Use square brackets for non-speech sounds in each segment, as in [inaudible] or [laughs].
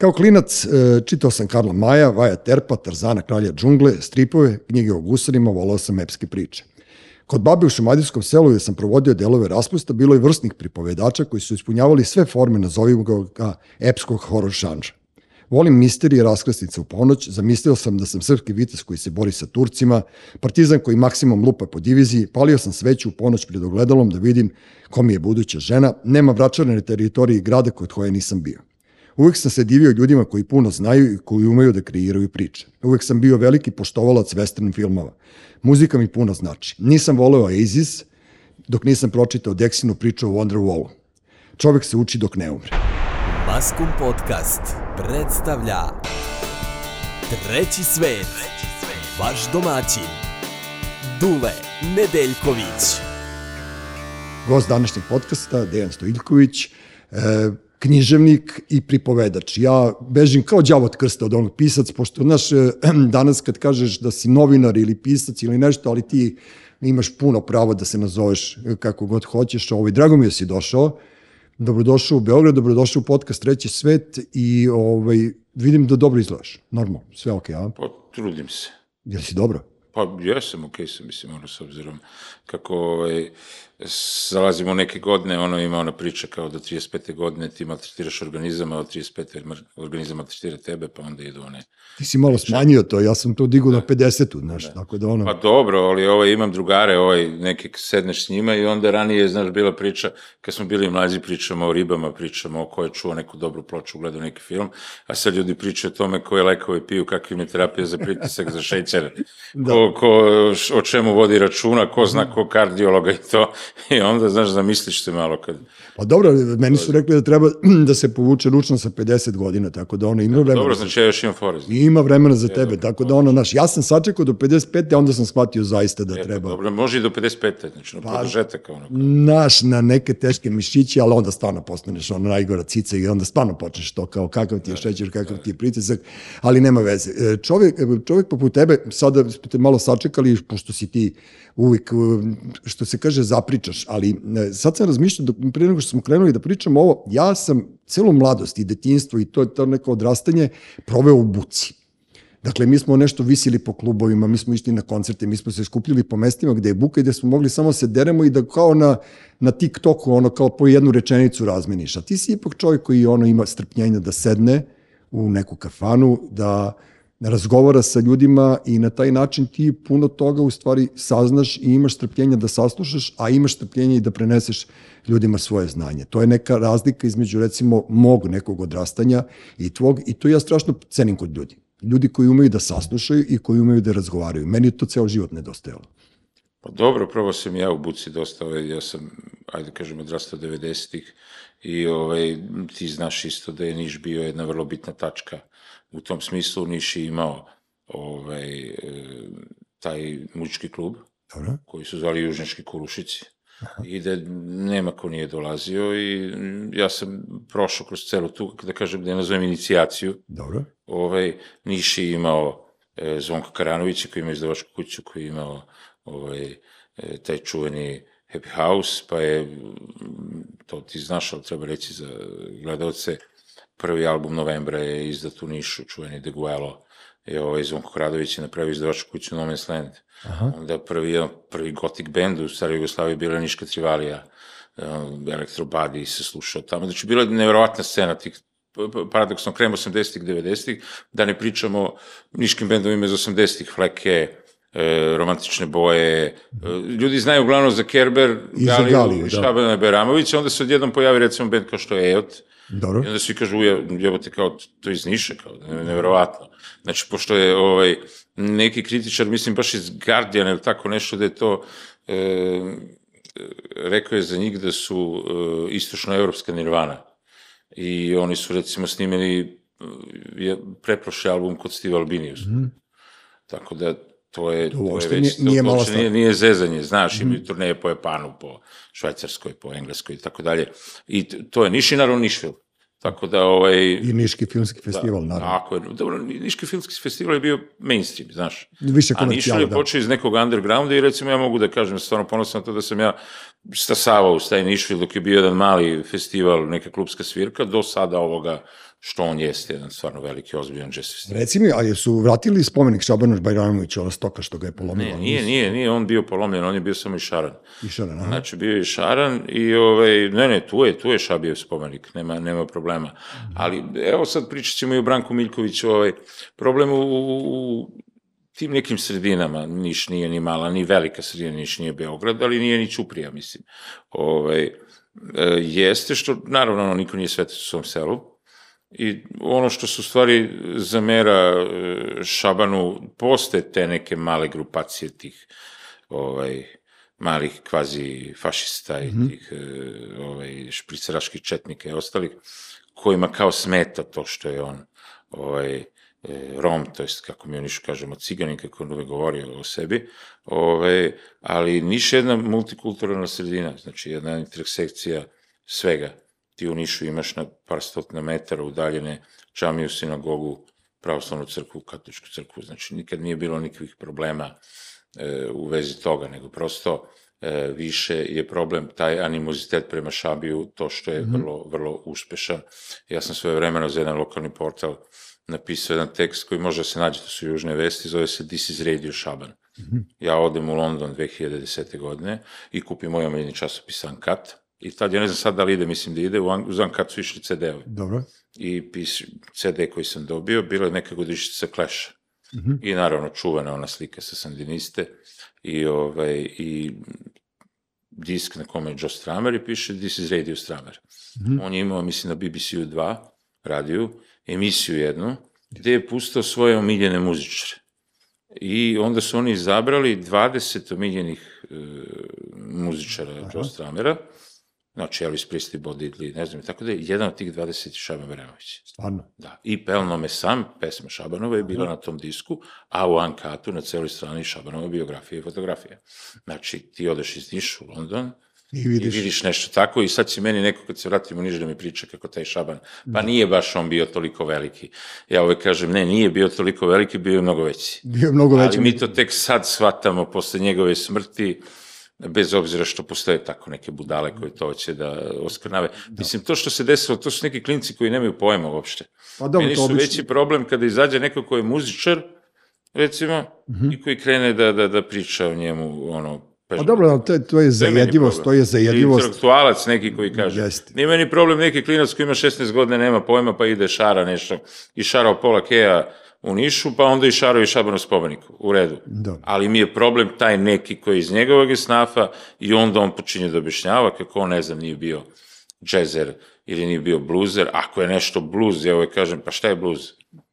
Kao klinac e, čitao sam Karla Maja, Vaja Terpa, Tarzana kralja džungle, stripove, knjige o gusarima, volao sam epske priče. Kod babe u Šumadijskom selu gde sam provodio delove raspusta, bilo je vrstnih pripovedača koji su ispunjavali sve forme, nazovimo ga, epskog horor šanža. Volim misterije raskrasnice u ponoć, zamislio sam da sam srpski vitez koji se bori sa Turcima, partizan koji maksimum lupa po diviziji, palio sam sveću u ponoć pred ogledalom da vidim ko mi je buduća žena, nema vračara na teritoriji grada kod koje nisam bio. Uvek sam se divio ljudima koji puno znaju i koji umeju da kreiraju priče. Uvek sam bio veliki poštovalac western filmova. Muzika mi puno znači. Nisam voleo Oasis, dok nisam pročitao Dexinu priču o Wonderwallu. Čovek se uči dok ne umre. Maskum Podcast predstavlja Treći svet, vaš domaćin, Dule Nedeljković. Gost današnjeg podcasta, Dejan Stojiljković, e, književnik i pripovedač. Ja bežim kao đavo od krsta od onog pisac, pošto, znaš, e, danas kad kažeš da si novinar ili pisac ili nešto, ali ti imaš puno pravo da se nazoveš kako god hoćeš. Ovaj, drago mi je da si došao. Dobrodošao u Beograd, dobrodošao u podcast Treći svet i ovaj, vidim da dobro izgledaš. Normalno, sve okej, okay, a? Pa, trudim se. Jel si dobro? Pa, jesam okej okay sam, mislim, ono, s obzirom kako, ovaj, zalazimo neke godine, ono ima ona priča kao do 35. godine ti maltretiraš organizam, a od 35. organizam maltretira tebe, pa onda idu one... Ti si malo smanjio to, ja sam to digao na 50. znaš, da. tako da ono... Pa dobro, ali ovaj, imam drugare, ovaj, neke sedneš s njima i onda ranije, znaš, bila priča, kad smo bili mlađi, pričamo o ribama, pričamo o ko je čuo neku dobru ploču, gledao neki film, a sad ljudi pričaju o tome koje lekove piju, kakve im je terapija za pritisak, za šećer, [laughs] da. ko, ko, o čemu vodi računa, ko zna ko kardiologa i to, [laughs] I onda, znaš, zamisliš se malo kad... Pa dobro, meni su rekli da treba [clears throat] da se povuče ručno sa 50 godina, tako da ono ima vremena. Dobro, znači ja još imam forez. Ima vremena za tebe, tako da ono, znaš, ja sam sačekao do 55, a onda sam shvatio zaista da e, treba. Dobro, može i do 55, znači na pa, produžetak. Ono. Naš, na neke teške mišiće, ali onda stvarno postaneš ono najgora cica i onda stvarno počneš to kao kakav ti je da, šećer, kakav da. ti je pritisak, ali nema veze. E, čovjek, čovjek poput tebe, sada ste te malo sačekali, pošto si ti uvijek, što se kaže, zapričaš, ali e, sad sam razmišljao, da, prije nego što smo krenuli da pričamo ovo, ja sam celu mladost i detinstvo i to, to neko odrastanje proveo u buci. Dakle, mi smo nešto visili po klubovima, mi smo išli na koncerte, mi smo se skupljili po mestima gde je buka i gde smo mogli samo se deremo i da kao na, na TikToku, ono kao po jednu rečenicu razmeniš. A ti si ipak čovjek koji ono ima strpljenja da sedne u neku kafanu, da razgovara sa ljudima i na taj način ti puno toga u stvari saznaš i imaš strpljenja da saslušaš, a imaš strpljenja i da preneseš ljudima svoje znanje. To je neka razlika između recimo mog nekog odrastanja i tvog i to ja strašno cenim kod ljudi. Ljudi koji umeju da saslušaju i koji umeju da razgovaraju. Meni je to ceo život nedostajalo. Pa dobro, prvo sam ja u Buci dosta, ovaj, ja sam, ajde kažem, odrastao 90-ih i ovaj, ti znaš isto da je Niš bio jedna vrlo bitna tačka u tom smislu Niš je imao ovaj, e, taj muzički klub, Dobro. koji su zvali Južnički Kurušici, Aha. i da nema ko nije dolazio i ja sam prošao kroz celu tu, da kažem, da je nazovem inicijaciju. Dobro. Ovaj, Niš je imao e, Zvonka Karanovića koji ima izdavačku kuću, koji je imao ovaj, e, taj čuveni Happy House, pa je, to ti znaš, ali treba reći za gledalce, prvi album novembra je izdat u Nišu, čuveni De Guelo, je ovaj Zvonko Kradović je napravio izdavačku kuću No Man's Land. Aha. Onda prvi, prvi gotik band u Staroj Jugoslaviji bila Niška Trivalija, um, Elektrobadi se slušao tamo. Znači, bila je nevjerovatna scena tih paradoksno krem 80-ih, 90-ih, da ne pričamo niškim bendovima iz 80-ih, Fleke, e, romantične boje. E, ljudi znaju uglavnom za Kerber, Galiju, i Šabana da. Beramovića, onda se odjednom pojavi recimo bend kao što je Eot, Dobro. I onda svi kažu, jebote, kao, to iz Niša, kao, nevjerovatno. Znači, pošto je ovaj, neki kritičar, mislim, baš iz Guardian ili tako nešto, da je to, e, rekao je za njih da su e, istočnoevropska nirvana. I oni su, recimo, snimili je, preprošli album kod Steve Albinius. Mm. Tako da, to je, to, to je već, nije, nije, malo nije, nije zezanje, znaš, mm. imaju turneje po Japanu, po Švajcarskoj, po Engleskoj i tako dalje. I to je Niš i naravno Nišvil. Tako da, ovaj... I Niški filmski festival, da, naravno. Tako je. Dobro, Niški filmski festival je bio mainstream, znaš. Više A Nišvil je da. počeo iz nekog undergrounda i recimo ja mogu da kažem, stvarno ponosan na to da sam ja stasavao u taj Nišvil dok je bio jedan mali festival, neka klubska svirka, do sada ovoga što on jeste jedan stvarno veliki, ozbiljan festival. Reci mi, a jesu vratili spomenik Šabanu Bajramovića, ova stoka što ga je polomila? Ne, nije, nije, nije on bio polomljen, on je bio samo i šaran. I šaran, aha. Znači, bio je šaran i, ovaj, ne, ne, tu je, tu je Šabijev spomenik, nema, nema problema. Ali, evo sad pričat ćemo i o Branku Miljkoviću, ovaj, problem u, u, tim nekim sredinama, Niš nije ni mala, ni velika sredina, Niš nije Beograd, ali nije ni Ćuprija, mislim. Ovaj, e, jeste što, naravno, ono, niko nije svetac u svom selu, I ono što su stvari zamera e, Šabanu, postoje te neke male grupacije tih ovaj, malih kvazi fašista i tih e, ovaj, špriceraških četnika i ostalih, kojima kao smeta to što je on ovaj, e, Rom, to jest kako mi u Nišu kažemo ciganin, kako on uvek govorio o sebi, ovaj, ali Niš je jedna multikulturalna sredina, znači jedna intersekcija svega ti u Nišu imaš na par stotina metara udaljene džamiju, sinagogu, pravoslavnu crkvu, katoličku crkvu, znači nikad nije bilo nikakvih problema e, u vezi toga, nego prosto e, više je problem taj animozitet prema Šabiju, to što je vrlo, vrlo uspešan. Ja sam svoje vremeno za jedan lokalni portal napisao jedan tekst koji može da se nađe, to su južne vesti, zove se This is Radio Šaban. Ja odem u London 2010. godine i kupim moj omiljeni časopis Uncut, I tad, ja ne znam sad da li ide, mislim da ide, u An- uz Uncut su išli CD-ovi. Dobro. I pis, CD koji sam dobio, bila je neka godišnjica Clash. Mhm. I naravno čuvena ona slika sa Sandiniste i, ovaj, i disk na kome je Joe Stramer i piše This is Radio Stramer. Mhm. On je imao, mislim, na BBC-u 2 radiju, emisiju jednu, gde je pustao svoje omiljene muzičare. I onda su oni izabrali 20 omiljenih e, muzičara Joe Stramera, znači Elvis Presley, Bo Diddley, ne znam, tako da je jedan od tih 20 je Šaban Vremović. Stvarno. Da, i Pelno me sam, pesma Šabanova je bila na tom disku, a u Uncutu na celoj strani Šabanova biografija i fotografija. Znači, ti odeš iz Niša u London, I i vidiš. vidiš nešto tako i sad će meni neko kad se vratim u Niš da mi priča kako taj Šaban, pa nije baš on bio toliko veliki. Ja uvek kažem, ne, nije bio toliko veliki, bio je mnogo veći. Bio je mnogo veći. Ali mi to tek sad shvatamo posle njegove smrti, bez obzira što postoje tako neke budale koje to hoće da oskrnave. Mislim, to što se desilo, to su neki klinci koji nemaju pojma uopšte. Pa dobro, Meni su obično- veći problem kada izađe neko ko je muzičar, recimo, Mhm. i koji krene da, da, da priča o njemu, ono, Pa dobro, ali to je, to je zajedljivost, to je zajedljivost. Intelektualac neki koji kaže. Jeste. Nije meni problem neki klinac koji ima 16 godina, nema pojma, pa ide šara nešto. I šarao pola keja u Nišu, pa onda i šarao i šabano spomenik. U redu. Da. Ali mi je problem taj neki koji je iz njegovog je snafa i onda on počinje da objašnjava kako on, ne znam, nije bio džezer ili nije bio bluzer. Ako je nešto bluz, ja uvek kažem, pa šta je bluz?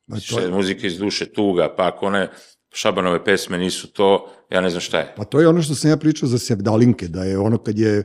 Ma to Šta je- muzika iz duše, tuga, pa ako one šabanove pesme nisu to, ja ne znam šta je. Pa to je ono što sam ja pričao za Sevdalinke, da je ono kad je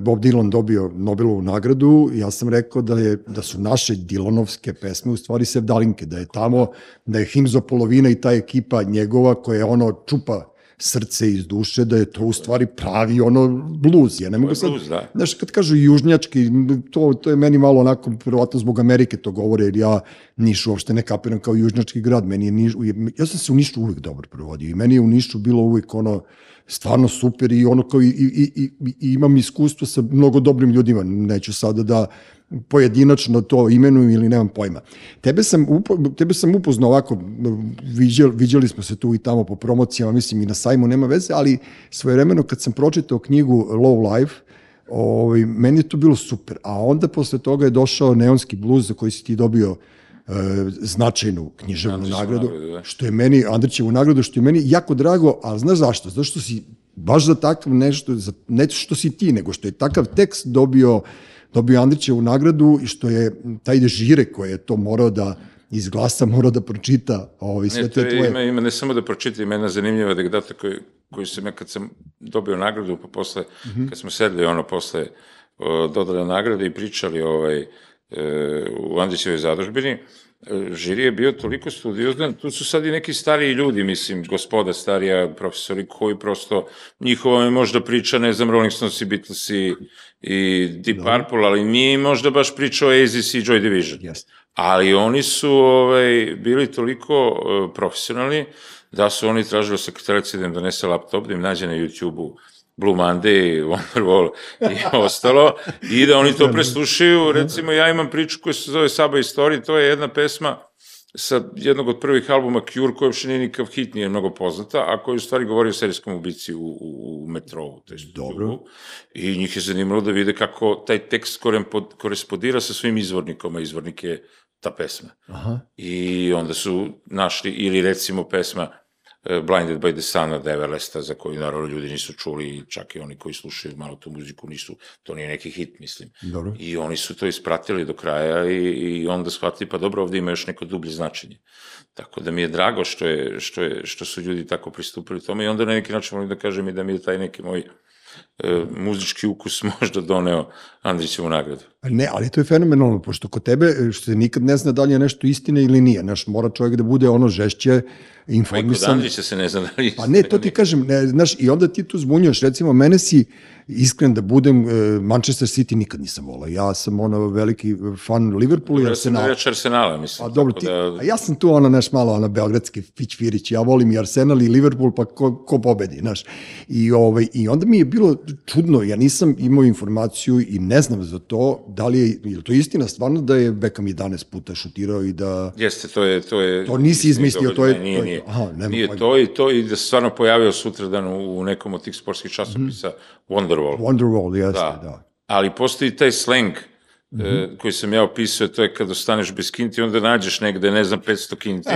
Bob Dylan dobio Nobelovu nagradu, ja sam rekao da, je, da su naše Dylanovske pesme u stvari Sevdalinke, da je tamo, da je Himzo Polovina i ta ekipa njegova koja ono čupa srce iz duše, da je to u stvari pravi ono bluz. Ja ne mogu sad, bluz, da. znaš, kad kažu južnjački, to, to je meni malo onako, verovatno zbog Amerike to govore, jer ja Niš uopšte ne kapiram kao južnjački grad. Meni je Niš, ja sam se u Nišu uvek dobro provodio i meni je u Nišu bilo uvek ono, stvarno super i ono kao i, i, i, i, imam iskustvo sa mnogo dobrim ljudima. Neću sada da pojedinačno to imenujem ili nemam pojma. Tebe sam, upo, tebe sam upoznao ovako, viđali, viđali smo se tu i tamo po promocijama, mislim i na sajmu nema veze, ali svojevremeno kad sam pročitao knjigu Low Life, ovaj, meni je to bilo super. A onda posle toga je došao Neonski bluz za koji si ti dobio značajnu književnu Andrićevu nagradu, nagradu, da. što je meni, Andrićevu nagradu, što je meni jako drago, a znaš zašto? Zato što si baš za takav nešto, za, ne što si ti, nego što je takav tekst dobio, dobio Andrićevu nagradu i što je taj žire koji je to morao da izglasa, morao da pročita ovaj, sve Ne, te to je, tvoje... ima, ima ne samo da pročitam, ima jedna zanimljiva anegdota koju, koju sam ja kad sam dobio nagradu, pa posle, kad smo sedli ono posle o, dodale nagrade i pričali ovaj, e, u Andrićevoj zadužbini, e, žiri je bio toliko studiozan, tu su sad i neki stariji ljudi, mislim, gospoda starija, profesori, koji prosto, njihova je možda priča, ne znam, Rolling Stones i Beatles i, i Deep Purple, ali nije možda baš priča o Aziz i Joy Division. Jeste. Ali oni su ovaj, bili toliko uh, profesionalni da su oni tražili sekretarici da im donese laptop, da im nađe na YouTube-u Blue Monday, Wonderwall i [laughs] ostalo, i da oni to preslušaju. Recimo, ja imam priču koja se zove Saba Story, to je jedna pesma sa jednog od prvih albuma Cure, koja uopšte nije nikav hit, nije mnogo poznata, a koji u stvari govori o serijskom ubici u, u, u metrovu. To je Dobro. I njih je zanimalo da vide kako taj tekst korespondira sa svojim izvornikom, a izvornik je ta pesma. Aha. I onda su našli, ili recimo pesma Blinded by the Sun od Everlesta, za koju naravno ljudi nisu čuli, čak i oni koji slušaju malo tu muziku nisu, to nije neki hit, mislim. Dobro. I oni su to ispratili do kraja i, i onda shvatili, pa dobro, ovde ima još neko dublje značenje. Tako da mi je drago što, je, što, je, što su ljudi tako pristupili tome i onda na neki način volim da kažem i da mi je taj neki moj e, muzički ukus [laughs] možda doneo Andrićevu nagradu. Ne, ali to je fenomenalno, pošto kod tebe, što se nikad ne zna da li je nešto istina ili nije, znaš, mora čovjek da bude ono žešće, informisan. Kod Andrića se ne zna da li Pa ne, to ti kažem, ne, znaš, i onda ti tu zbunjuješ, recimo, mene si, iskren da budem, e, Manchester City nikad nisam volao. Ja sam ono veliki fan Liverpoola i Arsenala. Ja sam Arsenala, mislim. A dobro, ti, da... a ja sam tu ono, neš malo, ono, beogradski fić firić, ja volim i Arsenal i Liverpool, pa ko, ko pobedi, znaš. I, ovaj, I onda mi je bilo čudno, ja nisam imao informaciju i ne znam za to, da li je, je to istina stvarno da je Beckham 11 puta šutirao i da... Jeste, to je... To, je, to nisi izmislio, to je... Ne, nije, nije. Aha, nema, nije to i to i da se stvarno pojavio sutradan u, u nekom od tih sportskih časopisa mm. Wonderwall. Wonderwall, jeste, da. da. Ali postoji taj slang Mm -hmm. koji sam ja opisao, to je kad ostaneš bez kinti, onda nađeš negde, ne znam, 500 kinti,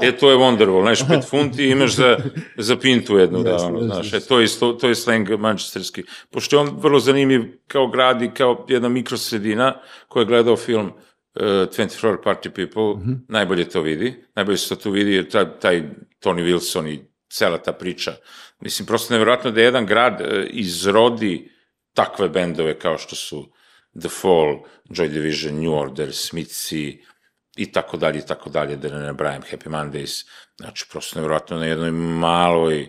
e, to je Wonderwall, znaš, 5 funti imaš za, za pintu jednu, yes, da, ono, yes, znaš, yes. e, to je, to, to je slang mančesterski. Pošto je on vrlo zanimljiv kao grad i kao jedna mikrosredina koja je gledao film uh, 24 Party People, mm -hmm. najbolje to vidi, najbolje se to tu vidi, jer taj, taj Tony Wilson i cela ta priča, mislim, prosto nevjerojatno da jedan grad uh, izrodi takve bendove kao što su The Fall, Joy Division, New Order, Smithy i tako dalje i tako dalje, da ne nabrajam, Happy Mondays, znači prosto nevjerojatno na jednoj maloj,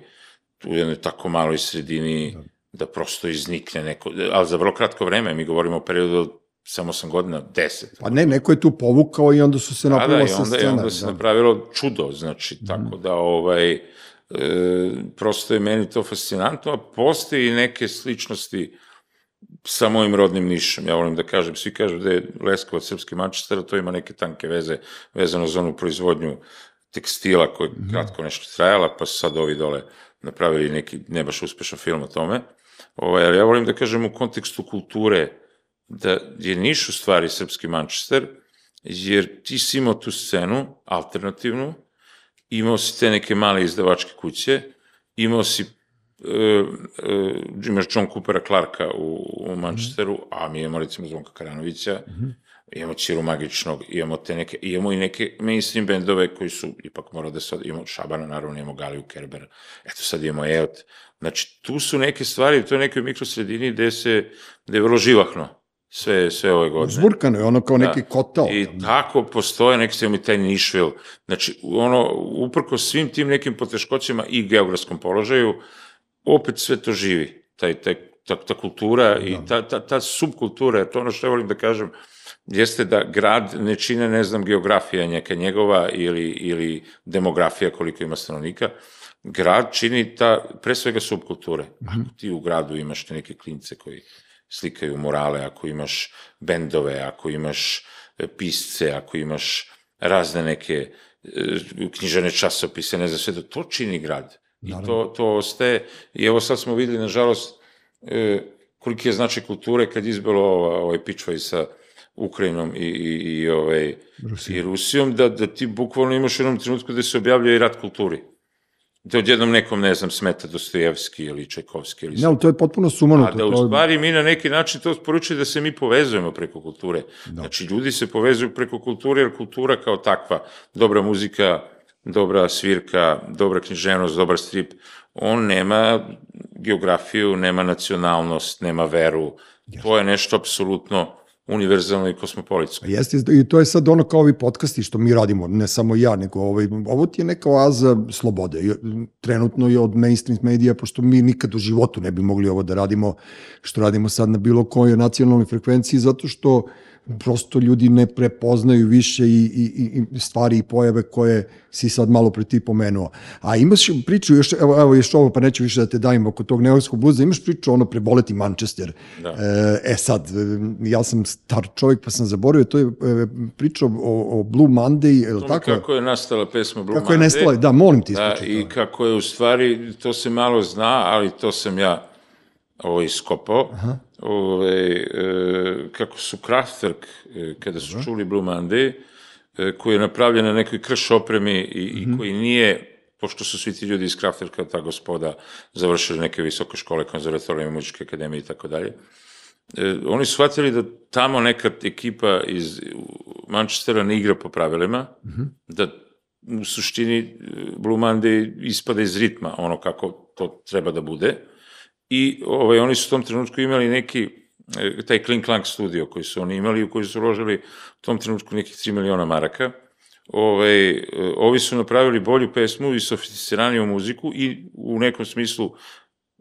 u jednoj tako maloj sredini, da prosto iznikne neko, ali za vrlo kratko vreme, mi govorimo o periodu od samo sam godina, deset. Pa ne, neko je tu povukao i onda su se napravilo da, sa scena. Da, i onda se da. napravilo čudo, znači, mm. tako da, ovaj, e, prosto je meni to fascinantno, a postoji neke sličnosti sa mojim rodnim nišom. Ja volim da kažem, svi kažu da je Leskovac srpski Manchester, to ima neke tanke veze vezano za onu proizvodnju tekstila koja je kratko nešto trajala, pa su sad ovi dole napravili neki ne baš uspešan film o tome. Ovaj, ali ja volim da kažem u kontekstu kulture da je Niš u stvari srpski Manchester, jer ti si imao tu scenu, alternativnu, imao si te neke male izdavačke kuće, imao si e, e, imaš John Coopera Clarka u, u Manchesteru, a mi imamo recimo Zvonka Karanovića, mm -hmm. imamo Čiru Magičnog, imamo te neke, imamo i neke mainstream bendove koji su, ipak mora da sad, imamo Šabana, naravno, imamo Galiju Kerber, eto sad imamo Eot, znači tu su neke stvari, to je nekoj mikrosredini gde se, gde je vrlo živahno, sve, sve ove godine. Zburkano je ono kao neki da. kotao. I tako postoje, neki se mi taj Nišvil, znači ono, uprko svim tim nekim poteškoćima i geografskom položaju, opet sve to živi, taj, taj, ta, ta kultura i da. ta, ta, ta subkultura, to ono što ja volim da kažem, jeste da grad ne čine, ne znam, geografija neka njegova ili, ili demografija koliko ima stanovnika, grad čini ta, pre svega subkulture. Ako ti u gradu imaš neke klince koji slikaju morale, ako imaš bendove, ako imaš e, pisce, ako imaš razne neke e, knjižene časopise, ne znam sve, da to čini grad. Naravno. I to, to ostaje. I evo sad smo videli, nažalost, e, koliki je značaj kulture kad izbilo ova, ovaj pičvaj sa Ukrajinom i, i, i, ovaj, Rusijom. i Rusijom, da, da ti bukvalno imaš u jednom trenutku da se objavljuje i rat kulturi. Da odjednom nekom, ne znam, smeta Dostojevski ili Čajkovski ili... Ne, ali to je potpuno sumanuto. A da u stvari mi na neki način to sporučuje da se mi povezujemo preko kulture. Da. Znači, ljudi se povezuju preko kulture, jer kultura kao takva, dobra muzika, dobra svirka, dobra književnost, dobar strip, on nema geografiju, nema nacionalnost, nema veru. To je nešto apsolutno univerzalno i kosmopolitsko. Jeste, i to je sad ono kao ovi podcasti što mi radimo, ne samo ja, nego ovaj, ovo ti je neka oaza slobode. Trenutno je od mainstream medija, pošto mi nikad u životu ne bi mogli ovo da radimo, što radimo sad na bilo kojoj nacionalnoj frekvenciji, zato što prosto ljudi ne prepoznaju više i, i, i stvari i pojave koje si sad malo pre ti pomenuo. A imaš priču, još, evo, evo još ovo, pa neću više da te dajem oko tog neoskog bluza, imaš priču ono preboleti Manchester. Da. E, e sad, ja sam star čovjek pa sam zaboravio, to je e, priča o, o Blue Monday, je li tako? Kako je nastala pesma Blue Kako je Monday. nestala, da, molim ti Da, i kako je u stvari, to se malo zna, ali to sam ja ovo iskopao, ove, e, kako su Kraftwerk, e, kada su čuli Blue Monday, e, koji je napravljen na nekoj krš opremi i, Mhm. i koji nije, pošto su svi ti ljudi iz Kraftwerka, ta gospoda, završili neke visoke škole, konzervatorije, muzičke akademije i tako dalje, e, oni su shvatili da tamo neka ekipa iz Manchestera ne igra po pravilima, da u suštini Blue Monday ispada iz ritma, ono kako to treba da bude. I ovaj, oni su u tom trenutku imali neki, e, taj Kling Klang studio koji su oni imali, u koji su uložili u tom trenutku nekih 3 miliona maraka. Ovaj, e, ovi su napravili bolju pesmu i sofisticiraniju muziku i u nekom smislu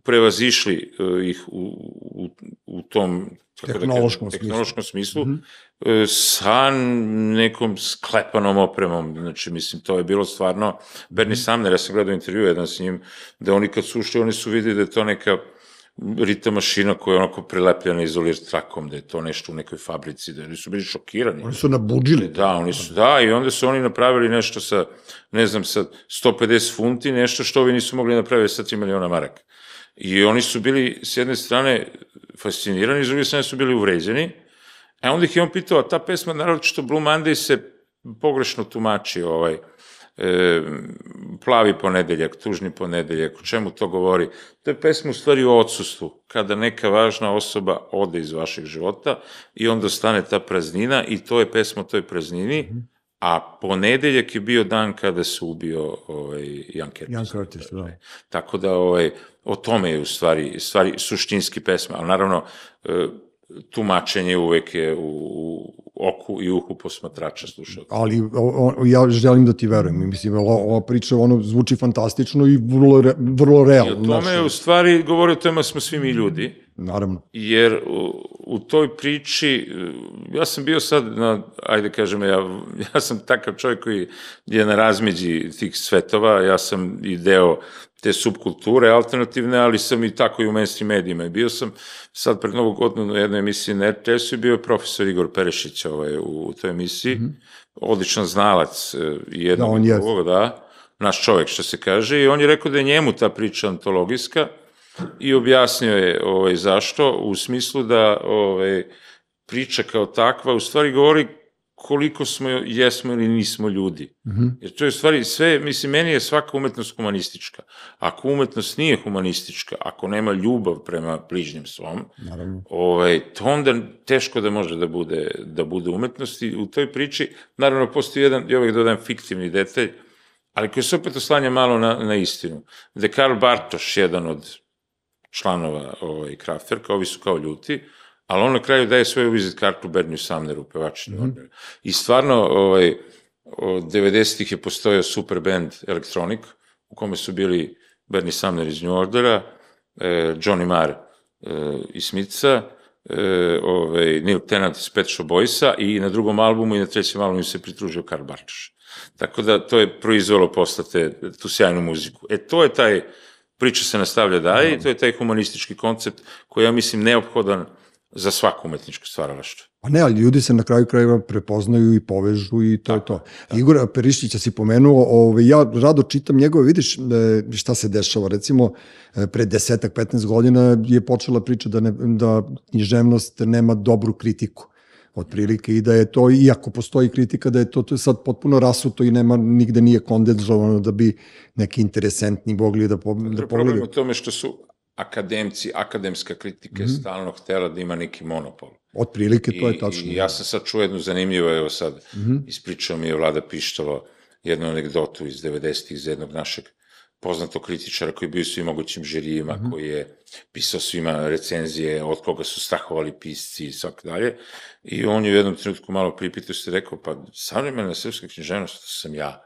prevazišli e, ih u, u, u tom Tehnološkom da kažem, smislu. tehnološkom smislu e, sa nekom sklepanom opremom. Znači, mislim, to je bilo stvarno... Bernie Sumner, ja sam gledao intervju jedan s njim, da oni kad su ušli, oni su videli da je to neka ritam mašina koja je onako prilepljena izolir trakom, da je to nešto u nekoj fabrici, da oni su bili šokirani. Oni su nabuđili. Da, oni su, da, i onda su oni napravili nešto sa, ne znam, sa 150 funti, nešto što ovi nisu mogli napraviti sa 3 miliona maraka. I oni su bili, s jedne strane, fascinirani, s druge strane su bili uvređeni. A onda ih je on pitao, a ta pesma, naravno što Blue Monday se pogrešno tumači, ovaj, e, plavi ponedeljak, tužni ponedeljak, o čemu to govori? To je pesma u stvari o odsustvu, kada neka važna osoba ode iz vašeg života i onda stane ta praznina i to je pesma o toj praznini, a ponedeljak je bio dan kada se ubio ovaj, Jan Curtis. Jan Curtis, da. Tako da ovaj, o tome je u stvari, stvari suštinski pesma, ali naravno e, tumačenje uvek je u, u oku i uhu posmatrača slušalca. ali o, o, ja želim da ti verujem. I Mislim, ova, ova priča ono, zvuči fantastično i vrlo, re, vrlo I realno. o tome je u stvari govori o tome smo svi mi ljudi, Naravno. jer u, u toj priči, e, ja sam bio sad na, ajde kažem, ja, ja sam takav čovjek koji je na razmeđi tih svetova, ja sam i deo te subkulture alternativne, ali sam i tako i u mainstream medijima. I bio sam sad pred Novog godinu na jednoj emisiji na RTS-u i bio je profesor Igor Perešić ovaj, u, u toj emisiji, odličan znalac e, i jednog Da, on drugog, da, naš čovjek što se kaže, i on je rekao da je njemu ta priča antologijska, i objasnio je ovaj, zašto, u smislu da ovaj, priča kao takva u stvari govori koliko smo, jesmo ili nismo ljudi. Jer to je u stvari sve, mislim, meni je svaka umetnost humanistička. Ako umetnost nije humanistička, ako nema ljubav prema bližnjem svom, Naravno. ovaj, to onda teško da može da bude, da bude umetnost i u toj priči, naravno, postoji jedan, ja uvek dodajem fiktivni detalj, ali koji se opet oslanja malo na, na istinu. Da Karl Bartoš, jedan od članova ovaj, Kraftwerka, ovi su kao ljuti, ali on na kraju daje svoju vizit kartu Berniju Samneru, pevačinu. Mm -hmm. I stvarno, ovaj, od 90-ih je postojao super band Electronic, u kome su bili Bernie Sumner iz New Ordera, eh, Johnny Marr eh, iz Smitha, eh, ovaj, Neil Tennant iz Pet Shop Boysa i na drugom albumu i na trećem albumu se pridružio Karl Bartoš. Tako da to je proizvelo posle te, tu sjajnu muziku. E to je taj, priča se nastavlja dalje i to je taj humanistički koncept koji ja mislim neophodan za svaku umetničku stvaralaštvo. Pa ne, ali ljudi se na kraju krajeva prepoznaju i povežu i to je to. Igor Perišića si pomenuo, ove, ja rado čitam njegove, vidiš e, šta se dešava. Recimo, e, pre desetak, 15 godina je počela priča da, ne, da književnost nema dobru kritiku otprilike i da je to, iako postoji kritika, da je to, to je sad potpuno rasuto i nema, nigde nije kondenzovano da bi neki interesentni mogli da, po, da Problem pogledaju. u tome što su akademci, akademska kritika mm -hmm. stalno htela da ima neki monopol. Otprilike to je I, tačno. I ja sam sad čuo jednu zanimljivu, evo sad, mm -hmm. ispričao mi je Vlada Pištalo jednu anegdotu iz 90-ih iz jednog našeg poznatog kritičara koji je bio svim mogućim žirijima, mm -hmm. koji je pisao svima recenzije, od koga su strahovali pisci i svak dalje. I on je u jednom trenutku malo pripitao se rekao, pa savremena srpska književnost to sam ja.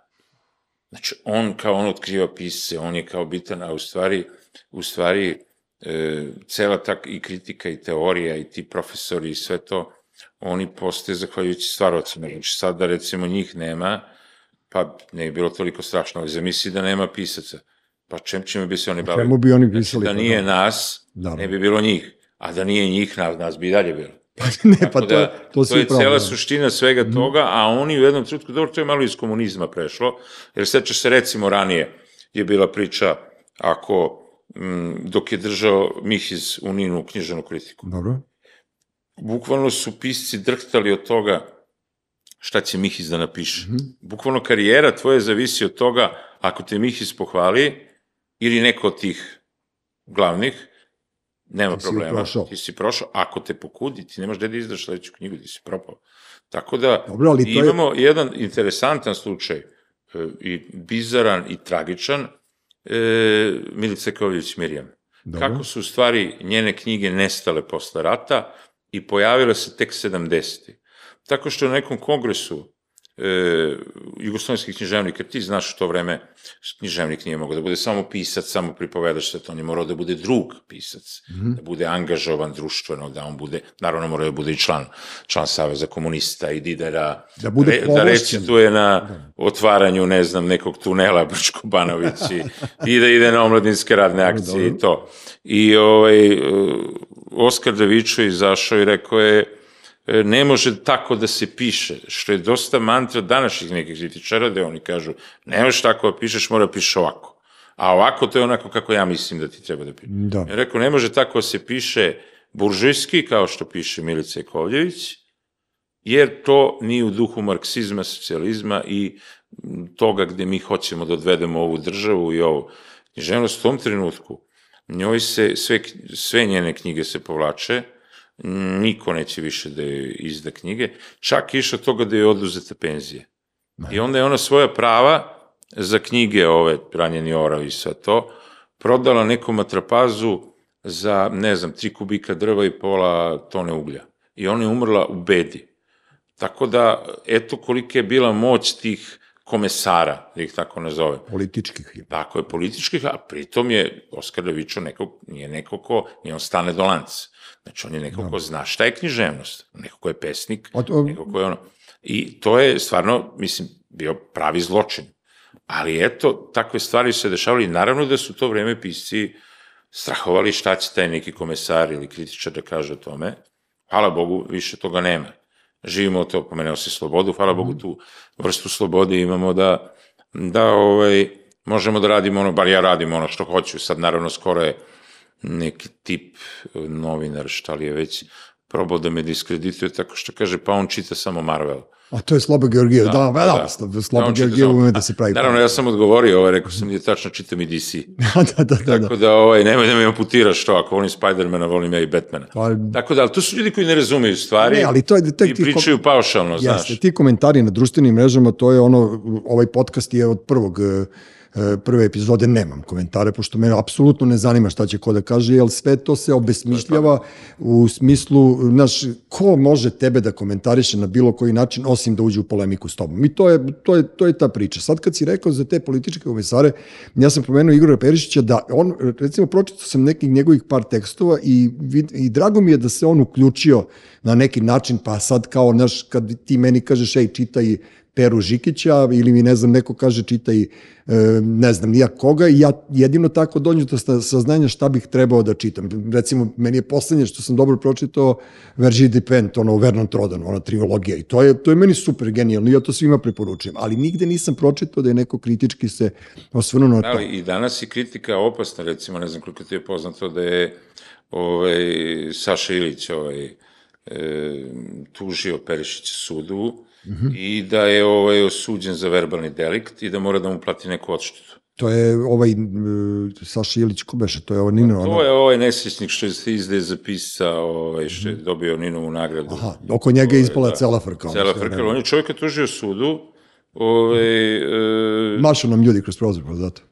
Znači, on kao on otkriva pisce, on je kao bitan, a u stvari, u stvari e, cela ta i kritika i teorija i ti profesori i sve to oni postoje zahvaljujući stvarocima. Znači sad da recimo njih nema, pa ne bi bilo toliko strašno, ali zamisli da nema pisaca. Pa čem čime bi se oni bavili? Čemu bi oni Znači, pisali? da pa nije nas, Da. ne bi bilo njih. A da nije njih, nas, nas bi i dalje bilo. [laughs] ne, pa to, da, to, to je pravo, cela da. suština svega toga, a oni u jednom trenutku, dobro, to je malo iz komunizma prešlo, jer seća se recimo ranije je bila priča ako m, dok je držao Mihiz u Ninu književnu kritiku. Dobro. Bukvalno su pisci drhtali od toga šta će Mihiz da napiše. Bukvalno karijera tvoje zavisi od toga ako te Mihiz pohvali ili neko od tih glavnih, nema Ti si problema, prošao. ti si prošao, ako te pokudi, ti nemaš gde da izdaš sledeću knjigu, ti si propao. Tako da Dobro, ali to je- imamo jedan interesantan slučaj, e, i bizaran i tragičan, e, Milice Ković Mirjam. Dobro. Kako su u stvari njene knjige nestale posle rata i pojavile se tek 70. Tako što na nekom kongresu e, jugoslovenskih književnika, ti znaš u to vreme, književnik nije mogao da bude samo pisac, samo pripovedač, sve to on je morao da bude drug pisac, Mhm. da bude angažovan društveno, da on bude, naravno morao da bude i član, član Saveza komunista i Didera, Da bude re, da recituje na otvaranju, ne znam, nekog tunela Brčko Banovići [laughs] i da ide na omladinske radne akcije i to. I ovaj, e, Oskar Davičo izašao i rekao je ne može tako da se piše, što je dosta mantra današnjih nekih kritičara, da oni kažu, ne možeš tako da pišeš, mora da pišeš ovako. A ovako to je onako kako ja mislim da ti treba da pišeš. Da. Ja rekao, ne može tako da se piše buržujski, kao što piše Milica Jakovljević, jer to nije u duhu marksizma, socijalizma i toga gde mi hoćemo da odvedemo ovu državu i ovo. Književnost u tom trenutku, njoj se, sve, sve njene knjige se povlače, niko neće više da joj izda knjige, čak i išao toga da je oduzeta penzije. I onda je ona svoja prava za knjige ove, Ranjeni orav i sve to, prodala nekom atrapazu za, ne znam, tri kubika drva i pola tone uglja. I ona je umrla u bedi. Tako da, eto kolika je bila moć tih komesara, da ih tako nazovem. Političkih. Tako je, političkih, a pritom je Oskar Levićo neko, nije neko ko, nije on stane do lanca. Znači, on je neko ko zna šta je književnost, neko ko je pesnik, to- neko ko je ono... I to je stvarno, mislim, bio pravi zločin. Ali eto, takve stvari su se dešavali i naravno da su to vreme pisci strahovali šta će taj neki komesar ili kritičar da kaže o tome. Hvala Bogu, više toga nema. Živimo od to, pomenuo se slobodu, hvala Bogu tu vrstu slobode imamo da, da ovaj, možemo da radimo ono, bar ja radim ono što hoću. Sad naravno skoro je neki tip e, novinar, šta li je već, probao da me diskredituje tako što kaže, pa on čita samo Marvel. A to je Slobo Georgijev. Da, da, da, Da da Slobo on čita Georgijev samo- ume da se pravi. Naravno, ja sam odgovorio, ovaj, rekao sam, nije tačno, čitam i DC. [laughs] da, da, da, da. Tako da, ovaj, nemoj da me amputiraš to, ako volim Spidermana, volim ja i Batmana. Pa, Tako da, ali to su ljudi koji ne razumeju stvari Ne, ali to je- je i pričaju paušalno, znaš. Jeste, ti komentari na društvenim mrežama, to je ono, ovaj podcast je od prvog e, prve epizode nemam komentare, pošto mene apsolutno ne zanima šta će ko da kaže, jer sve to se obesmišljava u smislu, znaš, ko može tebe da komentariše na bilo koji način, osim da uđe u polemiku s tobom. I to je, to je, to je ta priča. Sad kad si rekao za te političke komesare, ja sam pomenuo Igora Perišića da on, recimo, pročitao sam nekih njegovih par tekstova i, i drago mi je da se on uključio na neki način, pa sad kao, znaš, kad ti meni kažeš, ej, čitaj Peru Žikića ili mi, ne znam, neko kaže čitaj, e, ne znam, nija koga i ja jedino tako dođu do saznanja šta bih trebao da čitam. Recimo, meni je poslednje što sam dobro pročitao Verži Depend, ono, Vernon Trodan, ona trilogija i to je, to je meni super genijalno i ja to svima preporučujem, ali nigde nisam pročitao da je neko kritički se osvrnuo na to. Ali i danas je kritika opasna, recimo, ne znam koliko ti je poznato da je ovaj, Saša Ilić ovaj, e, tužio Perišića sudu i da je ovaj, osuđen za verbalni delikt i da mora da mu plati neku odštetu. To je ovaj e, Saša Ilić, ko beše, to je ovo Nino, To ono, je ovaj nesrećnik što se izde zapisa, ovaj, što je dobio Ninovu nagradu. aha, oko njega je ispala da. cela frka. Cela frka, on je čovjeka tužio sudu, ovaj, e, Mašu nam ljudi kroz prozor, pa zato.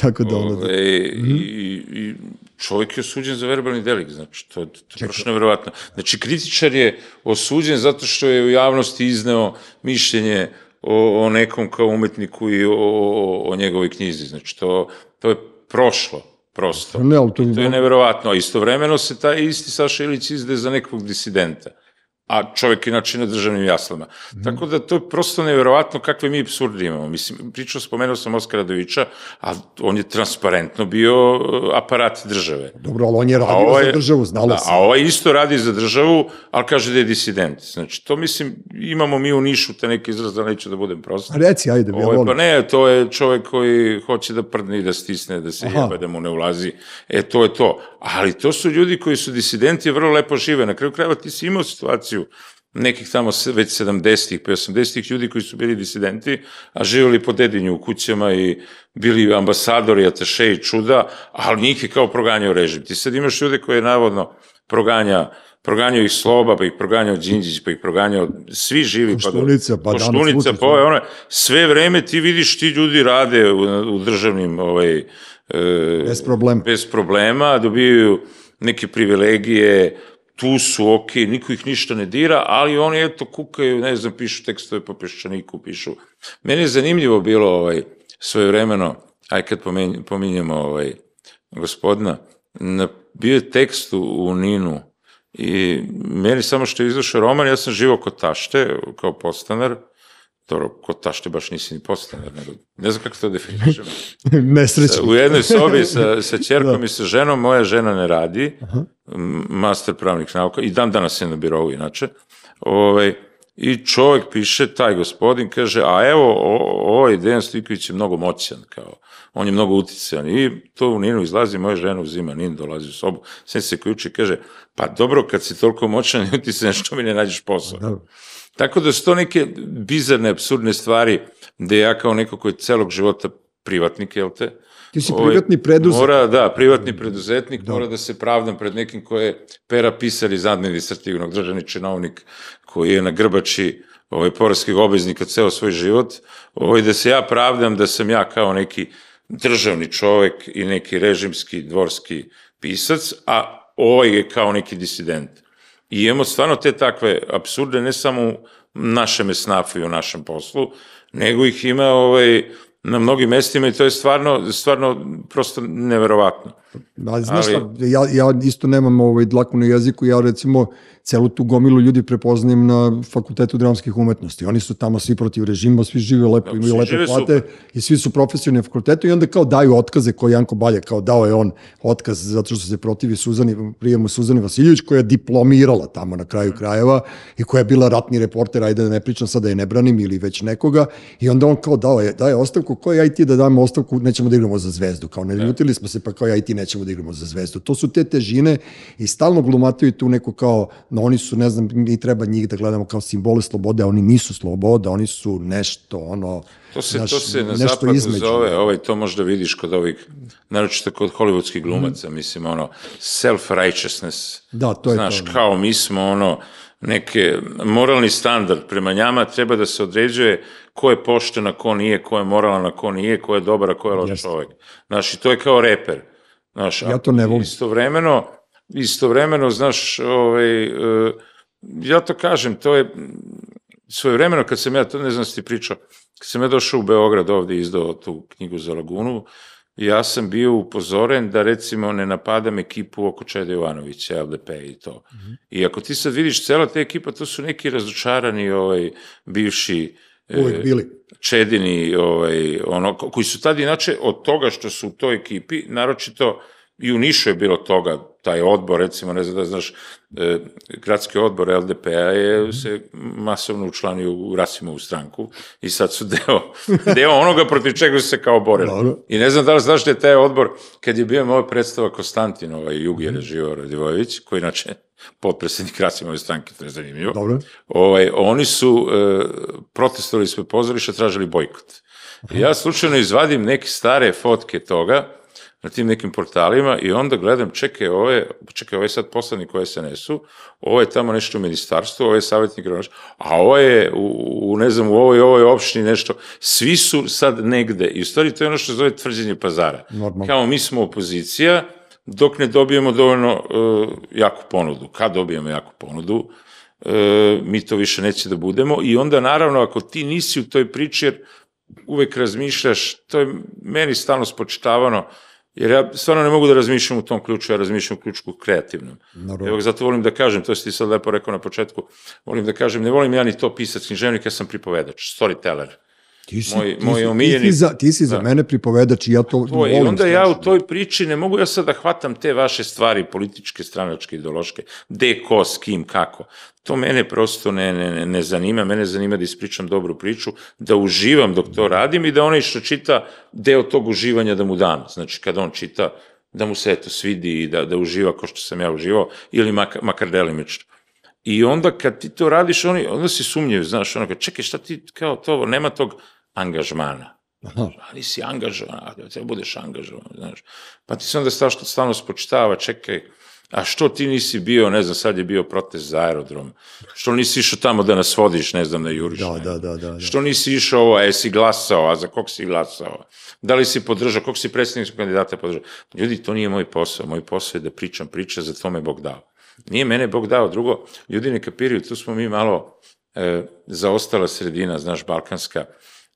Tako da ono... Ove, i, i čovjek je osuđen za verbalni delik, znači, to, to je prošlo nevjerovatno. Znači, kritičar je osuđen zato što je u javnosti izneo mišljenje o, o nekom kao umetniku i o, o, o njegovoj knjizi, znači, to, to je prošlo, prosto. Ne, to, To je neverovatno, a istovremeno se taj isti Saša Ilić izde za nekog disidenta. A čovjek inače na državnim jaslama. Mm. Tako da to je prosto nevjerovatno kakve mi absurdi imamo. Mislim, pričao, spomenuo sam Oskara Dovića, a on je transparentno bio e, aparat države. Dobro, ali on je radio ovaj, za državu, znalo da, se. A ovaj isto radi za državu, ali kaže da je disident. Znači, to mislim, imamo mi u Nišu te neki izraz, da neću da budem prost. Reci, ajde, ja ovaj, Pa ne, to je čovjek koji hoće da prdne i da stisne, da se Aha. jebe, da mu ne ulazi. E, to je to. Ali to su ljudi koji su disidenti, vrlo lepo žive. Na kraju krajeva ti si imao situaciju nekih tamo već 70-ih, pa 80-ih ljudi koji su bili disidenti, a živjeli po dedinju u kućama i bili ambasadori, ataše i čuda, ali njih je kao proganjao režim. Ti sad imaš ljude koje navodno proganja proganjao ih Sloba, pa ih proganjao Đinđić, pa ih proganjao svi živi. Koštunica, pa, Koštunica, pa, pa one, sve vreme ti vidiš ti ljudi rade u, u državnim ovaj, e, bez problema. Bez problema, dobijaju neke privilegije, tu su ok, niko ih ništa ne dira, ali oni eto kukaju, ne znam, pišu tekstove po peščaniku, pišu. Meni je zanimljivo bilo ovaj, svoje vremeno, aj kad pominjemo ovaj, gospodina, na, bio je tekst u Ninu i meni samo što je izašao roman, ja sam živo kod tašte, kao postanar, dobro, kod tašte baš nisi ni postanar, nego, ne znam kako to definišem. [laughs] Nesrećno. U jednoj sobi sa, [laughs] sa čerkom da. i sa ženom, moja žena ne radi, Aha. master pravnih nauka, i dan danas je na birovu inače, ovaj, I čovjek piše, taj gospodin kaže, a evo, ovaj Dejan Stojković je mnogo moćan, kao, on je mnogo uticajan. I to u Ninu izlazi, moja žena uzima Nin, dolazi u sobu, sen se ključi kaže, pa dobro, kad si toliko moćan i uticajan, što mi ne nađeš posao? Da. Tako da su to neke bizarne, absurdne stvari, gde ja kao neko koji je celog života privatnik, jel te, Ti si ovaj, privatni preduzetnik. Mora, da, privatni preduzetnik, da. mora da se pravdam pred nekim ko je pera pisar iz administrativnog, državni činovnik, koji je na grbači ovaj, poreskih obveznika ceo svoj život, ovaj, da se ja pravdam da sam ja kao neki državni čovek i neki režimski, dvorski pisac, a ovaj je kao neki disident. I imamo stvarno te takve absurde, ne samo u našem esnafu i u našem poslu, nego ih ima ovaj, na mnogim mestima i to je stvarno, stvarno prosto neverovatno. Da, znaš Ali... šta, ja, ja isto nemam ovaj dlaku na jeziku, ja recimo celu tu gomilu ljudi prepoznajem na fakultetu dramskih umetnosti. Oni su tamo svi protiv režima, svi žive lepo, da, imaju lepe plate super. i svi su profesionalni na fakultetu i onda kao daju otkaze koji Janko Balja, kao dao je on otkaz zato što se protivi Suzani, prijemu Suzani Vasiljević koja je diplomirala tamo na kraju mm. krajeva i koja je bila ratni reporter, ajde da ne pričam sada da je ne branim ili već nekoga i onda on kao dao je, daje ostavku, ko ja i ti da damo ostavku, nećemo da igramo za zvezdu, kao ne da. ljutili smo se pa kao ja i ti nećemo da igramo za zvezdu. To su te težine i stalno glumataju tu neku kao no oni su, ne znam, mi treba njih da gledamo kao simbole slobode, a oni nisu sloboda, oni su nešto, ono, To se, naš, to se na zapadu između. zove, ovaj, to možda vidiš kod ovih, naročito kod hollywoodskih glumaca, mm. mislim, ono, self-righteousness. Da, to je Znaš, to. Znaš, kao mi smo, ono, neke, moralni standard prema njama treba da se određuje ko je pošten, a ko nije, ko je moralan, a ko nije, ko je dobar, a ko je loš čovjek. Znaš, i to je kao reper. Znaš, ja to ne volim. Istovremeno, istovremeno, znaš, ovaj, e, ja to kažem, to je svoje vremeno kad sam ja, to ne znam da ti pričao, kad sam ja došao u Beograd ovde i izdao tu knjigu za Lagunu, ja sam bio upozoren da recimo ne napadam ekipu oko Čeda Jovanovića, LDP i to. Mm -hmm. I ako ti sad vidiš, cela ta ekipa, to su neki razočarani ovaj, bivši Uvijek bili. Čedini, ovaj, ono, koji su tad inače od toga što su u toj ekipi, naročito i u Nišu je bilo toga, taj odbor, recimo, ne znam da znaš, e, gradski odbor LDP-a je mm -hmm. se masovno učlanio u Rasimovu stranku i sad su deo, [laughs] deo onoga protiv čega su se kao borili. Dobro. I ne znam da li znaš da je taj odbor, kad je bio moj predstava Konstantin, ovaj Jug je režio Radivojević, koji inače potpredsednik Rasimove stranke, to je zanimljivo. Dobro. Ovaj, oni su e, protestovali sve pozorišta, tražili bojkot. I ja slučajno izvadim neke stare fotke toga, na tim nekim portalima i onda gledam, čekaj, ovo je, čekaj, ovo je sad poslanik u SNS-u, ovo je tamo nešto u ministarstvu, ovo je savjetnik, a ovo je u, u, ne znam, u ovoj, ovoj opštini nešto, svi su sad negde i u stvari to je ono što zove tvrđenje pazara. Normal. Kao mi smo opozicija, dok ne dobijemo dovoljno uh, jaku ponudu. Kad dobijemo jaku ponudu, uh, mi to više neće da budemo i onda naravno ako ti nisi u toj priči, jer uvek razmišljaš, to je meni stalno spočitavano, Jer ja stvarno ne mogu da razmišljam u tom ključu, ja razmišljam u ključu kreativnom. Naravno. Evo, zato volim da kažem, to si ti sad lepo rekao na početku, volim da kažem, ne volim ja ni to pisac, književnik, ja sam pripovedač, storyteller. Ti si, Moj- ti moj si, omiljeni- Ti si za, ti si za Da. mene pripovedač i ja to, To, I volim onda ja u strašno. toj priči ne mogu ja sad da hvatam te vaše stvari, političke, stranačke, ideološke, gde, ko, s kim, kako. To mene prosto ne, ne, ne, zanima, mene zanima da ispričam dobru priču, da uživam dok to radim i da onaj što čita deo tog uživanja da mu dam. Znači, kada on čita, da mu se eto svidi i da, da uživa kao što sam ja uživao, ili makar, makar delimično. I onda kad ti to radiš, oni, onda si sumnjaju, znaš, ono, čekaj, šta ti, kao to, nema tog angažmana Aha. ali si angažovan, a da budeš angažovan, znaš. Pa ti se onda stalno, stalno spočitava, čekaj, a što ti nisi bio, ne znam, sad je bio protest za aerodrom, što nisi išao tamo da nas vodiš, ne znam, na juriš, Da, da, da, da. da. Što nisi išao ovo, a jesi glasao, a za kog si glasao? Da li si podržao, kog si predstavnik kandidata podržao? Ljudi, to nije moj posao. Moj posao je da pričam priče, za to me Bog dao. Nije mene Bog dao. Drugo, ljudi ne kapiraju, tu smo mi malo e, zaostala sredina, znaš, balkanska,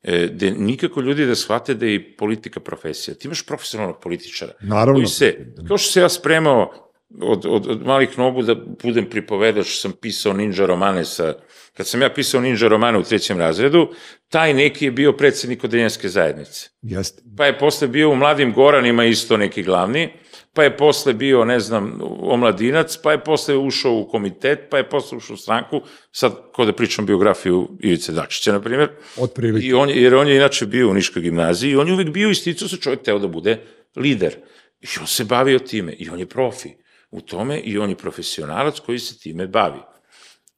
gde nikako ljudi da shvate da je i politika profesija. Ti imaš profesionalnog političara. Naravno. Koji se, kao što se ja spremao od, od, od malih nogu da budem pripovedač, sam pisao ninja romane sa, kad sam ja pisao ninja romane u trećem razredu, taj neki je bio predsednik odeljenske zajednice. Jeste. Pa je posle bio u Mladim Goranima isto neki glavni, pa je posle bio, ne znam, omladinac, pa je posle ušao u komitet, pa je posle ušao u stranku, sad, ko da pričam biografiju Ivice Dačića, na primjer, Otprilike. I on, je- jer on je inače bio u Niškoj gimnaziji i on je uvek bio isticao se čovjek teo da bude lider. I on se bavio time i on je profi u tome i on je profesionalac koji se time bavi.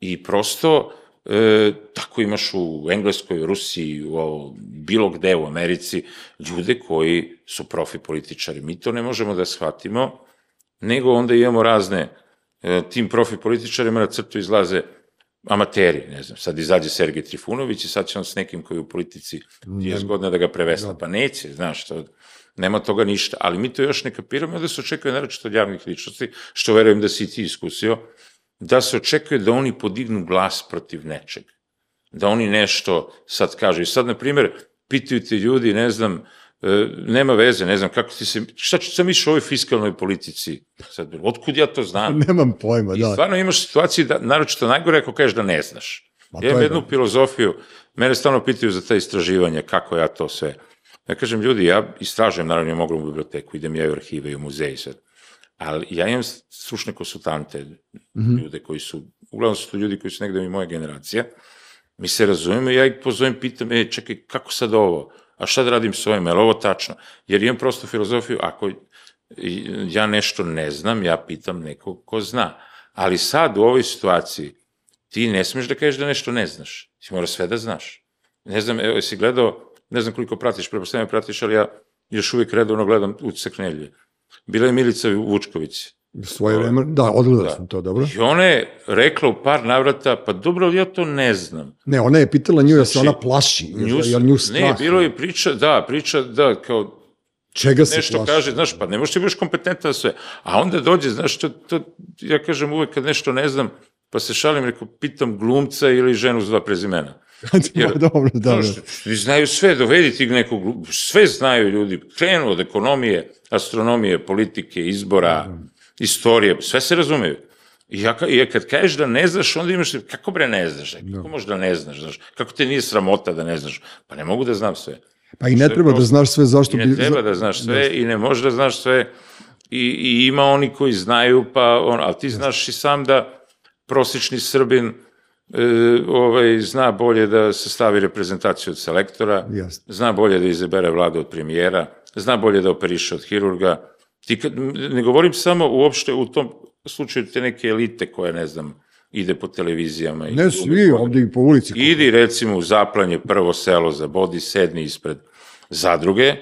I prosto, e, tako imaš u Engleskoj, Rusiji, u ovo, bilo gde u Americi, ljude koji su profi političari. Mi to ne možemo da shvatimo, nego onda imamo razne, e, tim profi političarima na crtu izlaze amateri, ne znam, sad izađe Sergej Trifunović i sad će on s nekim koji je u politici 30 godina da ga prevesla, pa neće, znaš, to, nema toga ništa, ali mi to još ne kapiramo, da se očekuje naročito od javnih ličnosti, što verujem da si ti iskusio, da se očekuje da oni podignu glas protiv nečeg. Da oni nešto sad kažu. I sad, na primjer, pitaju te ljudi, ne znam, e, nema veze, ne znam, kako ti se, šta ću sam mišao o ovoj fiskalnoj politici? Sad, otkud ja to znam? Nemam pojma, I da. stvarno imaš situaciju da, naročito najgore ako kažeš da ne znaš. Ma Ja imam je jednu da. filozofiju, mene stalno pitaju za ta istraživanja, kako ja to sve. Ja kažem, ljudi, ja istražujem, naravno, imam ogromnu biblioteku, idem ja i u arhive i u muzeji sve. Ali ja imam stručne konsultante, Mhm. ljude koji su, uglavnom su to ljudi koji su negde i moja generacija, mi se razumemo i ja ih pozovem, pitam, e, čekaj, kako sad ovo? A šta da radim s ovim? Je ovo tačno? Jer imam prostu filozofiju, ako ja nešto ne znam, ja pitam nekog ko zna. Ali sad u ovoj situaciji ti ne smeš da kažeš da nešto ne znaš. Ti mora sve da znaš. Ne znam, evo, jesi gledao, ne znam koliko pratiš, prepostavljam pratiš, ali ja još uvijek redovno gledam utisak nedelje. Bila je Milica Vučković. Svoje vreme, da, odgledao Da. sam to, dobro. I ona je rekla u par navrata, pa dobro, ali ja to ne znam. Ne, ona je pitala nju, ja se Znači, ona plaši, Nju, jer nju strah. ne, bilo je priča, da, priča, da, kao Čega se nešto plaši? kaže, znaš, pa ne možeš ti budeš kompetentan sve. A onda dođe, znaš, to, to, ja kažem uvek kad nešto ne znam, pa se šalim, rekao, pitam glumca ili ženu s dva prezimena. Jer- dobro, da, da. Svi znaju sve, dovedi ti nekog, sve znaju ljudi, krenu od ekonomije, astronomije, politike, izbora, istorije, sve se razumeju. I ja, i ja kad kažeš da ne znaš, onda imaš, kako bre ne znaš, kako možeš da ne znaš, znaš, kako te nije sramota da ne znaš, pa ne mogu da znam sve. Pa i ne Što je treba da znaš sve, zašto I bi... ne treba da znaš sve i ne možeš da znaš sve. I, i ima oni koji znaju, pa on, ali ti znaš i sam da prosječni Srbin e, ovaj, zna bolje da se stavi reprezentaciju od selektora, Jasno. zna bolje da izabere vladu od premijera, zna bolje da operiše od hirurga. Ti kad, ne govorim samo uopšte u tom slučaju te neke elite koje, ne znam, ide po televizijama. i Ne svi ovde i po ulici. Idi recimo u Zaplanje, prvo selo za bodi, sedni ispred zadruge,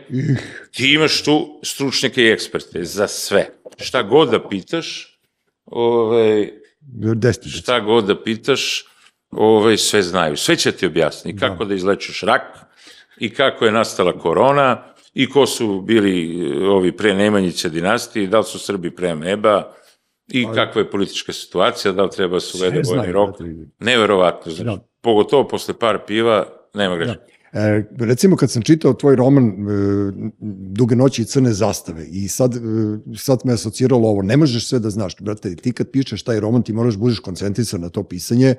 ti imaš tu stručnjake i eksperte za sve. Šta god da pitaš, ovaj, Desni, šta god da pitaš, ovaj, sve znaju. Sve će ti objasniti kako da izlečiš rak i kako je nastala korona i ko su bili eh, ovi pre Nemanjića dinastije, da li su Srbi pre Meba i kakva je politička situacija, da li treba se uvede vojni rok. Neverovatno, znači, Da. pogotovo posle par piva, nema greške. E, recimo kad sam čitao tvoj roman e, Duge noći i crne zastave i sad, e, sad me asociralo ovo, ne možeš sve da znaš, brate, ti kad pišeš taj roman ti moraš da budeš koncentrisan na to pisanje,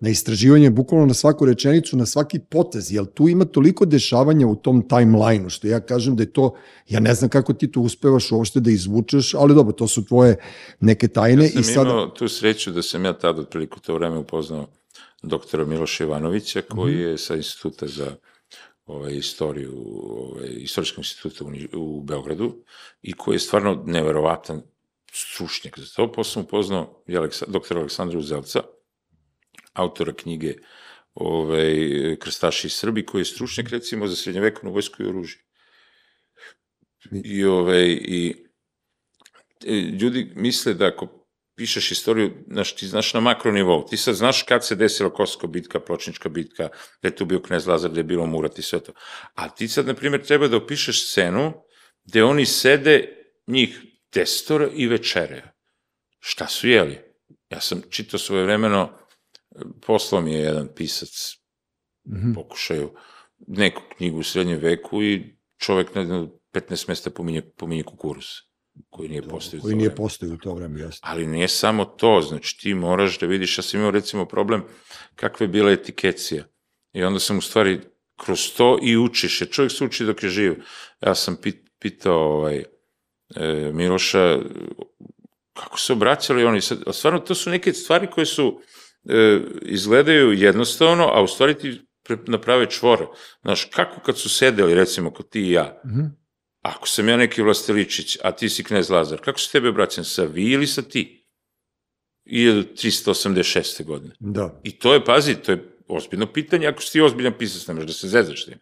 na istraživanje, bukvalno na svaku rečenicu, na svaki potez, jer tu ima toliko dešavanja u tom timeline-u, što ja kažem da je to, ja ne znam kako ti to uspevaš uopšte da izvučeš, ali dobro, to su tvoje neke tajne. Ja sam i sad... imao tu sreću da sam ja tada otprilike u to vreme upoznao doktora Miloša Ivanovića, koji je sa instituta za ovaj, istoriju, ovaj, istorijskog instituta u, u Beogradu i koji je stvarno neverovatan stručnjak za to. Posle sam upoznao i Aleksa, doktora Aleksandra Uzelca, autora knjige ovaj, Krstaši i Srbi, koji je stručnjak recimo za srednjevekovnu vojsku i oružje. I, ovaj, i e, ljudi misle da ako pišeš istoriju, znaš, ti znaš na makro nivou, ti sad znaš kad se desila Kosovska bitka, Pločnička bitka, da je tu bio knez Lazar, da je bilo Murat i sve to. A ti sad, na primjer, treba da opišeš scenu gde oni sede, njih destora i večere. Šta su jeli? Ja sam čitao svoje vremeno, poslao mi je jedan pisac, Mhm. pokušaju, neku knjigu u srednjem veku i čovek na 15 mesta pominje, pominje kukuruz, koji nije postao. koji nije postojao u to vreme, jasno. Ali nije samo to, znači ti moraš da vidiš, ja sam imao recimo problem kakva je bila etikecija. I onda sam u stvari kroz to i učiš, jer čovjek se uči dok je živ. Ja sam pit, pitao ovaj, e, Miloša kako se obraćali oni, sad, a stvarno to su neke stvari koje su e, izgledaju jednostavno, a u stvari ti pre, naprave čvor. Znaš, kako kad su sedeli, recimo, kod ti i ja, Mhm. Ako sam ja neki vlasteličić, a ti si knez Lazar, kako se tebe obraćam, sa vi ili sa ti? 1386. godine. Da. I to je, pazi, to je ozbiljno pitanje, ako si ti ozbiljan pisac, ne možeš da se zezaš tim.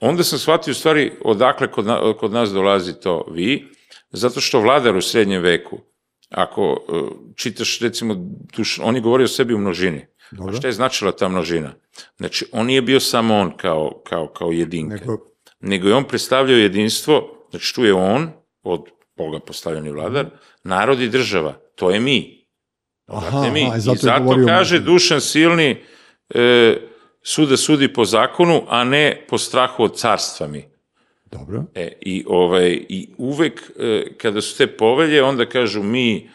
Onda sam shvatio u stvari odakle kod, na, kod nas dolazi to vi, zato što vladar u srednjem veku, ako uh, čitaš recimo, duš, on je govorio o sebi u množini. Dobro. A šta je značila ta množina? Znači, on nije bio samo on kao, kao, kao jedinka, nego, Nego, nego je on predstavljao jedinstvo, znači tu je on, od Boga postavljeni vladar, narod i država, to je mi. aha, Znate mi, aha, I zato, zato, je govorio... kaže Dušan Silni, e, suda sudi po zakonu, a ne po strahu od carstva mi. Dobro. E, i, ovaj, I uvek, e, kada su te povelje, onda kažu mi,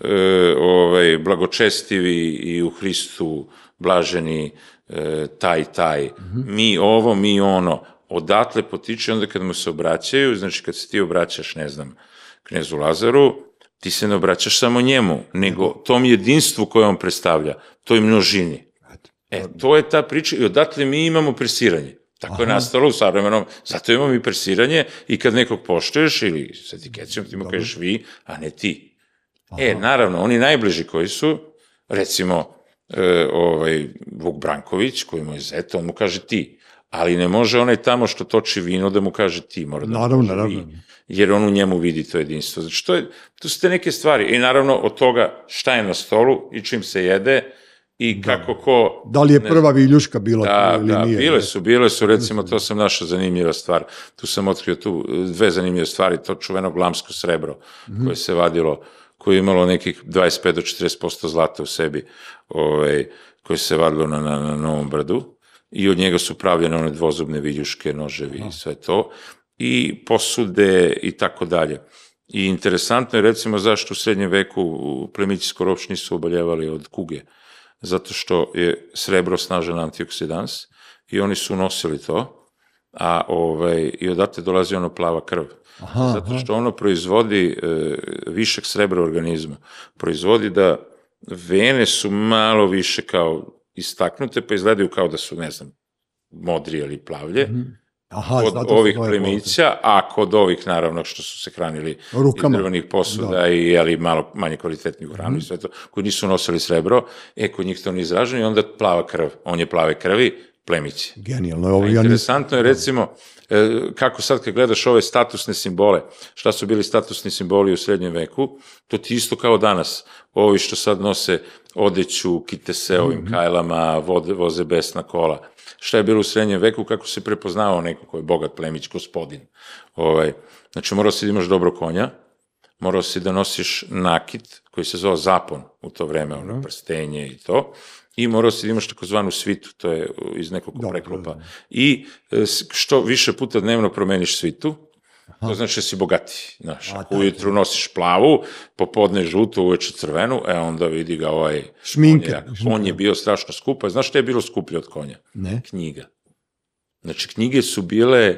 e, ovaj, blagočestivi i u Hristu blaženi, e, taj, taj, mi ovo, mi ono, odatle potiče, onda kad mu se obraćaju, znači kad se ti obraćaš, ne znam, knezu Lazaru, ti se ne obraćaš samo njemu, nego tom jedinstvu koje on predstavlja, toj množini. E, to je ta priča i odatle mi imamo presiranje. Tako je nastalo u savremenom, zato imamo i presiranje i kad nekog poštuješ ili s etikecijom ti mu kažeš vi, a ne ti. E, naravno, oni najbliži koji su, recimo, e, ovaj, Vuk Branković, koji mu je zet, on mu kaže ti. Ali ne može onaj tamo što toči vino da mu kaže ti, mora da Naravno, kaže naravno. vi, jer on u njemu vidi to jedinstvo. Znači, to, je, to su te neke stvari. I naravno, od toga šta je na stolu i čim se jede i kako ko... Da li je ne prva viljuška bila Da, ili da, nije? bile su, bile su, recimo, to sam našao zanimljiva stvar. Tu sam otkrio tu dve zanimljive stvari, to čuveno glamsko srebro koje se vadilo, koje je imalo nekih 25 do 40% zlata u sebi, ovaj, koje se vadilo na, na, na Novom brdu i od njega su pravljene one dvozubne viljuške, noževi i sve to, i posude i tako dalje. I interesantno je recimo zašto u srednjem veku plemići skoro uopšte nisu oboljevali od kuge zato što je srebro snažan antioksidans i oni su nosili to, a ovaj, i odatle dolazi ono plava krv. Aha, zato što ono proizvodi e, višak srebra u organizmu. Proizvodi da vene su malo više kao istaknute, pa izgledaju kao da su, ne znam, modri ili plavlje, Aha, kod zato su ovih plemića, a kod ovih naravno što su se hranili Rukama. iz drvenih posuda i jeli malo manje kvalitetniju hranu Mhm. i sve to, koji nisu nosili srebro, e, kod njih to nije izraženo i onda plava krv. On je plave krvi, plemići. Genijalno. Ovo, ja interesantno je recimo e, kako sad kad gledaš ove statusne simbole, šta su bili statusni simboli u srednjem veku, to ti isto kao danas. Ovi što sad nose odeću, kite se ovim Mhm. kajlama, vode, voze besna kola. Šta je bilo u srednjem veku, kako se prepoznavao neko ko je bogat plemić, gospodin. Ovaj, znači morao si da imaš dobro konja, morao si da nosiš nakit koji se zvao zapon u to vreme, ono prstenje i to, i morao si da imaš takozvanu svitu, to je iz nekoliko Dobro, preklopa. da. I s- što više puta dnevno promeniš svitu, to znači da si bogati. Znaš, A, ako ujutru nosiš plavu, popodne žutu, uveče crvenu, e onda vidi ga ovaj... Šminker. On je, on je bio strašno skup, a znaš što je bilo skuplje od konja? Ne. Knjiga. Znači, knjige su bile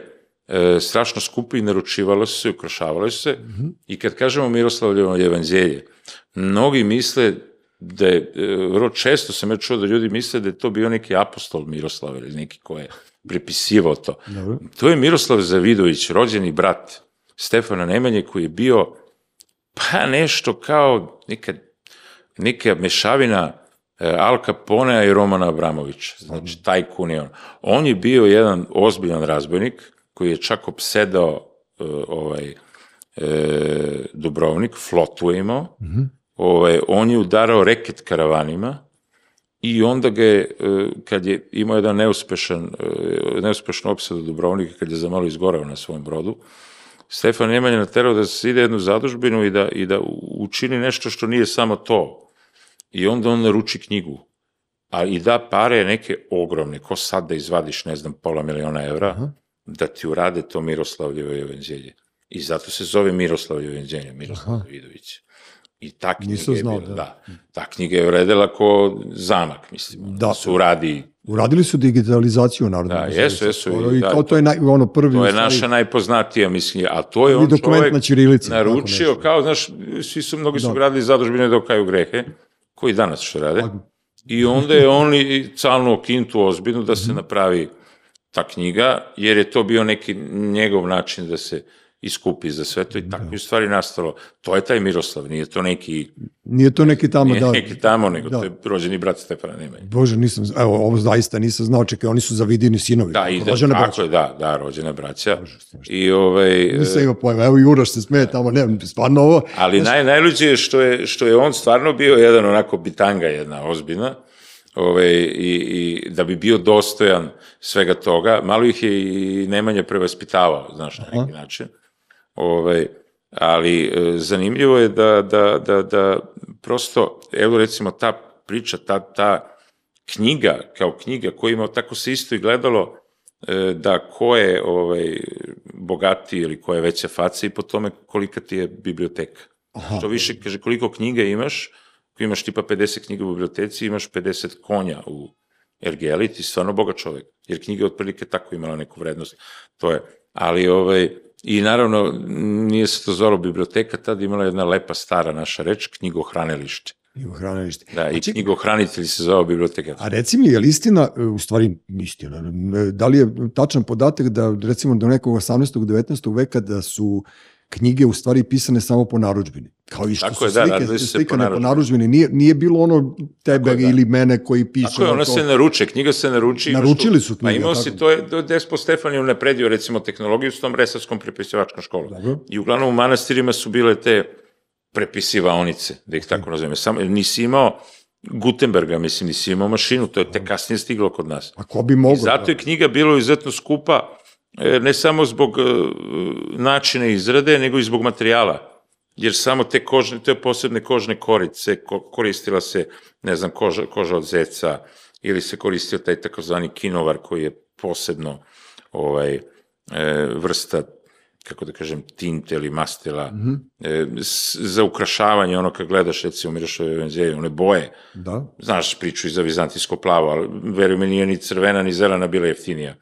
e, strašno skupe i naručivale su se, i ukrašavale su se. I kad kažemo Miroslavljevo evanđelje, mnogi misle da je, e, vrlo često sam ja čuo da ljudi misle da je to bio neki apostol Miroslav ili neki ko je prepisivao to. Dobro. To je Miroslav Zavidović, rođeni brat Stefana Nemanje, koji je bio pa nešto kao neka, neka mešavina e, Al Caponea i Romana Abramovića. Znači, taj kun je on. On je bio jedan ozbiljan razbojnik koji je čak opsedao e, ovaj, e, Dubrovnik, flotu je imao. Ovaj, on je udarao reket karavanima i onda ga je, e, kad je imao jedan neuspešan, e, neuspešnu opsadu Dubrovnika, kad je za malo izgorao na svom brodu, Stefan Nemanja naterao da se ide jednu zadužbinu i da, i da učini nešto što nije samo to. I onda on naruči knjigu. A i da pare neke ogromne, ko sad da izvadiš, ne znam, pola miliona evra, da ti urade to Miroslavljevo evanđelje. I zato se zove Miroslavljevo evanđelje, Miroslav Davidović. I ta knjiga Nisam je znao, bila, da. da. Ta knjiga je vredela ko zamak, mislim. Da. Da. Se uradi, Uradili su digitalizaciju Narodne Da, jesu, jesu, skoro I da, to- to je naj, ono prvi... to je stvari, naša najpoznatija, mislim, a to je Prvi on dokument čovek na ćirilici, tako naručio, kao, znaš, svi su, mnogi su Da. gradili zadužbine da okaju grehe, koji danas što rade, i onda je on i calnuo kintu ozbiljnu da Mhm. se napravi ta knjiga, jer je to bio neki njegov način da se iskupi za sve to i tako je u stvari nastalo. To je taj Miroslav, nije to neki, Nije to neki tamo, nije da. neki tamo, nego Da. to je rođeni brat Stefana Nemanja. Bože, nisam, evo, ovo zaista nisam znao, čekaj, oni su zavidini sinovi. Da, i da, rođene tako braće. je, da, da, rođene braća. I ovaj, Nisam imao pojma, evo Juraš se smeje tamo, ne, stvarno ovo, Ali naj, najluđe je što, je što je on stvarno bio jedan onako bitanga jedna ozbiljna, ove, i, i da bi bio dostojan svega toga, malo ih je i Nemanja prevaspitavao, znaš, na neki način. Ove, ali e, zanimljivo je da, da, da, da prosto, evo recimo ta priča, ta, ta knjiga, kao knjiga koju ima, tako se isto i gledalo, e, da ko je ovaj, bogati ili ko je veća faca i po tome kolika ti je biblioteka. Aha. Što više, kaže, koliko knjiga imaš, ako imaš tipa 50 knjiga u biblioteci, imaš 50 konja u Ergeli, ti stvarno bogat čovek, jer knjiga je otprilike tako imala neku vrednost. To je, ali ovaj, i naravno, nije se to zvalo biblioteka, tad imala jedna lepa stara naša reč, knjigohranilište. i u hranilište. Da, i A ček- knjigohranitelj se zvao biblioteka. A reci mi, je li istina, e, u stvari istina, da li je tačan podatak da recimo do nekog 18. 19. veka da su knjige u stvari pisane samo po narudžbini? Kao i što Tako su je, da, slike po slikane po narudžbini. Nije, nije bilo ono tebe je, da. ili mene koji piše. Tako je, ona to. se naruče, knjiga se naruči. Naručili su Pa knjige, imao tako. si, to je, Despo Stefan je unapredio recimo tehnologiju s tom resarskom prepisivačkom školom. Dobro. I uglavnom u manastirima su bile te prepisivaonice, da ih tako nazovem. Samo, nisi imao Gutenberga, mislim, nisi imao mašinu, to je tek kasnije stiglo kod nas. A ko bi mogo? I zato je knjiga bila izuzetno skupa, e, ne samo zbog e, načina izrade, nego i zbog materijala. Jer samo te kožne, te posebne kožne korice, ko, koristila se, ne znam, koža, koža od zeca, ili se koristio taj takozvani kinovar koji je posebno ovaj, e, vrsta kako da kažem, tinte ili mastila, mm -hmm. e, s, za ukrašavanje, ono kad gledaš, recimo, Mirošove evanđelje, one boje, Da. znaš priču i za vizantijsko plavo, ali veruj mi nije ni crvena ni zelena bila jeftinija.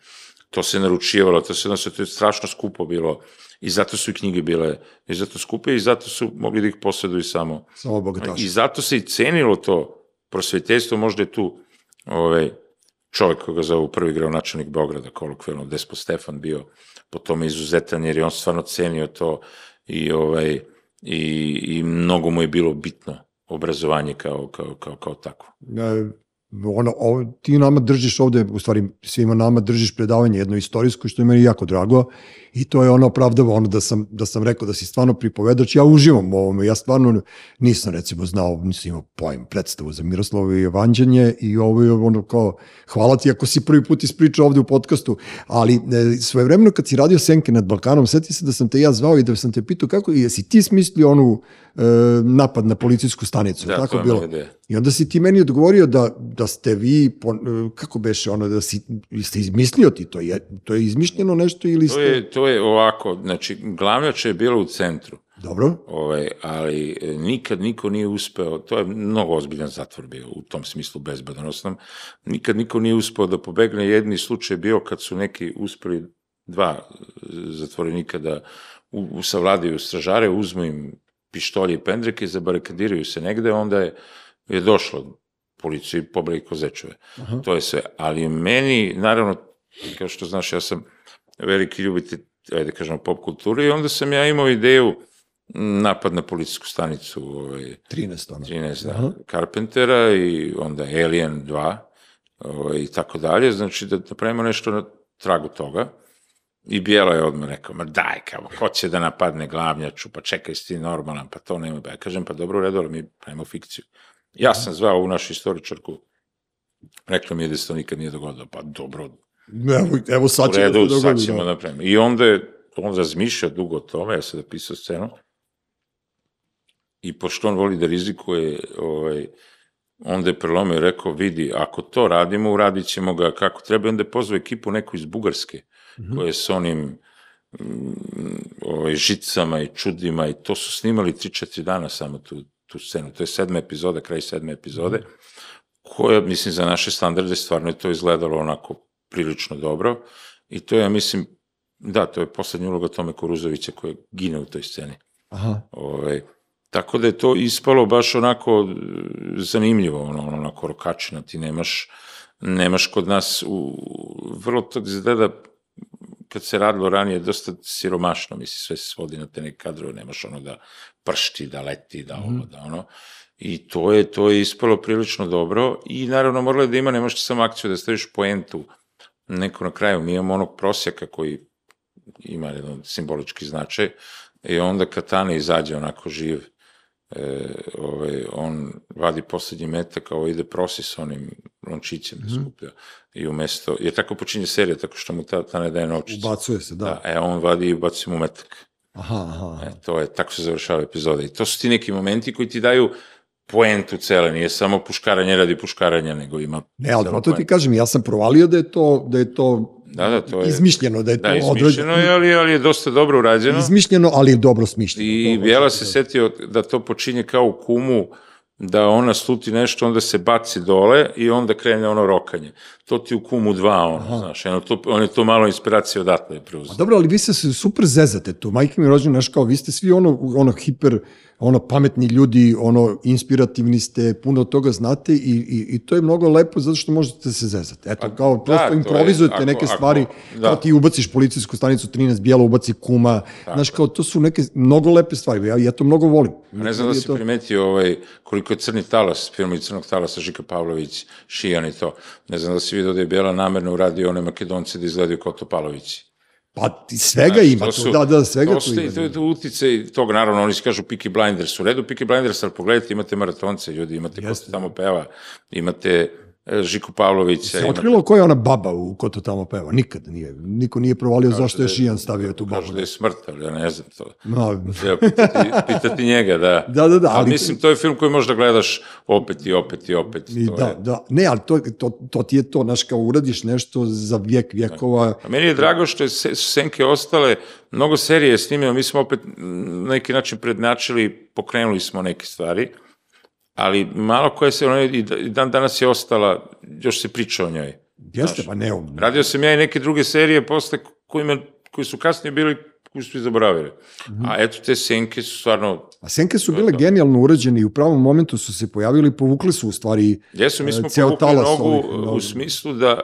To se naručivalo, to se odnosno, to je strašno skupo bilo i zato su i knjige bile i zato skupe i zato su mogli da ih posjeduju samo. Samo bogataši. I zato se i cenilo to prosvetiteljstvo, možda je tu ovaj, čovjek koga zove prvi gradonačelnik Beograda, kolokvijalno Despo Stefan bio po tome izuzetan, jer je on stvarno cenio to i, ovaj, i, i mnogo mu je bilo bitno obrazovanje kao, kao, kao, kao takvo. Ono, ovo, ti nama držiš ovde, u stvari svima nama držiš predavanje jedno istorijsko, što je meni jako drago I to je ono opravdavo ono da sam, da sam rekao da si stvarno pripovedač. Ja uživam u ovome. Ja stvarno nisam recimo znao, nisam imao pojem predstavu za Miroslavo i Evanđanje i ovo je ono kao, hvala ti ako si prvi put ispričao ovde u podcastu, ali e, svoje vremeno kad si radio Senke nad Balkanom, seti se da sam te ja zvao i da sam te pitao kako, jesi ti smislio onu e, napad na policijsku stanicu? Da, tako to bilo? ideja. I onda si ti meni odgovorio da, da ste vi, po, kako beše ono, da si, ste izmislio ti to, je, to je izmišljeno nešto ili To ste... je, to je ovako, znači, glavnjača je bila u centru, Dobro, ovaj, ali e, nikad niko nije uspeo, to je mnogo ozbiljan zatvor bio u tom smislu bezbedonosnom, nikad niko nije uspeo da pobegne, jedni slučaj je bio kad su neki uspeli dva e, zatvorenika da u, u savladaju stražare, uzmu im pištolje i pendreke, zabarikadiraju se negde, onda je, je došlo policiji i pobili kozečove. Aha. To je sve. Ali meni, naravno, kao što znaš, ja sam veliki ljubitelj, ajde kažemo, pop kulture i onda sam ja imao ideju napad na policijsku stanicu ovaj, 13 ono. 13 da, Aha. Carpentera i onda Alien 2 ovaj, i tako dalje, znači da napravimo nešto na tragu toga. I Bijela je odmah rekao, ma daj, kao, ko će da napadne glavnjaču, pa čekaj, si ti normalan, pa to nema. Ja kažem, pa dobro, u redu, ali mi pravimo fikciju. Ja sam zvao ovu našu istoričarku, rekla mi je da se to nikad nije dogodilo, pa dobro, Evo, evo sad u će redu, da se sad ćemo da. da. I onda je on razmišljao dugo o tome, ja sam napisao scenu, i pošto on voli da rizikuje, ovaj, onda je prelomio i rekao, vidi, ako to radimo, uradit ćemo ga kako treba, onda je pozvao ekipu neku iz Bugarske, Mhm. koja je s onim mm, ovaj, žicama i čudima i to su snimali 3-4 dana samo tu, tu scenu. To je sedma epizoda, kraj sedme epizode, koja, mislim, za naše standarde stvarno je to izgledalo onako prilično dobro i to je, ja mislim, da, to je poslednja uloga Tome Koruzovića koja gine u toj sceni. Aha. Ovaj, tako da je to ispalo baš onako e, zanimljivo, ono, ono, onako rokačina, ti nemaš, nemaš kod nas, u, vrlo to izgleda, kad se radilo ranije, dosta siromašno, misli, sve se svodi na te neke kadrove, nemaš ono da pršti, da leti, da ovo, da ono. I to je, to je ispalo prilično dobro i naravno moralo je da ima, nemaš ti samo akciju da staviš poentu neko na kraju. Mi imamo onog prosjaka koji ima jedan simbolički značaj i onda Katana izađe onako živ, e, ovaj, on vadi poslednji metak, a ovo ide prosi sa onim lončićem da skuplja. I umesto, jer tako počinje serija, tako što mu ta, ta ne daje novčić. Ubacuje se, da. Da, e, on vadi i ubaci mu metak. Aha, aha. E, to je, tako se završava epizoda. I to su ti neki momenti koji ti daju poentu cele, nije samo puškaranje radi puškaranja, nego ima... Ne, ali zato ti kažem, ja sam provalio da je to, da je to Da, da, to je... izmišljeno, da je to Da, izmišljeno je, ali, ali je dosta dobro urađeno. izmišljeno, ali je dobro smišljeno. I To Bijela hoću se setio da to počinje kao u kumu, da ona sluti nešto, onda se baci dole i onda krene ono rokanje. To ti u kumu dva, ono, znaš, ono, to, on je to malo inspiracije odatle preuzeo. dobro, ali vi se super zezate tu. Majke mi je rođena, znaš kao, vi ste svi ono, ono hiper, ono pametni ljudi, ono inspirativni ste, puno toga znate i, i, i to je mnogo lepo zato što možete se zezati. Eto, Pa, kao prosto da, to je, improvizujete ako- neke ako- stvari, da. kao ti ubaciš policijsku stanicu 13, bijelo ubaci kuma, znaš kao, to su neke mnogo lepe stvari, ja, ja to mnogo volim. Ne znam da si to- primetio ovaj, koliko je Crni talas, film i Crnog talasa, Žika Pavlović, Šijan i to. Ne znam da si vidio da je Bijela namerno uradio one Makedonce da izgledaju kao Topalovići. Pa ti svega Znaš, ima to su- da, da, svega to tu ima. To je to uticaj tog, naravno, oni se kažu Peaky Blinders, u redu Peaky Blinders, ali pogledajte, imate maratonce, ljudi, imate ko Jeste, se tamo peva, imate Žiku Pavlovića, Se otkrilo koja je ona baba u ko to tamo peva? Nikad nije. Niko nije provalio zašto je Šijan stavio tu babu. Kažu da je smrt, ali ja ne znam to. No, Treba pitati, pitati njega, da. Da, da, da, Ali, ali- mislim, to je film koji možda gledaš opet i opet i opet. I to da, je. da. Ne, ali to, to, to ti je to, znaš, kao uradiš nešto za vijek vjekova. A meni je drago što je se, su Senke ostale, mnogo serije je snimljeno, mi smo opet na neki način prednačili, pokrenuli smo neke stvari, ali malo koje se, i da- i dan danas je ostala, još se priča o njoj. Jeste, pa ne, Radio sam ja i neke druge serije posle kojima, koji su kasnije bili, koji su zaboravili. Mhm. A eto, te Senke su stvarno, A senke su bile genijalno urađene i u pravom momentu su se pojavili i povukli su u stvari jesu, mi e, smo ceo povukli talas nogu ovih, u smislu da,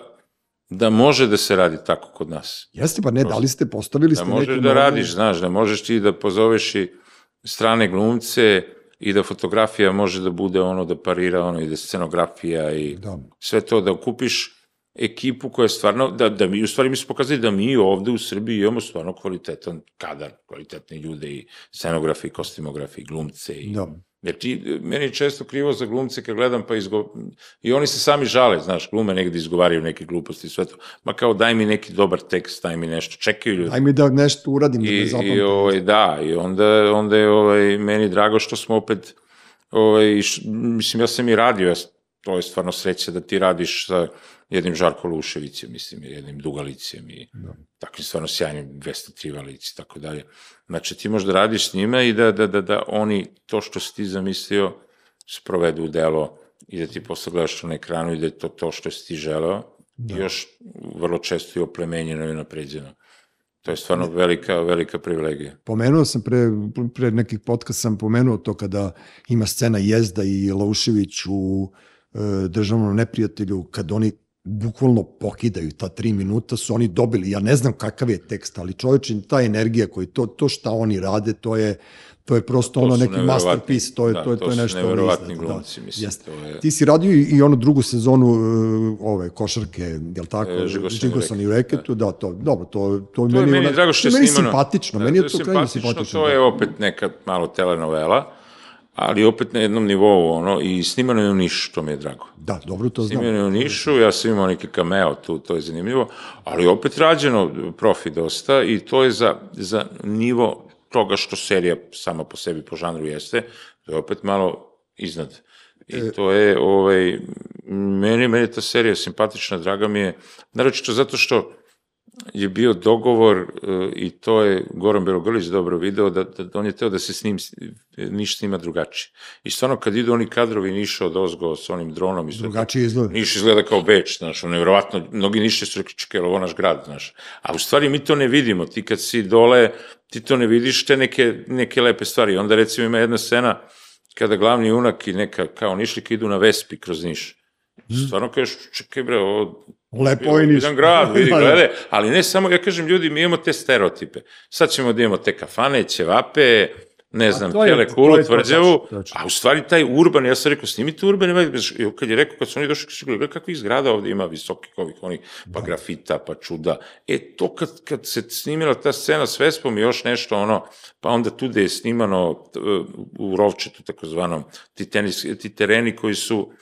da može da se radi tako kod nas. Jeste, pa ne, da li ste postavili Da ste možeš neke da mnogo- radiš, znaš, da možeš ti da pozoveš i strane glumce i da fotografija može da bude ono, da parira ono i da scenografija i Da. sve to da kupiš ekipu koja je stvarno, da, da mi, u stvari mi su pokazali da mi ovde u Srbiji imamo stvarno kvalitetan kadar, kvalitetne ljude i scenografi, i kostimografi, i glumce i... Da. Jer ti, meni je često krivo za glumce kad gledam pa izgo... I oni se sami žale, znaš, glume negde izgovaraju neke gluposti i sve to. Ma kao daj mi neki dobar tekst, daj mi nešto, čekaju ljudi. Aj mi da nešto uradim, da I, me zapamtim. i ovaj, da, i onda, onda je ovaj, meni drago što smo opet, ovaj, š, mislim, ja sam i radio, ja, to je stvarno sreća da ti radiš sa jednim Žarko Luševićem, mislim, i jednim Dugalicem i Da. takvim stvarno sjajnim 203 valici i tako dalje. Znači, ti možda radiš s njima i da, da, da, da oni to što si ti zamislio sprovedu u delo i da ti posle gledaš to na ekranu i da je to to što si ti želeo da. i još vrlo često i oplemenjeno i napređeno. To je stvarno velika, velika privilegija. Pomenuo sam pre, pre nekih podcast sam pomenuo to kada ima scena Jezda i Laušević u e, državnom neprijatelju, kad oni bukvalno pokidaju ta tri minuta, su oni dobili, ja ne znam kakav je tekst, ali čovečin, ta energija koji, to, to šta oni rade, to je, to je prosto To ono su neki masterpiece, to je, da, to je, to to je su nešto ono neverovatni iznad, glumci, mislim, Jeste. to je- Ti si radio i, i onu drugu sezonu uh, ove košarke, jel tako? E, Žigosan i reketu, da, to, dobro, to, to, To je meni ona- drago što je to meni snimano. simpatično, Da, meni je to krajnje simpatično. To da. je opet neka malo telenovela, ali opet na jednom nivou, ono, i snimano je u Nišu, to mi je drago. Da, dobro to znam. Snimano je u Nišu, ja sam imao neki cameo tu, to je zanimljivo, ali opet rađeno profi dosta i to je za, za nivo toga što serija sama po sebi po žanru jeste, to je opet malo iznad. I E, to je, ovaj, meni, meni je ta serija simpatična, draga mi je, naročito zato što je bio dogovor e, i to je Goran Belogrlić dobro video, da, da, da on je teo da se snim, Niš snima drugačije. I stvarno kad idu oni kadrovi Niša od ozgo s onim dronom i sve to, Drugačije izgleda. Niš izgleda kao Beč, znaš, ono, nevjerovatno, mnogi Niše su rekli, čekaj, ovo naš grad, znaš. A u stvari mi to ne vidimo, ti kad si dole, ti to ne vidiš te neke, neke lepe stvari. Onda recimo ima jedna scena kada glavni junak i neka kao Nišlika idu na Vespi kroz Niš. Stvarno kažeš, čekaj bre, ovo Lepo je Niš. jedan grad, vidi, [laughs] Da, da. gledaj, ali ne samo, ja kažem ljudi, mi imamo te stereotipe. Sad ćemo da imamo te kafane, ćevape, ne znam, tele kulu, tvrđavu, a u stvari taj urban, ja sam rekao, snimite urbani, vibe, i kad je rekao, kad su oni došli, kažu, gledaj kakvih zgrada ovde ima visokih ovih, onih, pa Da. grafita, pa čuda. E, to kad, kad se snimila ta scena s Vespom i još nešto, ono, pa onda tu da je snimano u Rovčetu, takozvanom, ti, tenis, ti tereni koji su,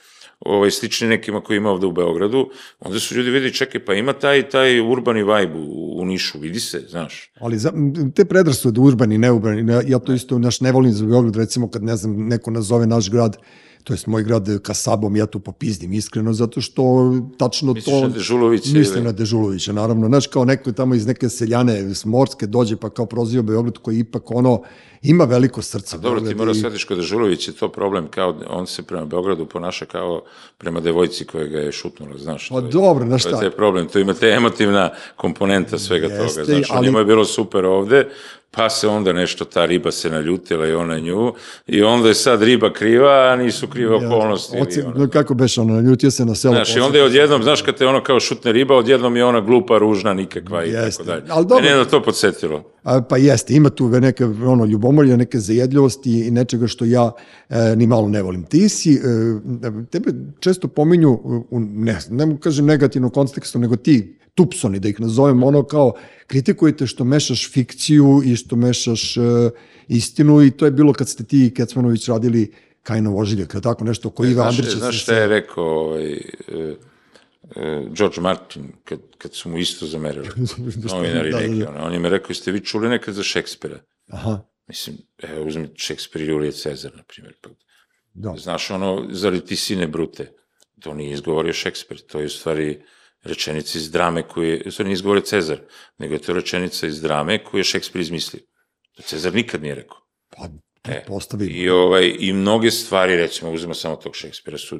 ovaj, slični nekima koji ima ovde u Beogradu, onda su ljudi vidi, čekaj, pa ima taj, taj urbani vibe u, u Nišu, vidi se, znaš. Ali za, te predrasude urbani, neurbani, ne- ja to isto naš ne volim za Beograd, recimo kad ne znam, neko nazove naš grad, to jest moj grad Kasabom, ja to popizdim iskreno, zato što tačno Misliš to... na Dežulovića Mislim ili- na Dežulovića, naravno. Znaš, kao neko tamo iz neke seljane, s Morske dođe, pa kao proziva Beograd, koji ipak ono, ima veliko srce. Dobro, ti Beograd moraš i- shvatiš kod Dežulović je to problem, kao on se prema Beogradu ponaša kao prema devojci koja ga je šutnula, znaš. Pa dobro, znaš To je šta, problem, to ima te emotivna komponenta svega Jeste, toga, znaš, ali- ali... njima je bilo super ovde, pa se onda nešto, ta riba se naljutila i ona nju, i onda je sad riba kriva, a nisu krive okolnosti. ili Oci, ono. kako beš ono, naljutio se na selo. Znaš, i onda je odjednom, znaš, kad te ono kao šutne riba, odjednom je ona glupa, ružna, nikakva i Jeste, tako dalje. ali dobro. Mene je na to podsjetilo. A, pa jeste, ima tu neke ono, ljubomorja, neke zajedljivosti i nečega što ja e, ni malo ne volim. Ti si, e, tebe često pominju, u, ne, ne kažem negativnom kontekstu, nego ti, tupsoni, da ih nazovem, ono kao kritikujete što mešaš fikciju i što mešaš e, istinu i to je bilo kad ste ti i Kecmanović radili Kajno vožilje, kada tako nešto, koji Iva Znaš, Andrića znaš šta je rekao ovaj, e, e, George Martin, kad, kad su mu isto zamerili, [laughs] novinari Da, da, neki, da. ono, on im je rekao, jeste vi čuli nekad za Šekspira? Aha, Mislim, evo, uzmi Šekspir i Julije Cezar, na primjer. Pa, da. znaš, ono, zar ti sine brute? To nije izgovorio Šekspir, to je u stvari rečenica iz drame koju je, stvari nije izgovorio Cezar, nego je to rečenica iz drame koju je Šekspir izmislio. To Cezar nikad nije rekao. Pa, E, postavi. I, ovaj, I mnoge stvari, recimo, uzmemo samo tog Šekspira, su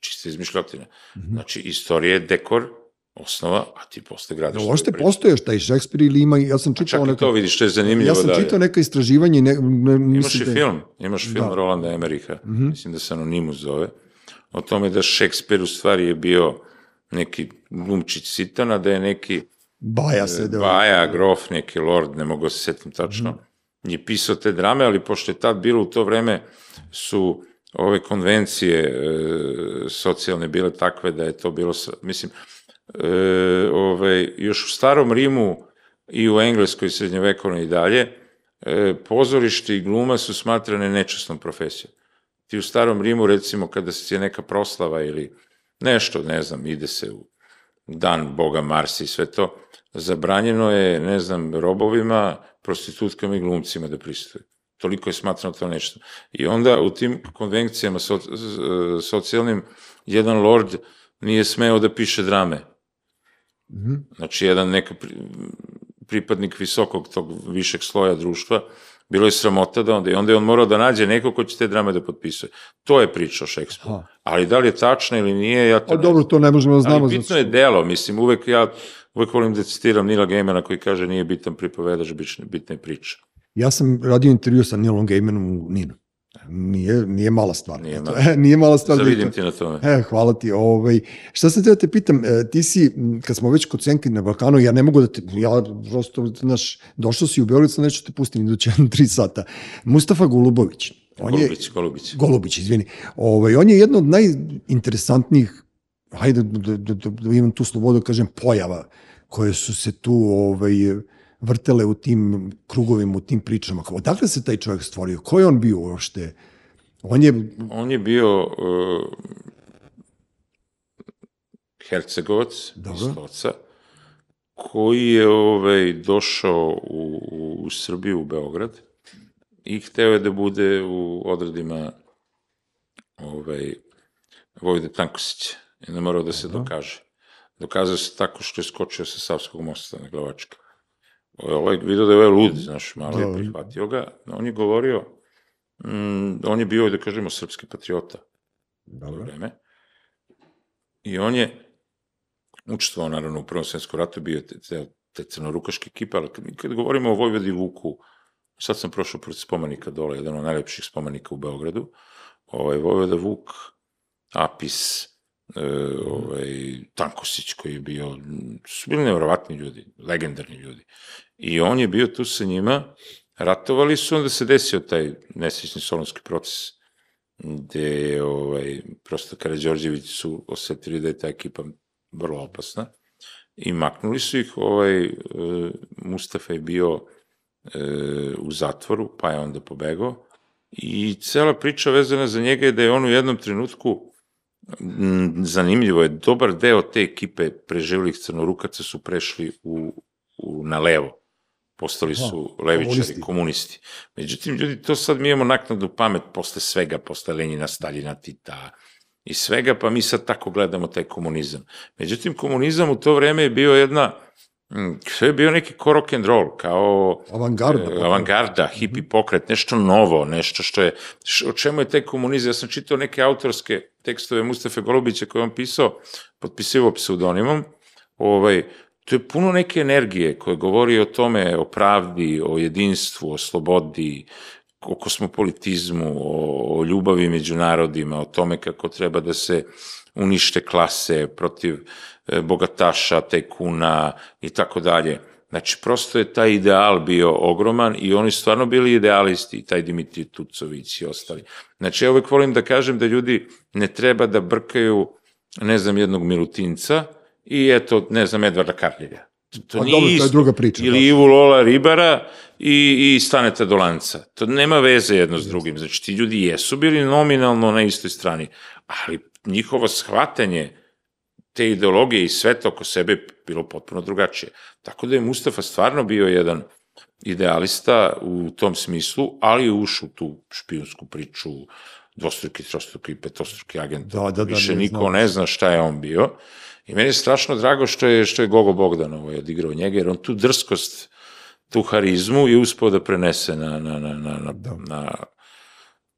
čiste izmišljotine. Mhm. Znači, istorija je dekor, osnova, a ti posle gradiš. Uopšte priču. postoje šta i Šekspir ili ima, ja sam Čak čitao neka... to vidiš, što je zanimljivo Ja sam dalje. čitao neka istraživanja i ne, ne, Imaš mislim i da- film, imaš film Da. Rolanda Emeriha, Mhm. mislim da se Anonimus zove, o tome da Šekspir u stvari je bio neki glumčić sitana, da je neki Baja se da... Baja, grof, neki lord, ne mogu se setim tačno, Mhm. je pisao te drame, ali pošto je tad bilo u to vreme su ove konvencije e, socijalne bile takve da je to bilo, mislim, e, ovaj, još u starom Rimu i u Engleskoj srednjevekovnoj i dalje, e, pozorište i gluma su smatrane nečasnom profesijom. Ti u starom Rimu, recimo, kada se je neka proslava ili nešto, ne znam, ide se u dan Boga Marsa i sve to, zabranjeno je, ne znam, robovima, prostitutkama i glumcima da pristuju. Toliko je smatrano to nešto. I onda u tim konvencijama so, socijalnim, jedan lord nije smeo da piše drame. Mm -hmm. Znači, jedan neka pri, pripadnik visokog tog višeg sloja društva, bilo je sramota da onda, i onda je on morao da nađe neko ko će te drame da potpisuje. To je priča o Šekspiru. Ali da li je tačna ili nije, ja to A, dobro, to ne možemo da znamo. Ali bitno je delo, mislim, uvek ja uvek volim da citiram Nila Gejmana koji kaže nije bitan pripovedač, bitna je priča. Ja sam radio intervju sa Nilom Gejmanom u Ninu. Nije, nije mala stvar. Nije, mala. [laughs] Nije mala stvar. Zavidim ti na tome. E, hvala ti. Ovaj, šta sam teo da te pitam, e, ti si, kad smo već kod Senke na Balkanu, ja ne mogu da te, ja prosto, znaš, došao si u Beograd, sam neću te pustim iduće tri sata. Mustafa Golubović. On Golubić, je, Golubić. Golubić, izvini. Ovaj, on je jedno od najinteresantnijih, hajde da, da, da, da imam tu slobodu, da kažem, pojava koje su se tu ovaj, vrtele u tim krugovima, u tim pričama. Odakle se taj čovjek stvorio? Ko je on bio uopšte? On je... On je bio uh, Hercegovac Dobro. iz Stoca, koji je ovaj, došao u, u Srbiju, u Beograd, i hteo je da bude u odredima ovaj, Vojde Tankosića. I ne morao da se Dobro. dokaže. Dokazao se tako što je skočio sa Savskog mosta na Glavačka ovaj video da je ovaj lud, znaš, malo je da. prihvatio ga, on je govorio, mm, on je bio, da kažemo, srpski patriota Dobro. vreme, i on je učestvovao, naravno, u Prvom svetskom ratu, bio je te, te crnorukaške ekipa, ali kad, kad govorimo o Vojvodi Vuku, sad sam prošao protiv spomenika dole, jedan od najlepših spomenika u Beogradu, ovaj, Vojvoda Vuk, Apis, e, ovaj, Tankosić koji je bio, su bili nevrovatni ljudi, legendarni ljudi. I on je bio tu sa njima, ratovali su, onda se desio taj nesrećni solonski proces, gde je, ovaj, prosto Karadžorđević su osetili da je ta ekipa vrlo opasna i maknuli su ih, ovaj, e, Mustafa je bio e, u zatvoru, pa je onda pobegao i cela priča vezana za njega je da je on u jednom trenutku zanimljivo je, dobar deo te ekipe preživlih crnorukaca su prešli u, u, na levo. Postali su Aha, levičari, komunisti. komunisti. Međutim, ljudi, to sad mi imamo naknadu pamet posle svega, posle Lenjina, Staljina, Tita i svega, pa mi sad tako gledamo taj komunizam. Međutim, komunizam u to vreme je bio jedna Mm, sve je bio neki ko rock and roll, kao avangarda, e, avangarda hippie pokret, nešto novo, nešto što je, š, o čemu je taj komunizam, ja sam čitao neke autorske tekstove Mustafe Golubića koje on pisao, potpisivo pseudonimom, ovaj, to je puno neke energije koje govori o tome, o pravdi, o jedinstvu, o slobodi, o kosmopolitizmu, o, o ljubavi među narodima, o tome kako treba da se unište klase protiv E, bogataša, tajkuna i tako dalje. Znači, prosto je taj ideal bio ogroman i oni stvarno bili idealisti, taj Dimitrij Tucović i ostali. Znači, ja uvek volim da kažem da ljudi ne treba da brkaju, ne znam, jednog Milutinca i eto, ne znam, Edvarda Karljelja. To pa, nije dobro, isto. to je druga priča. Ili da. Ivu Lola Ribara i, i Staneta Dolanca. To nema veze jedno s drugim. Znači, ti ljudi jesu bili nominalno na istoj strani, ali njihovo shvatanje te ideologije i sveta oko sebe bilo potpuno drugačije. Tako da je Mustafa stvarno bio jedan idealista u tom smislu, ali je ušao tu špijunsku priču, dvostruki, trostruki, petostruki agent. Da, da, da, Više niko znam. ne zna šta je on bio. I meni je strašno drago što je, što je Gogo Bogdan ovaj, odigrao njega, jer on tu drskost, tu harizmu je uspao da prenese na, na, na, na, na, da. na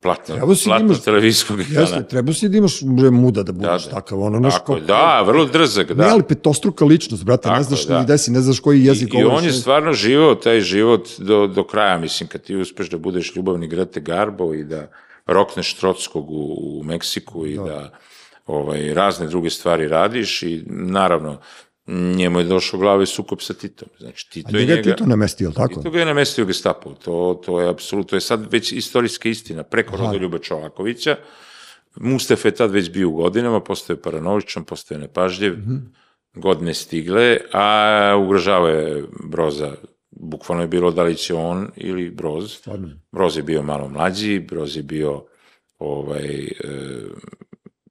platno, treba si da platno imaš, televizijskog ekrana. Jeste, treba si da imaš bre, muda da budeš da, da. takav, ono, naš Tako, da, vrlo drzak, da. Ne, ali petostruka ličnost, brate, Tako, ne znaš da. ni desi, ne znaš koji jezik I, I on je stvarno živao taj život do, do kraja, mislim, kad ti uspeš da budeš ljubavni Grete Garbo i da rokneš Trotskog u, u Meksiku i da, da ovaj, razne druge stvari radiš i naravno njemu je došao u glavi sukob sa Titom. Znači, Tito A njega je Tito namestio, tako? Tito ga je namestio Gestapo. To, to je apsolutno, to je sad već istorijska istina. Preko Rodoljuba Čolakovića, Mustafa je tad već bio u godinama, postoje paranovičan, postoje nepažljiv, mm -hmm. godine stigle, a ugrožava je Broza. Bukvalno je bilo da li će on ili Broz. Stvarno. Broz je bio malo mlađi, Broz je bio ovaj, e,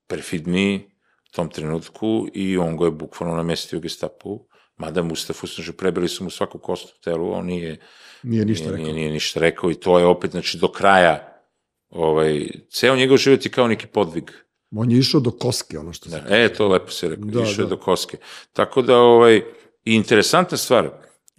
perfidniji tom trenutku i on ga je bukvalno namestio gestapu. Mada Mustafu, znači, prebili su mu svaku kostu u telu, on nije, Nije ništa nije, rekao. nije, nije ništa rekao i to je opet, znači, do kraja, ovaj, ceo njegov život je kao neki podvig. On je išao do koske, ono što se... Da, e, to lepo se rekao, Da, išao je da. do koske. Tako da, ovaj, interesantna stvar,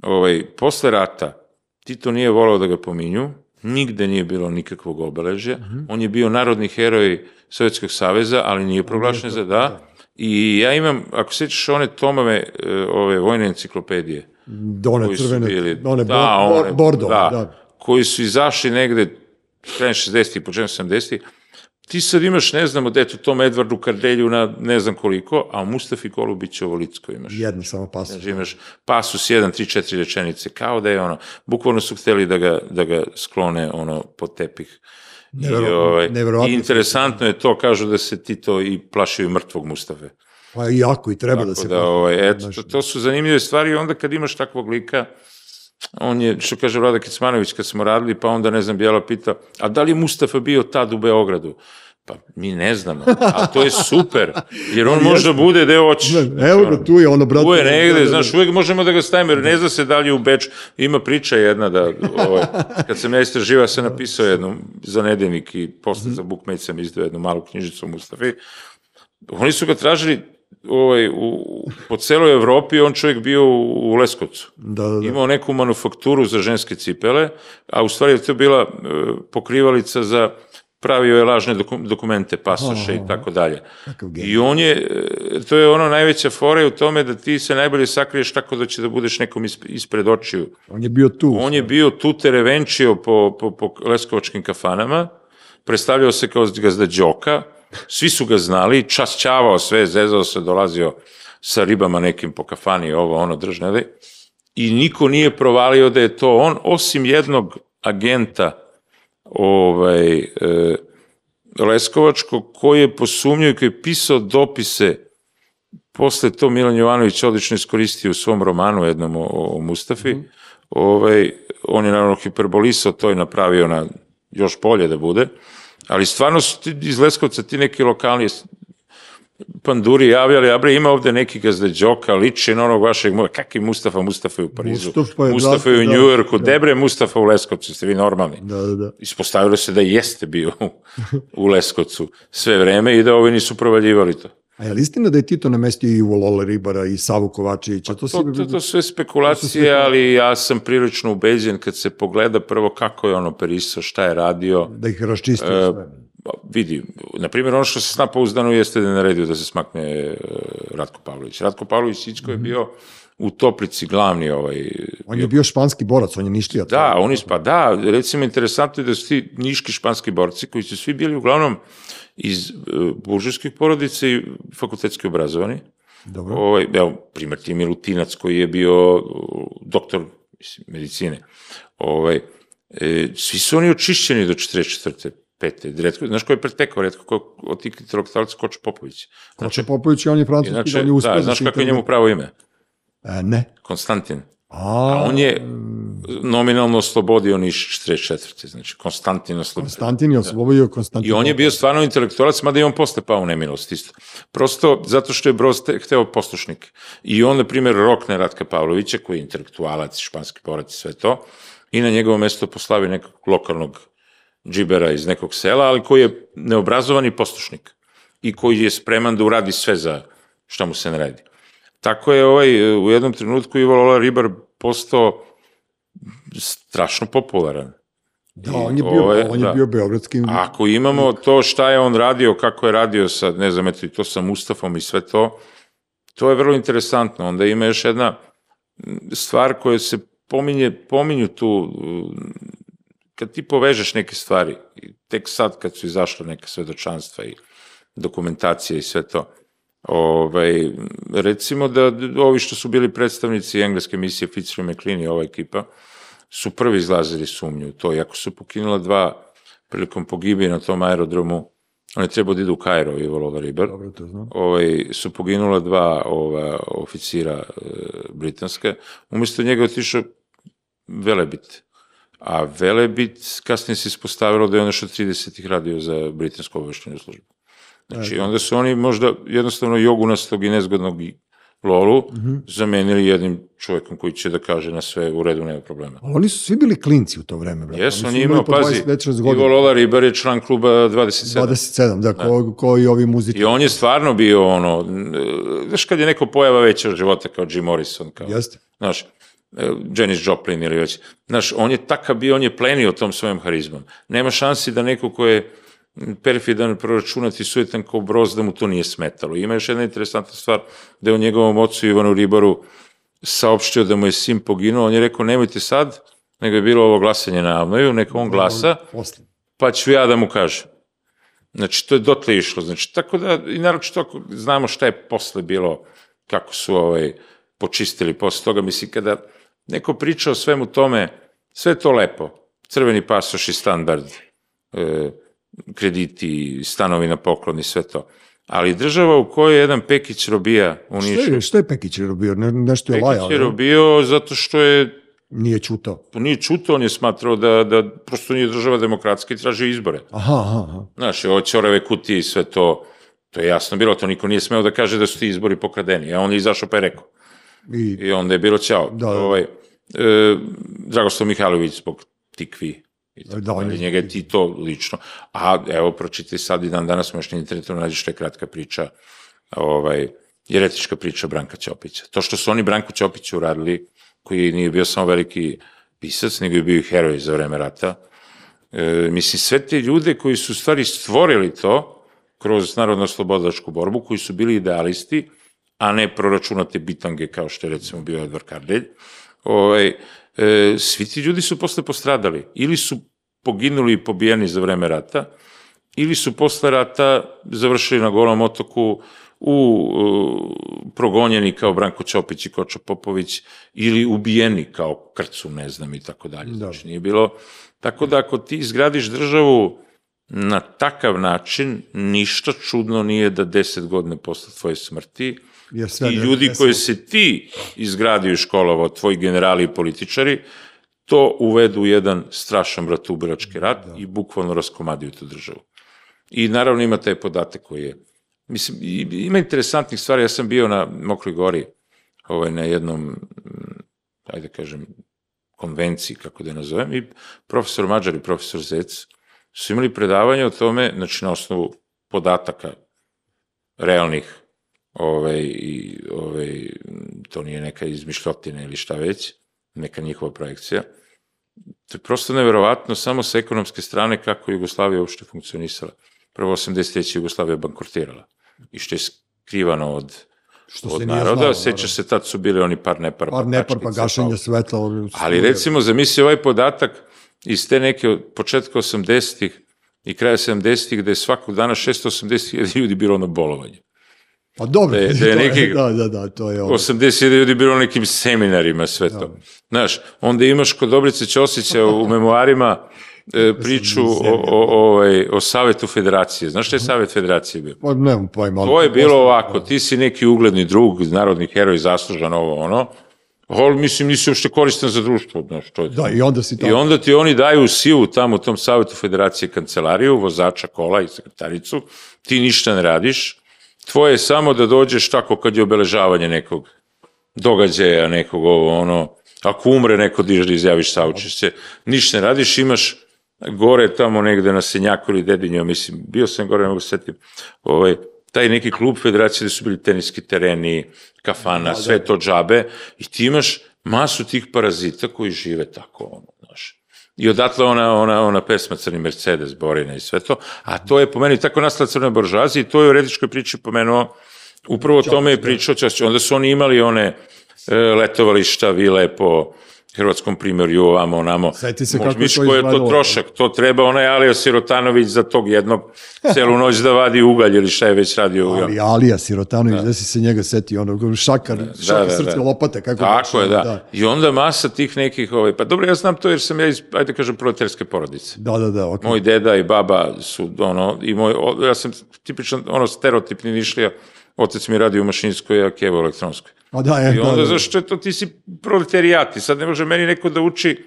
ovaj, posle rata, Tito nije volao da ga pominju, nigde nije bilo nikakvog obeležja, Mhm. on je bio narodni heroj Sovjetskog saveza, ali nije proglašen za da, i ja imam, ako sećaš one tomove, e, ove vojne enciklopedije, Da, one crvene, bili, one da, one, bordo, da, da. koji su izašli negde krajem 60-ih, početkom 70-ih, ti sad imaš, ne znam, od eto tom Edvardu Kardelju na ne znam koliko, a u Mustafi Kolubićevo licko imaš. Jedno samo pas. Znači imaš pasus, jedan, tri, četiri rečenice, kao da je ono, bukvalno su hteli da ga, da ga sklone ono pod tepih. I, Nevero- ovaj, neverovatno. I interesantno je to, kažu da se Tito i plašio mrtvog Mustave. Pa i jako i treba da Tako se... da, ovaj, eto, to, to su zanimljive stvari i onda kad imaš takvog lika, on je, što kaže Vlada Kecmanović kad smo radili, pa onda, ne znam, Bijela pita, a da li je Mustafa bio tad u Beogradu? Pa mi ne znamo, a to je super, jer on [laughs] može da bude gde hoćeš. Ne, Evo ga, tu je ono, brate. Tu je negde, da, da, da. znaš, uvek možemo da ga stavimo, jer ne zna se da li je u Beč, ima priča jedna da, ovaj, [laughs] kad sam ja istraživao, sam napisao jednu za nedeljnik i posle za Bookmate sam izdao jednu malu knjižicu Mustafi. Oni su ga tražili ovaj, u, po celoj Evropi, on čovjek bio u, u Leskovcu. Da, da, da. Imao neku manufakturu za ženske cipele, a u stvari je to bila e, pokrivalica za pravio je lažne doku- dokumente, pasoše i tako dalje. I on je, e, to je ono najveća fora je u tome da ti se najbolje sakriješ tako da će da budeš nekom isp- ispred očiju. On je bio tu. On je bio tu terevenčio po, po, po leskovačkim kafanama, predstavljao se kao gazda Đoka, svi su ga znali, časćavao sve, zezao se, dolazio sa ribama nekim po kafani, ovo, ono, držneve, i niko nije provalio da je to on, osim jednog agenta ovaj, e, Leskovačkog, koji je posumnio i koji je pisao dopise posle to Milan Jovanović odlično iskoristio u svom romanu jednom o, o Mustafi, ovaj, on je naravno hiperbolisao to i napravio na još bolje da bude, ali stvarno su ti, iz Leskovca ti neki lokalni panduri javljali, a bre, ima ovde neki gazda Đoka, liči na onog vašeg, moja, kakvi Mustafa, Mustafa je u Parizu, Mustafa je, Mustafa je u da, Njujorku, da. debre Mustafa u Leskovcu, ste vi normalni. Da, da, da. Ispostavilo se da jeste bio u Leskovcu sve vreme i da ovi nisu provaljivali to. A je li istina da je Tito namestio i Lola Ribara i Savu Kovačevića? To, si... To, to, to sve spekulacije, ali ja sam prilično ubeđen kad se pogleda prvo kako je on operisao, šta je radio. Da ih raščistio E, sve. Pa, vidi, na primjer, ono što se zna pouzdano jeste da je naredio da se smakne e, Ratko Pavlović. Ratko Pavlović Ičko je bio u Toplici glavni ovaj... On je bio španski borac, on je nišlija. Da, oni, pa da, recimo interesantno je da su ti niški španski borci koji su svi bili uglavnom iz uh, buržujskih porodica i fakultetski obrazovani. Dobro. Ovaj, evo, primjer ti je Milutinac koji je bio uh, doktor mislim, medicine. Ovaj, e, svi su oni očišćeni do 44. pete. Redko, znaš ko je pretekao, redko ko od tih intelektualaca Kočo Popović. Koče Popović, on je francuski, Inače, on je uspio da, znaš kako je njemu pravo ime? E, ne. Konstantin. A, A on je nominalno oslobodio Niš 44. Znači, Konstantin oslobodio. Konstantin je oslobodio Konstantin. I on je bio stvarno intelektualac, mada je on posle pao u nemilost isto. Prosto zato što je Broz te- hteo poslušnik. I on, na primjer, rokne Ratka Pavlovića, koji je intelektualac, španski borac i sve to, i na njegovo mesto poslavi nekog lokalnog džibera iz nekog sela, ali koji je neobrazovani poslušnik i koji je spreman da uradi sve za šta mu se naredi. Tako je ovaj, u jednom trenutku Ivo Lola Ribar postao strašno popularan. Da, on je bio, Ovo je- on je da. bio beogradski... Ako imamo to šta je on radio, kako je radio sa, ne znam, eto i to sa Mustafom i sve to, to je vrlo interesantno. Onda ima još jedna stvar koja se pominje, pominju tu, kad ti povežeš neke stvari, tek sad kad su izašle neke svedočanstva i dokumentacije i sve to, ovaj, recimo da ovi što su bili predstavnici engleske misije Fitzroy McLean i ova ekipa, su prvi izlazili sumnju u to, iako su pokinula dva prilikom pogibije na tom aerodromu on je trebao da ide u Kairo, Ivo Ribar, Dobro, to znam. ovaj, su poginula dva ova, oficira e, britanske, umjesto njega je otišao Velebit. A Velebit kasnije se ispostavilo da je on još od 30-ih radio za britansku obaveštenju službu. Znači, onda su oni možda jednostavno jogunastog i nezgodnog Lolu zamenili jednim čovjekom koji će da kaže na sve u redu, nema problema. Ali oni su svi bili klinci u to vreme, brate. Jesu, Oni on je imao, pazi, 20 večerac Ivo. Lola Ribar je član kluba 27. 27, da, ko, ko i ovi muzičari. I on je stvarno bio ono, znaš kad je neko pojava veća od života kao Jim Morrison, kao, Jeste. znaš, Janis Joplin ili već, znaš, on je takav bio, on je plenio tom svojom harizmom. Nema šansi da neko ko je perfidan, proračunati, sujetan kao broz, da mu to nije smetalo. Ima još jedna interesantna stvar, da je o njegovom ocu Ivanu Ribaru saopštio da mu je sin poginuo, on je rekao, nemojte sad, nego je bilo ovo glasanje na Avnoju, neka on glasa, pa ću ja da mu kažem. Znači, to je dotle išlo. Znači, tako da, i naročito ako znamo šta je posle bilo, kako su ovaj, počistili posle toga, mislim, kada neko priča o svemu tome, sve to lepo. Crveni pasoš i standard, e, krediti, stanovi na poklon i sve to. Ali država u kojoj je jedan Pekić robija Što unišao. je, što je Pekić robio? Ne, nešto je lajao, Pekić je robio zato što je Nije čutao. pa nije čuto, on je smatrao da, da prosto nije država demokratska i tražio izbore. Aha, aha, aha. Znaš, ovo ćorave kutije i sve to, to je jasno bilo, to niko nije smeo da kaže da su ti izbori pokradeni, a on je izašao pa je rekao. I, I onda je bilo ćao. Da, da. Ovaj, e, Dragoslav Mihajlović zbog tikvi. I tako Da, on je- Njega je ti to lično. A evo, pročitaj sad i dan danas možeš na internetu nađeš što je kratka priča, ovaj, jeretička priča Branka Ćopića. To što su oni Branku Ćopiću uradili, koji nije bio samo veliki pisac, nego je bio i heroj za vreme rata, e, mislim, sve te ljude koji su stvari stvorili to kroz narodno-slobodačku borbu, koji su bili idealisti, a ne proračunate bitange kao što je recimo bio Edvard Kardelj, ovaj, e, svi ti ljudi su posle postradali. Ili su poginuli i pobijeni za vreme rata, ili su posle rata završili na Golom otoku u uh, progonjeni kao Branko Ćopić i Kočo Popović ili ubijeni kao Krcu, ne znam i tako dalje. Znači nije bilo tako da ako ti izgradiš državu na takav način, ništa čudno nije da deset godina posle tvoje smrti Jer sve i ljudi koje se ti izgradio i školovao, tvoji generali i političari, to uvedu u jedan strašan bratubirački rat i bukvalno raskomadiju tu državu. I naravno ima taj podatak koji je, mislim, ima interesantnih stvari, ja sam bio na Mokroj gori, ovaj, na jednom, mm, ajde da kažem, konvenciji, kako da je nazovem, i profesor Mađar i profesor Zec su imali predavanje o tome, znači na osnovu podataka realnih, ovaj, i, ovaj, to nije neka izmišljotina ili šta već, neka njihova projekcija. To je prosto neverovatno samo sa ekonomske strane kako je Jugoslavija uopšte funkcionisala. Prvo 83. Jugoslavija bankrotirala i što je skrivano od, Što se od nije naroda, znalo, seća se tad su bili oni par nepar Par nepar pa pa- svetla. Ali struje. recimo, zamisli ovaj podatak iz te neke od početka 80-ih i kraja 70-ih, da je svakog dana 680.000 ljudi bilo na bolovanju. Pa dobro, da [laughs] da je neki- da, da, da, to je ono. 80.000 ljudi bilo nekim seminarima, sve to. Znaš, onda imaš kod Dobrice Ćosića u [laughs] memoarima e, priču o, o, ovaj, o Savetu Federacije. Znaš šta je Savet Federacije bio? Pa nemam pojma. To je bilo ovako, ti si neki ugledni drug, narodni heroj, zaslužan ovo ono, ali mislim nisi uopšte koristan za društvo, znaš, to je. Da, i onda si I tamo. onda ti oni daju silu tamo u tom Savetu Federacije kancelariju, vozača kola i sekretaricu, ti ništa ne radiš, tvoje je samo da dođeš tako kad je obeležavanje nekog događaja, nekog ovo, ono, ako umre neko diže da izjaviš saučešće, ništa ne radiš, imaš gore tamo negde na Senjaku ili Dedinju, mislim, bio sam gore, ne mogu se setim, ovaj, taj neki klub federacije gde su bili teniski tereni, kafana, sve to džabe, i ti imaš masu tih parazita koji žive tako, ono. I odatle ona, ona, ona pesma Crni Mercedes, Borina i sve to, a to je po meni tako nastala crna boržazija i to je u redičkoj priči pomenuo, upravo o tome je pričao Ćosić. Onda su oni imali one e, letovališta, vile po hrvatskom primjerju, ovamo, onamo. Sjeti se kako je misliš to je to trošak. To treba onaj Alija Sirotanović za tog jednog celu noć da vadi ugalj ili šta je već radio. Ali Alija Sirotanović, da. si se njega setio, ono, šakar, šakar da, srpske da. lopate, kako Tako je, beše, da. I onda masa tih nekih, ovaj, pa dobro, ja znam to jer sam ja iz, ajde da kažem, proletarske porodice. Da, da, da, okej. Moj deda i baba su, ono, i moj, ja sam tipičan, ono, stereotipni nišlija, otac mi radi u mašinskoj, a kevo u elektronskoj. A da, je, I onda, da, da. zašto je to, ti si proletarijat i sad ne može meni neko da uči,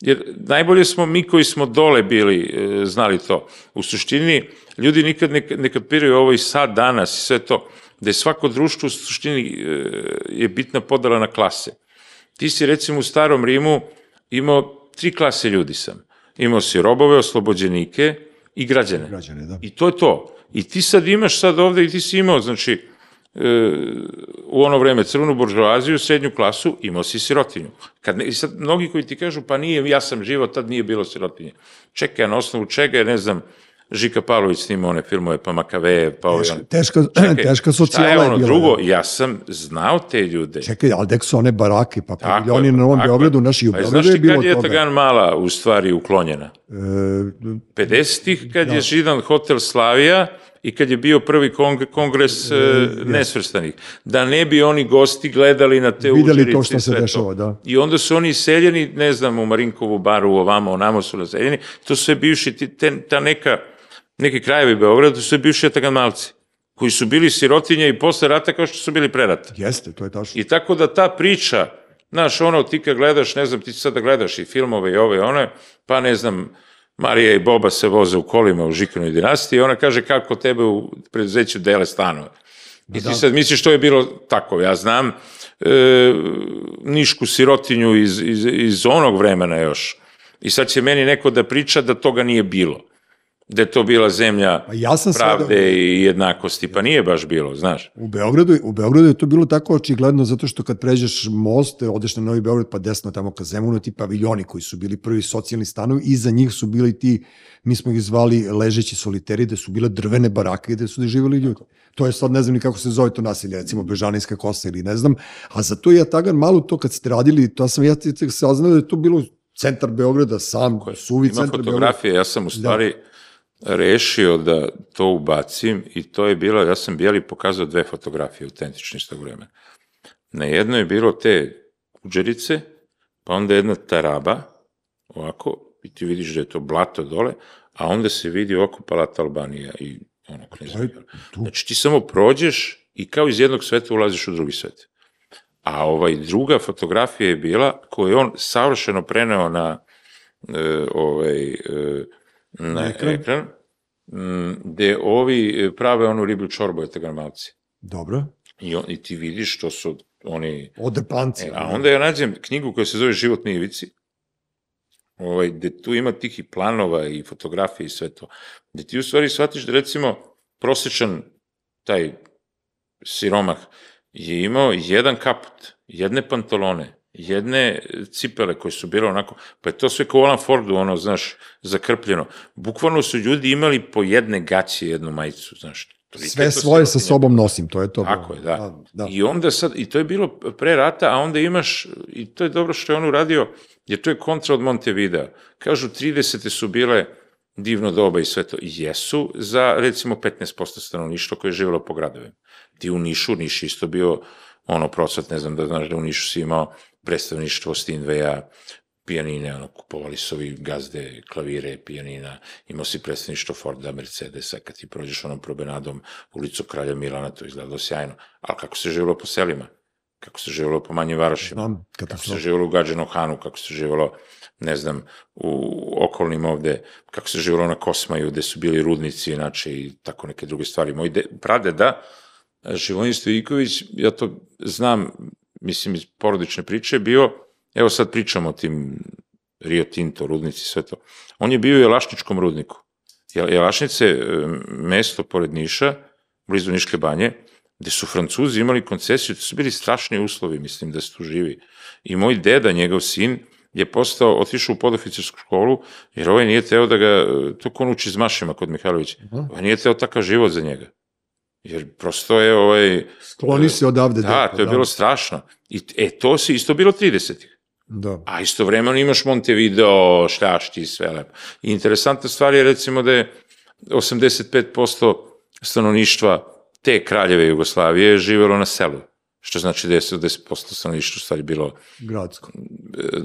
jer najbolje smo mi koji smo dole bili, e, znali to. U suštini, ljudi nikad ne, ne kapiraju ovo i sad, danas i sve to, da je svako društvo u suštini e, je bitna podela na klase. Ti si recimo u starom Rimu imao tri klase ljudi sam. Imao si robove, oslobođenike i građane. Građane, da. I to je to. I ti sad imaš sad ovde i ti si imao, znači, e, u ono vreme crvenu buržoaziju, srednju klasu, imao si sirotinju. Kad ne, i sad mnogi koji ti kažu, pa nije, ja sam živo, tad nije bilo sirotinje. Čekaj, na osnovu čega je, ne znam, Žika Pavlović snimao one filmove, pa Makave, pa ovaj... Teška, teška, Čekaj, [clears throat] teška Šta je socijala je ono bila. drugo? Ja sam znao te ljude. Čekaj, ali dek su one barake, pa paviljoni je, na Novom je. Beogradu, naši u Pa Beogradu znaš je ti kad bilo je toga. Tagan Mala u stvari uklonjena? E, 50-ih kad je židan hotel Slavija i kad je bio prvi kong kongres e, nesvrstanih. Da ne bi oni gosti gledali na te Videli uđerice to što i se dešava, da. I onda su oni seljeni, ne znam, u Marinkovu baru, ovamo, onamo su naseljeni. To su sve bivši, te, ta neka, neki krajevi Beograda, su bivši Taganmalci koji su bili sirotinje i posle rata kao što su bili pre rata. jeste, to je tačno. I tako da ta priča, znaš, ono, ti kad gledaš, ne znam, ti sad da gledaš i filmove i ove i one, pa ne znam, Marija i Boba se voze u kolima u Žikinoj dinastiji i ona kaže kako tebe u preduzeću dele stanove. I ti sad misliš što je bilo tako, ja znam e, nišku sirotinju iz, iz, iz onog vremena još. I sad će meni neko da priča da toga nije bilo. Da je to bila zemlja Pa ja sam pravde svedok. i jednakosti, pa nije baš bilo, znaš. U Beogradu, u Beogradu je to bilo tako očigledno zato što kad pređeš most, odeš na Novi Beograd pa desno tamo ka Zemunu, ti paviljoni koji su bili prvi socijalni stanovi, iza njih su bili ti, mi smo ih zvali ležeći soliteri, da su bile drvene barake gde su živjeli ljudi. To je sad, ne znam ni kako se zove to nasilje, recimo Bežanijska kosa ili ne znam, a za to ja Tagan malo to kad ste radili, to sam ja saznao da je to bilo centar Beograda, sam, suvi Ima centar Beograda. fotografije, ja sam u stvari rešio da to ubacim i to je bilo, ja sam bijeli pokazao dve fotografije autentične iz tog vremena. Na jednoj je bilo te kuđerice, pa onda jedna taraba, ovako, i ti vidiš da je to blato dole, a onda se vidi oko Palata Albanija i ono knjeza. Znači ti samo prođeš i kao iz jednog sveta ulaziš u drugi svet. A ovaj druga fotografija je bila koju je on savršeno preneo na e, ovaj, e, na Ekran. ekran, m, gde ovi e, prave onu riblju čorbu etagarmalci. Dobro. I, on, I ti vidiš što su oni... Ode panci. E, a onda ja nađem knjigu koja se zove Život na ivici, ovaj, gde tu ima tih i planova i fotografije i sve to. Gde ti u stvari shvatiš da recimo prosječan taj siromah je imao jedan kaput, jedne pantalone, jedne cipele koje su bile onako, pa je to sve kao Alan Fordu, ono, znaš, zakrpljeno. Bukvalno su ljudi imali po jedne gaće jednu majicu, znaš. Sve svoje sa sobom nosim, to je to. Tako je, da. da. I onda sad, i to je bilo pre rata, a onda imaš, i to je dobro što je on uradio, jer to je kontra od Montevidea. Kažu, 30. su bile divno doba i sve to. I jesu za, recimo, 15% stanovništva koje je živjelo po gradovima. Ti u Nišu, Niš isto bio ono procvat, ne znam da znaš da u Nišu si imao predstavništvo Stinveja, pijanine, ono, kupovali su ovi gazde, klavire, pijanina, imao si predstavništvo Forda, Mercedesa, kad ti prođeš onom probenadom ulicu Kralja Milana, to izgledalo sjajno. Ali kako se živjelo po selima? Kako se živjelo po manjim varošima? Znam, Kako se živjelo u Gađanom Hanu, kako se živjelo, ne znam, u okolnim ovde, kako se živjelo na Kosmaju, gde su bili rudnici, inače, i tako neke druge stvari. Moj de, pradeda, Živojin Stojiković, ja to znam, mislim, iz porodične priče, je bio, evo sad pričamo o tim Rio Tinto, rudnici, sve to. On je bio u Jelašničkom rudniku. Jel- Jelašnice, e, mesto pored Niša, blizu Niške banje, gde su Francuzi imali koncesiju, to su bili strašni uslovi, mislim, da se tu živi. I moj deda, njegov sin, je postao, otišao u podoficersku školu, jer ovaj nije teo da ga, e, to ko on uči s mašima kod Mihajlovića, ovaj nije teo takav život za njega. Jer prosto je ovaj... Skloni se odavde. Da, deko, to je bilo strašno. I, e, to se isto bilo 30-ih. Da. A istovremeno imaš Montevideo, šljašti i sve lepo. I interesantna stvar je recimo da je 85% stanovništva te kraljeve Jugoslavije živelo na selu. Što znači da je 10% stanovništva u stvari bilo, Gradsko.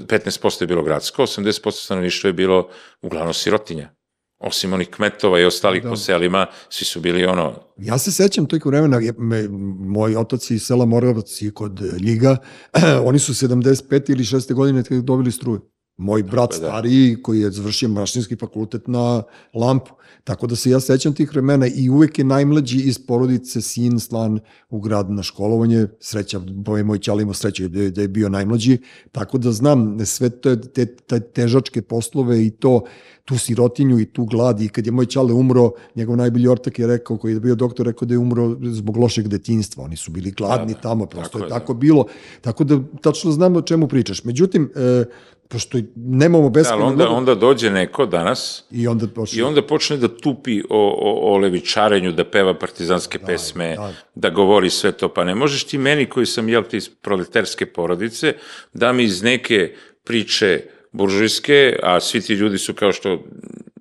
15% je bilo gradsko, 80% stanovništva je bilo uglavnom sirotinja. Osim onih kmetova i ostalih Da. po selima, svi su bili ono, Ja se sećam tog vremena, je- me, moji otaci iz sela Moravac i kod Ljiga, [clears throat] oni su 75. ili 6. godine kad dobili struju. Moj brat da. stariji koji je završio mašinski fakultet na lampu. Tako da se ja sećam tih vremena i uvek je najmlađi iz porodice sin slan u grad na školovanje. Sreća, bo je moj ćal imao sreće da je, da je bio najmlađi. Tako da znam sve te, te, te težačke poslove i to tu sirotinju i tu glad i kad je moj ćale umro, njegov najbolji ortak je rekao, koji je bio doktor, rekao da je umro zbog lošeg detinjstva. Oni su bili gladni Da, da. tamo, prosto Tako je je, da. tako bilo. Tako da tačno znam o čemu pričaš. Međutim, e, pošto nemamo da, beskreno onda, mnogo- onda dođe neko danas i onda počne. I onda počne da tupi o, o, o levičarenju, da peva partizanske da, pesme, da. da. da govori sve to. Pa ne možeš ti meni koji sam, jel ti, iz proletarske porodice, da mi iz neke priče buržujske, a svi ti ljudi su kao što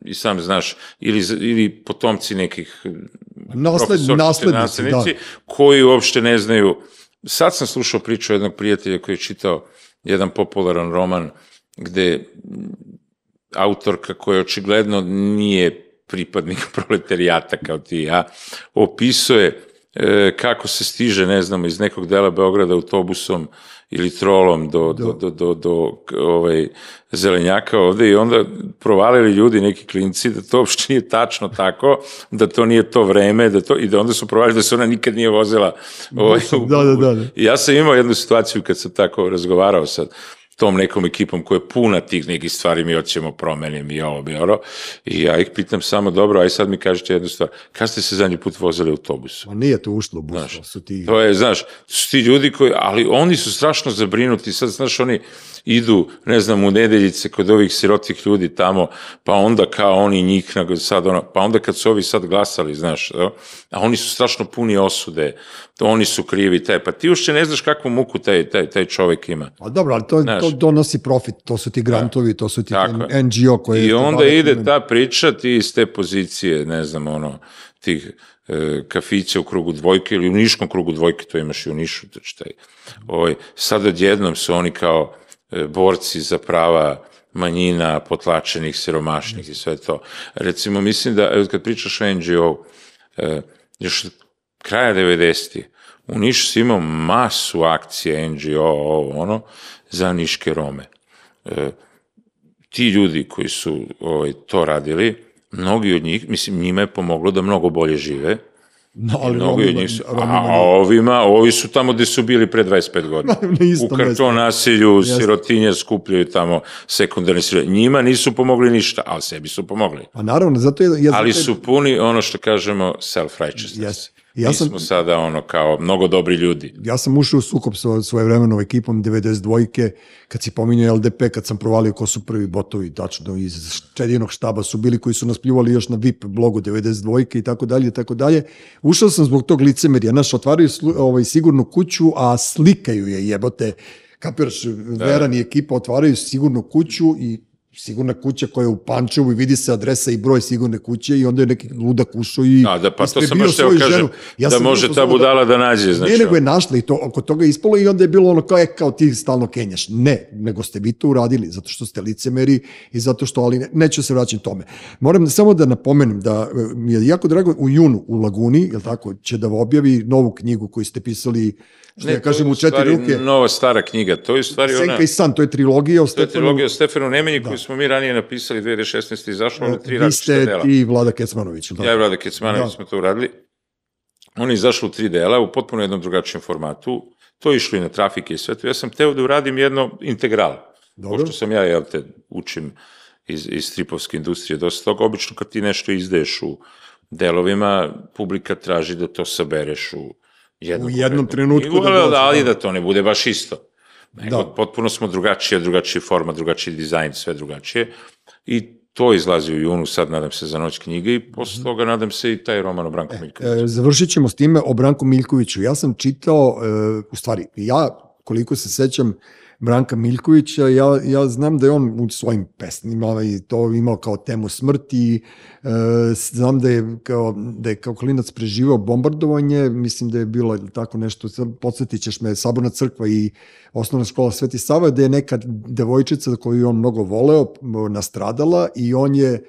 i sam znaš, ili, ili potomci nekih Nasled, naslednici, da. koji uopšte ne znaju. Sad sam slušao priču jednog prijatelja koji je čitao jedan popularan roman gde autorka koja očigledno nije pripadnik [laughs] proletarijata kao ti ja, opisuje e, kako se stiže, ne znam, iz nekog dela Beograda autobusom ili trolom do, do, do, do, do k- ovaj, zelenjaka ovde i onda provalili ljudi, neki klinci, da to uopšte nije tačno tako, da to nije to vreme, da to, i da onda su provalili da se ona nikad nije vozila. Ovaj, Da, da, da, da. ja sam imao jednu situaciju kad sam tako razgovarao sa tom nekom ekipom koja je puna tih nekih stvari, mi hoćemo promene, mi ovo, mi ono, i ja ih pitam samo, dobro, aj sad mi kažete jednu stvar, kad ste se zadnji put vozili autobusom? Ma nije to ušlo bus, Znaš, su ti... To je, znaš, su ti ljudi koji, ali oni su strašno zabrinuti, sad, znaš, oni idu, ne znam, u nedeljice kod ovih sirotih ljudi tamo, pa onda kao oni njih, sad ono, pa onda kad su ovi sad glasali, znaš, a oni su strašno puni osude, to oni su krivi, taj, pa ti uopšte ne znaš kakvu muku taj, taj, taj čovek ima. A dobro, ali to, Znaš. to donosi profit, to su ti grantovi, to su ti Tako. NGO koje... I onda ide ta priča, ti iz te pozicije, ne znam, ono, tih e, kafića u krugu dvojke ili u Niškom krugu dvojke, to imaš i u Nišu, to taj. Ovaj, sad odjednom su oni kao borci za prava manjina, potlačenih, siromašnih i sve to. Recimo, mislim da, kad pričaš o NGO, e, još kraja 90. u Nišu si imao masu akcije NGO, ovo, ono, za niške Rome ti ljudi koji su ovaj, to radili, mnogi od njih, mislim, njima je pomoglo da mnogo bolje žive, No, ali mnogi od Romima- njih Romima a nije. ovima, ovi su tamo gde su bili pre 25 godina. U karton nasilju, Jeste. sirotinje skupljaju tamo sekundarne sirotinje. Njima nisu pomogli ništa, ali sebi su pomogli. Pa naravno, zato je... Ja, Ali zato je- su puni ono što kažemo self-righteousness. Jeste. Ja Mi sam- smo sada ono kao mnogo dobri ljudi. ja sam ušao u sukob sa svoje vremenom ekipom 92-ke, kad si pominjao LDP, kad sam provalio ko su prvi botovi, tačno iz čedinog štaba su bili koji su nas pljuvali još na VIP blogu 92-ke i tako dalje, tako dalje. Ušao sam zbog tog licemerja, naš otvaraju slu, ovaj, sigurnu kuću, a slikaju je jebote, kapiraš, Veran i ekipa otvaraju sigurnu kuću i sigurna kuća koja je u Pančevu i vidi se adresa i broj sigurne kuće i onda je neki ludak ušao i Da, da, pa to sam baš teo kažem, ženu. da može ta fazonu budala da nađe, znači, ne, nego je našla i to oko toga je ispalo i onda je bilo ono kao, e, kao ti stalno kenjaš. Ne, nego ste vi to uradili, zato što ste licemeri i zato što, ali ne, neću se vraćati tome. Moram samo da napomenem da e, mi je jako drago u junu u Laguni, jel tako, će da objavi novu knjigu koju ste pisali, što ja to kažem, je u četiri ruke. Nova stara knjiga, to je stvari ona... Senka i san, to je trilogija o To je Stefanu. trilogija o Stefanu Nemanji koju smo mi ranije napisali 2016. izašlo, ono tri Vi različita ste dela. i Vlada Kecmanović. jel Ja i? Vlada Kecmanović Da. smo to uradili. On je izašao u tri dela, u potpuno jednom drugačijem formatu. To je išlo i na trafike i sve to. Ja sam teo da uradim jedno integral. Dobro. Pošto sam ja, jel te, učim iz, iz stripovske industrije dosta toga. Obično kad ti nešto izdaješ u delovima, publika traži da to sabereš u jednom, U jednom trenutku knjigu, da ali, dođe, ali da. da to ne bude baš isto. Nego, Da. potpuno smo drugačije, drugačiji forma, drugačiji dizajn, sve drugačije. I to izlazi u junu, sad nadam se za noć knjige i posle toga nadam se i taj roman o Branku Miljkoviću. E, završit ćemo s time o Branku Miljkoviću. Ja sam čitao, e, u stvari, ja, koliko se sećam, Branka Miljkovića, ja, ja znam da je on u svojim pesnima i to imao kao temu smrti, e, znam da je kao, da je kao klinac preživao bombardovanje, mislim da je bilo tako nešto, podsjetit ćeš me, Saborna crkva i osnovna škola Sveti Sava, da je neka devojčica koju on mnogo voleo nastradala i on je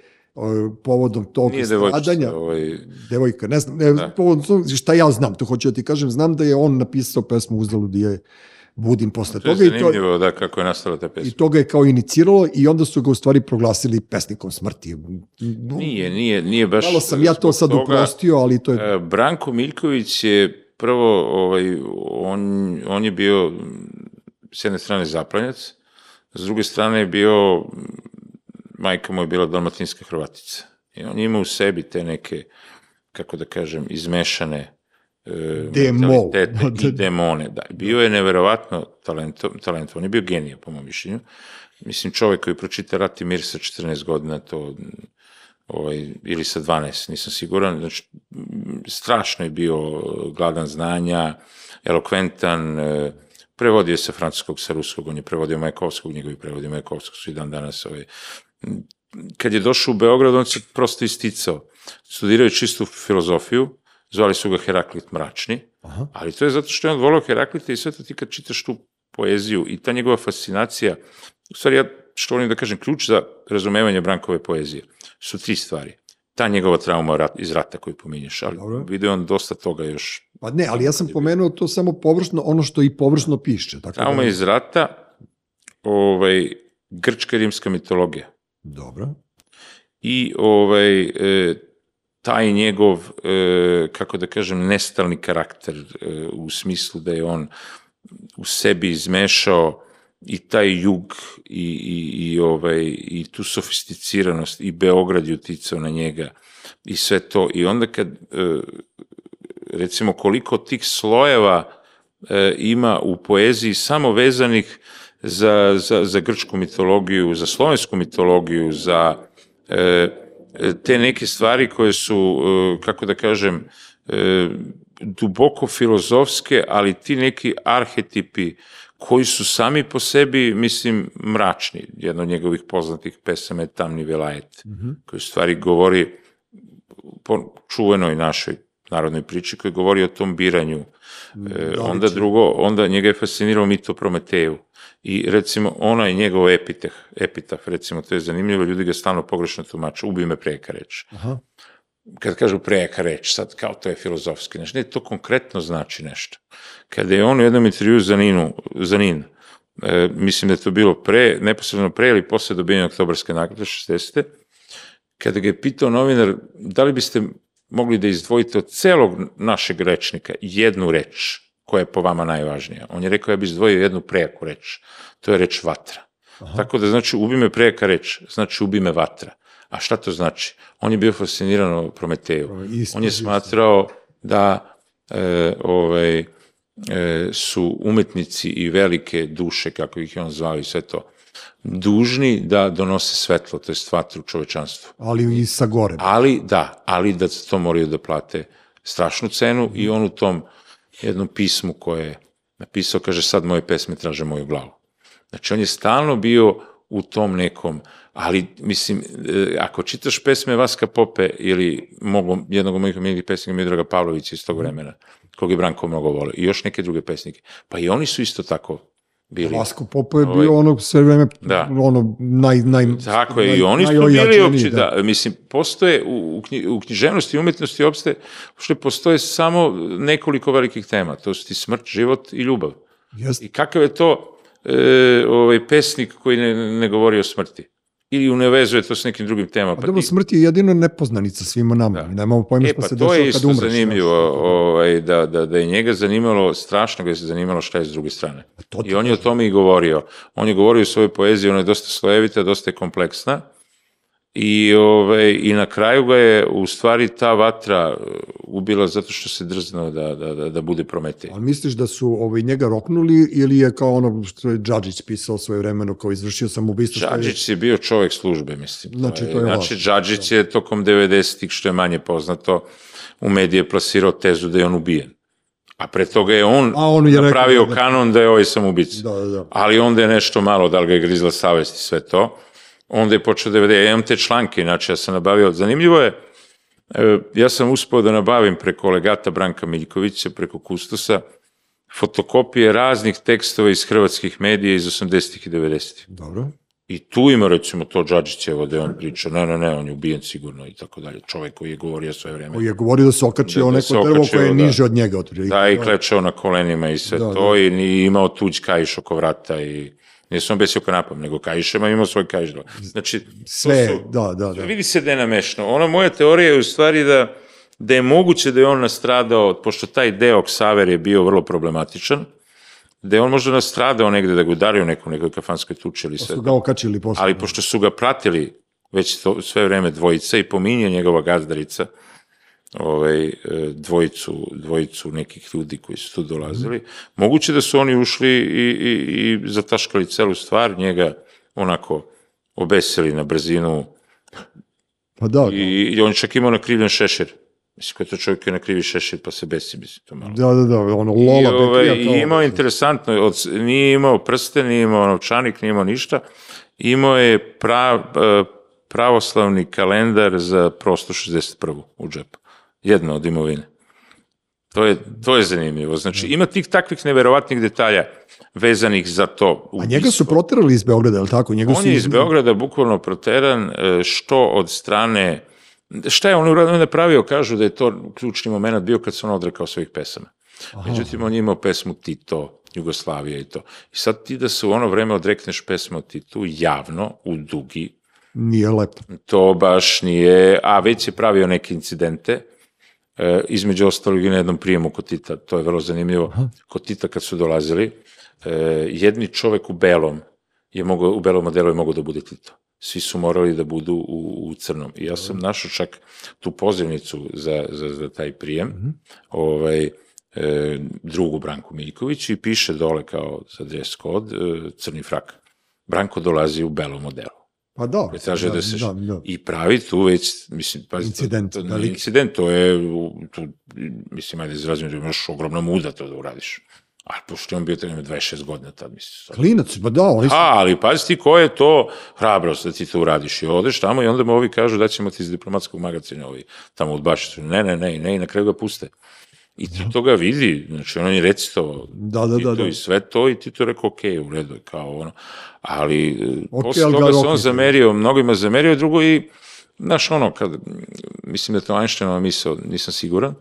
povodom tog Nije stradanja. devojčica, ovaj, Devojka, ne znam, ne, Da. povodom šta ja znam, to hoću da ti kažem, znam da je on napisao pesmu Uzalud je budim posle to je toga i to, zanimljivo da kako je nastala ta i pesma. to ga je kao iniciralo i onda su ga u stvari proglasili pesnikom smrti. Nije, nije, nije baš... Malo sam ja to sad toga. uprostio, ali to je... E, Branko Miljković je prvo, ovaj, on, on je bio s jedne strane zaplanjac, s druge strane je bio, majka mu je bila dalmatinska Hrvatica. I on ima u sebi te neke, kako da kažem, izmešane Demo. mentalitete [laughs] i demone. Da. Bio je neverovatno talento, talent, on je bio genija, po mom mišljenju. Mislim, čovjek koji pročita Rat i mir sa 14 godina, to ovaj, ili sa 12, nisam siguran, znači, strašno je bio gladan znanja, elokventan, e, prevodio sa francuskog, sa ruskog, on je prevodio Majakovskog, njegovi prevodi Majakovskog su i dan danas. Ovaj. Kad je došao u Beograd, on se prosto isticao. Studirao je čistu filozofiju, zvali su ga Heraklit mračni, Aha. ali to je zato što je on volao Heraklita i sve to ti kad čitaš tu poeziju i ta njegova fascinacija, u stvari ja što volim da kažem, ključ za razumevanje Brankove poezije su tri stvari. Ta njegova trauma rat, iz rata koju pominješ, ali Dobro. vidio on dosta toga još. Pa ne, ali ja sam pomenuo to samo površno, ono što i površno piše. Tako Trauma da, iz rata, ovaj, grčka i rimska mitologija. Dobro. i ovaj e, taj njegov e, kako da kažem nestalni karakter e, u smislu da je on u sebi izmešao i taj jug i, i, i, ovaj, i tu sofisticiranost i Beograd je uticao na njega i sve to. I onda kad e, recimo koliko tih slojeva ima u poeziji samo vezanih za, za, za grčku mitologiju, za slovensku mitologiju, za e, te neke stvari koje su, e, kako da kažem, e, duboko filozofske, ali ti neki arhetipi koji su sami po sebi, mislim, mračni. Jedna od njegovih poznatih pesama je Tamni Velajet, koji u stvari govori po čuvenoj našoj narodnoj priči koji govori o tom biranju. E, onda drugo, onda njega je fascinirao mit o Prometeju. I recimo, onaj njegov epiteh, epitaf, recimo, to je zanimljivo, ljudi ga stalno pogrešno tumače, ubi me prejaka reč. Aha. Kad kažu prejaka reč, sad kao to je filozofski, znači, ne, to konkretno znači nešto. Kada je on u jednom intervju za Ninu, za Nin, e, mislim da je to bilo pre, neposredno pre ili posle dobijanja oktobarske nagrade 60. Kada ga je pitao novinar, da li biste mogli da izdvojite od celog našeg rečnika jednu reč koja je po vama najvažnija. On je rekao, ja bih izdvojio jednu prejaku reč. To je reč vatra. Aha. Tako da znači, ubi me prejaka reč, znači ubi me vatra. A šta to znači? On je bio fasciniran o Prometeju. Isto, On je smatrao da e, ovaj, e, su umetnici i velike duše, kako ih je on zvao i sve to, dužni da donose svetlo, to je vatru čovečanstvu. Ali i sa gore. Ali, da, ali da to moraju da plate strašnu cenu i on u tom jednom pismu koje je napisao, kaže sad moje pesme traže moju glavu. Znači on je stalno bio u tom nekom, ali mislim, e, ako čitaš pesme Vaska Pope ili mogu, jednog od mojih omiljenih pesnika Midraga Pavlovića iz tog vremena, kog je Branko mnogo volio, i još neke druge pesnike, pa i oni su isto tako bili. Vasko Popo je Ovaj- bio ono sve vreme, Da. ono, naj, naj, Tako je, naj- i oni su bili najojačeniji, opći, da. mislim, postoje, u, u, knji, u književnosti i umetnosti opšte, što postoje samo nekoliko velikih tema, to su ti smrt, život i ljubav. Jeste. I kakav je to e, ovaj pesnik koji ne, ne govori o smrti? Ili ne vezuje to s nekim drugim temama? A dobro, smrt je jedino nepoznanica svima nama. Da. Nemamo pojma E, šta pa se to dešava je kad isto umreš. zanimljivo, ovaj, da, da, da je njega zanimalo, strašno ga je zanimalo šta je s druge strane. to ti I on je o tome i govorio. On je govorio u svojoj poeziji, ona je dosta slojevita, dosta je kompleksna. I, ovaj, I na kraju ga je u stvari ta vatra uh, ubila zato što se drznuo da, da, da, da bude Prometej. Ali misliš da su ovaj, njega roknuli ili je kao ono što je Džadžić pisao svoje vremeno kao izvršio sam ubistvo? što je- je bio čovek službe, mislim. Znači, to je znači. Džadžić je tokom 90-ih, što je manje poznato, u medije plasirao tezu da je on ubijen. A pre toga je on, A on je rekao napravio da- kanon da je ovaj samoubica. Da, da, da. Ali onda je nešto malo, da li ga je grizla savest i sve to. Onda je počeo da vede, ja imam te članke, inače ja sam nabavio, zanimljivo je, e, ja sam uspeo da nabavim preko legata Branka Miljkovića, preko Kustosa, fotokopije raznih tekstova iz hrvatskih medija iz 80. i 90. Dobro. I tu ima recimo to Đađićevo da on priča, ne, ne, ne, on je ubijen sigurno i tako dalje. Čovek koji je govorio sve vreme. Koji je govorio da se okačio Da- o da neko drvo koje je da. niže od njega. Otprilike. Da, i klečao na kolenima i sve Da, to, i ni imao tuđ kaiš oko vrata i on besio kanapom, nego kaišema imao svoj kaiš. Znači, Sve, su- da, da, da. Vidi se da je namešno. Ona moja teorija je u stvari da, da je moguće da je on nastradao, pošto taj deo Ksaver je bio vrlo problematičan, da je on možda nastradao negde, da ga udario neku nekoj kafanskoj tuči ili sve Su to. ga okačili posle. Ali pošto su ga pratili već to, sve vreme dvojica i pominje njegova gazdarica, ovaj, e, dvojicu, dvojicu nekih ljudi koji su tu dolazili, moguće da su oni ušli i, i, i zataškali celu stvar, njega onako obesili na brzinu Pa da, i, i on čak imao nakrivljen šešir. Mislim, ko je to čovjek je nakrivi šešir pa se besi, mislim, to malo. da, da, da, ono, I, Lola ovaj, Bekrija kao... I imao je interesantno, od, nije imao prste, nije imao novčanik, nije imao ništa. Imao je prav, eh, pravoslavni kalendar za prosto 61. u džepu. Jedno od imovine. To je, to je zanimljivo. Znači, ima tih takvih neverovatnih detalja vezanih za to. A njega su proterali iz Beograda, je li tako? Njega On su je iz Beograda bukvalno proteran, e, što od strane... Šta je on uradio? Je napravio, kažu da je to ključni moment bio kad se on odrekao svojih pesama. Međutim, on je imao pesmu Tito, Jugoslavija i to. I sad ti da se u ono vreme odrekneš pesmu Titu javno, u dugi, Nije lepo. to baš nije, a već je pravio neke incidente, e, između ostalog i na jednom prijemu kod Tita, to je vrlo zanimljivo, kod Tita kad su dolazili, e, jedni čovek u belom, je mogao, u belom modelu je mogao da bude Tito. Svi su morali da budu u, u crnom. I ja sam našao čak tu pozivnicu za, za, za taj prijem, ovaj, e, drugu Branku Miljković i piše dole kao za dress code e, crni frak. Branko dolazi u belom modelu. Pa da. Traže da, se... Da, da. I pravi tu već, mislim, pa, Incident, to, to, veliki. incident, to je, tu, mislim, ajde izrazim, da imaš ogromna muda to da uradiš. A pošto je on bio trener 26 godina tad, mislim. Klinac, pa da, oni su... A, ali pazi ti ko je to hrabrost da ti to uradiš i odeš tamo i onda mu ovi kažu da ćemo ti iz diplomatskog magazina ovi tamo u Bašiću. Ne, ne, ne, ne, i na kraju ga puste. I ti to ga vidi, znači on je recitovao Da, da, da, Tito da. i sve to i ti to rekao, ok, u redu je kao ono. Ali e, Ok, posle toga ga se on zamerio, mnogima zamerio, drugo i, znaš ono, kad, mislim da je to Einsteinova misao, nisam siguran,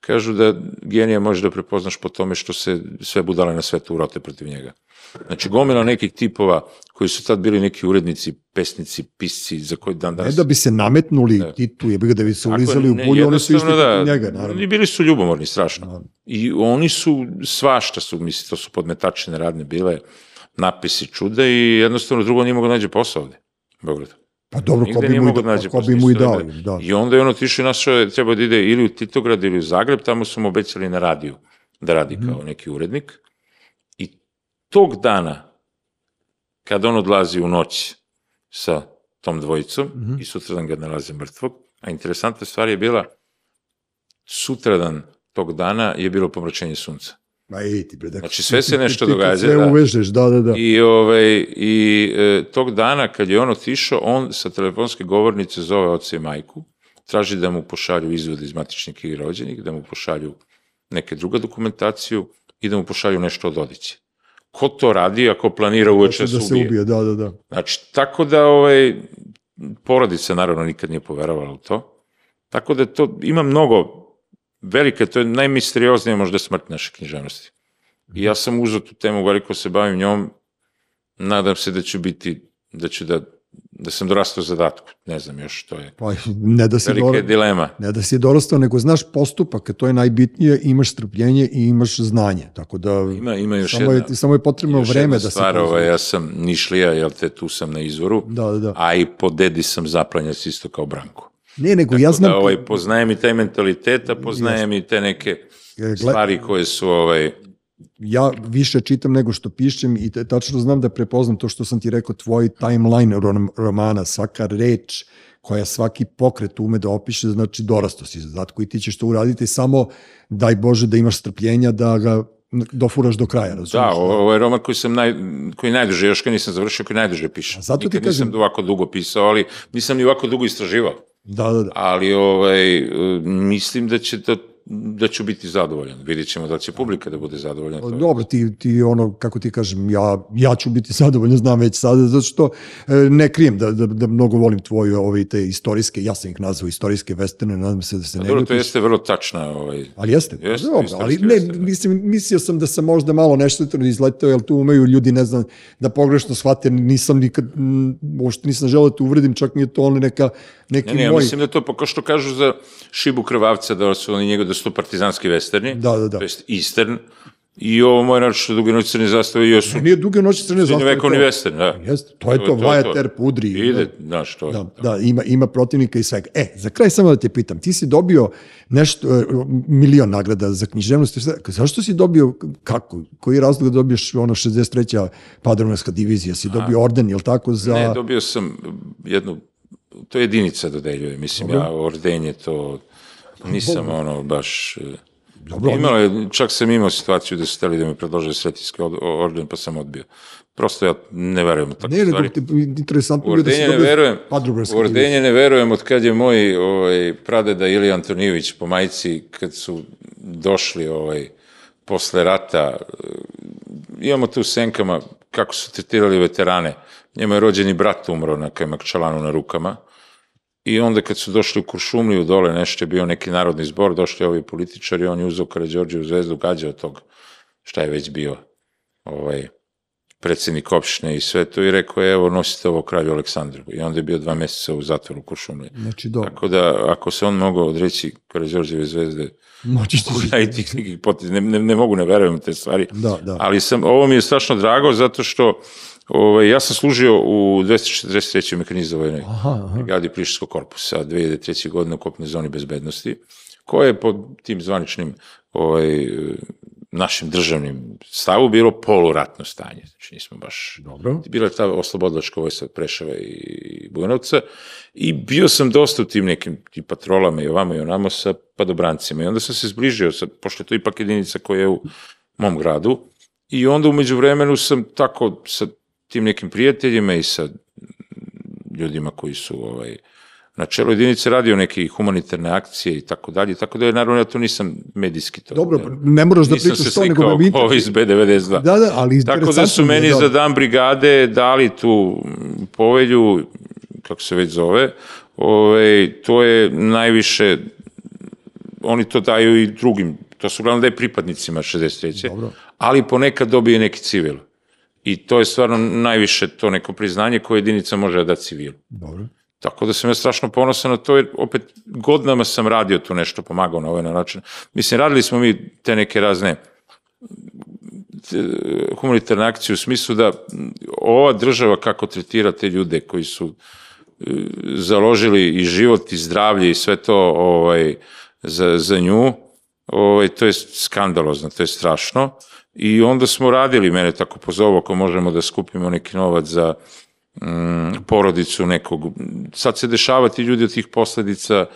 kažu da genija može da prepoznaš po tome što se sve budale na svetu urote protiv njega. Znači, gomila nekih tipova koji su tad bili neki urednici, pesnici, pisci, za koji dan Ne danas... da bi se nametnuli Titu, je da bi se ulizali u ne, bulju, oni su išli protiv njega, naravno. I bili su ljubomorni, strašno. I oni su, svašta su, mislim, to su podmetačine radne bile, napisi čuda i jednostavno drugo nije mogo da nađe posao ovde, u Beogradu. Pa dobro, ko Nigde bi nije mu, da, da nađe ko bi mu i dao, ne bi. da. I onda je on otišao i našao treba da ide ili u Titograd ili u Zagreb, tamo su mu obećali na radiju da radi Mhm. kao neki urednik. I tog dana, kad on odlazi u noć sa tom dvojicom Mhm. i sutradan ga nalaze mrtvog, a interesantna stvar je bila, sutradan tog dana je bilo pomračenje sunca. Ma i ti, bre, da, Znači, sve se [laughs] nešto ti događa, Sve da. uvežeš, da, da, da. I, ovaj, i e, tog dana kad je on otišao, on sa telefonske govornice zove oca i majku, traži da mu pošalju izvod iz matičnih knjiga rođenih, da mu pošalju neke druga dokumentaciju i da mu pošalju nešto od odiće. Ko to radi ako planira uveče da da se ubije? ubije, da, da, da. Znači, tako da ovaj, porodica naravno nikad nije poverovala u to. Tako da to ima mnogo velike, to je najmisterioznija možda smrt naše književnosti. I ja sam uzao tu temu, veliko se bavim njom, nadam se da ću biti, da ću da, da sam dorastao zadatku, ne znam još, to je Pa ne da si velika dorastao, dilema. ne da si dorastao, nego znaš postupak, to je najbitnije, imaš strpljenje i imaš znanje. Tako da Ima, ima još samo, jedna, je, samo je potrebno vreme da se stvar, pozove. ovaj, ja sam Nišlija, jel te, tu sam na izvoru, Da, da, da. a i po dedi sam zaplanjac isto kao Branko. Ne, nego ja znam... da ovaj, poznajem i taj mentalitet, a poznajem i te neke gle- stvari koje su ovaj, ja više čitam nego što pišem i tačno znam da prepoznam to što sam ti rekao, tvoj timeline rom- romana, svaka reč koja svaki pokret ume da opiše, znači dorasto si zadatku i ti ćeš to uraditi samo daj Bože da imaš strpljenja da ga dofuraš do kraja, razumiješ? Da, ovo je roman koji sam naj, koji najduže, još kad nisam završio, koji najduže piše. A zato ti Nikad kažem- nisam ovako dugo pisao, ali nisam ni ovako dugo istraživao. Da, da, da. Ali ovaj, mislim da će da, da ću biti zadovoljan. Vidjet ćemo da će publika da bude zadovoljna. To je- Dobro, ti, ti ono, kako ti kažem, ja, ja ću biti [laughs] zadovoljan, znam već sada, zato što e, ne krijem da, da, da mnogo volim tvoje ove te istorijske, ja sam ih nazvao istorijske vesterne, nadam se da se ne Dobro, to jeste vrlo tačna. Ovaj, Ali jeste, Jeste, dobro, ali ne, western, da. mislim, mislio sam da sam možda malo nešto izletao, jer tu umeju ljudi, ne znam, da pogrešno shvate, nisam nikad, m, uopšte nisam želeo da te uvredim, čak mi je to ono neka, neki Ne, ne, ja moj... mislim da to, pa kao što kažu za Šibu Krvavca, da su oni njega, da su to partizanski westerni, Da, da, da. to jest eastern, i ovo moje naročito duge noći crne zastave, i su Nije duge noći crne zastave. to- western, da. Jeste, to je to, To je. Vajater, Pudri. Ide, znaš, to je. Da, da, ima, ima protivnika i svega. E, za kraj samo da te pitam, ti si dobio nešto, e, milion nagrada za književnost, zašto si dobio, kako, koji je razlog da dobiješ ono 63. padromarska divizija, si dobio orden, jel tako, za... Ne, dobio sam jednu, to jedinica dodeljuje, mislim, ja ordenje to nisam ono baš... e, Dobro, Imalo je, čak sam imao situaciju da su hteli da mi predlože svetinski od- orden, pa sam odbio. Prosto ja ne verujem u takve Ne, stvari. ti, interesantno U je da ordenje ne verujem, u ordenje ne verujem od kad je moj ovaj, pradeda Ilija Antonijević po majici, kad su došli ovaj, posle rata, eh, imamo tu senkama kako su tretirali veterane. Njemu je rođeni brat umro na Kajmakčalanu na rukama. I onda kad su došli u Kuršumliju dole, nešto je bio neki narodni zbor, došli ovi političari, on je uzao Karadžorđevu zvezdu, gađao tog, šta je već bio, ovaj, predsjednik opštine i sve to i rekao je, evo nosite ovo kralju Aleksandru. I onda je bio dva meseca u zatvoru u Kuršumliji. Znači, dobro, Tako da, ako se on mogao odreći Karadžorđeve zvezde, moći ja i tih nekih potez, ne, ne, ne mogu, ne verujem te stvari. Da, da. Ali sam, ovo mi je strašno drago zato što ovaj, ja sam služio u 243. mekanizovanoj Aha, aha. brigadi Prištinskog korpusa 2003. godine u kopnoj zoni bezbednosti, koja je po tim zvaničnim ovaj, našim državnim stavu bilo poluratno stanje. Znači nismo baš... Dobro. Bila je ta oslobodilačka vojska od Preševa i Bujanovca i bio sam dosta u tim nekim tim patrolama i ovamo i onamo sa padobrancima i onda sam se zbližio, sa, pošto je to ipak jedinica koja je u mom gradu i onda umeđu vremenu sam tako sa tim nekim prijateljima i sa ljudima koji su ovaj, na čelu jedinice radio neke humanitarne akcije i tako dalje, i tako da je naravno ja to nisam medijski to. Dobro, ne moraš da pričaš to, nego me [laughs] interesuje. iz B92. Da, da, ali Tako da su meni da. za dan brigade dali tu povelju, kako se već zove, ovaj, to je najviše, oni to daju i drugim, to su uglavnom da je pripadnicima 63. Dobro. Ali ponekad dobije neki civil. I to je stvarno najviše to neko priznanje koje jedinica može da civilu. Dobro. Tako da sam ja strašno ponosan na to, jer opet godinama sam radio tu nešto, pomagao na ovaj način. Mislim, radili smo mi te neke razne te, humanitarne akcije u smislu da ova država kako tretira te ljude koji su e, založili i život i zdravlje i sve to ovaj, za, za nju, ovaj, to je skandalozno, to je strašno. I onda smo radili, mene tako pozovu ako možemo da skupimo neki novac za mm, porodicu nekog. Sad se dešava ti ljudi od tih posledica,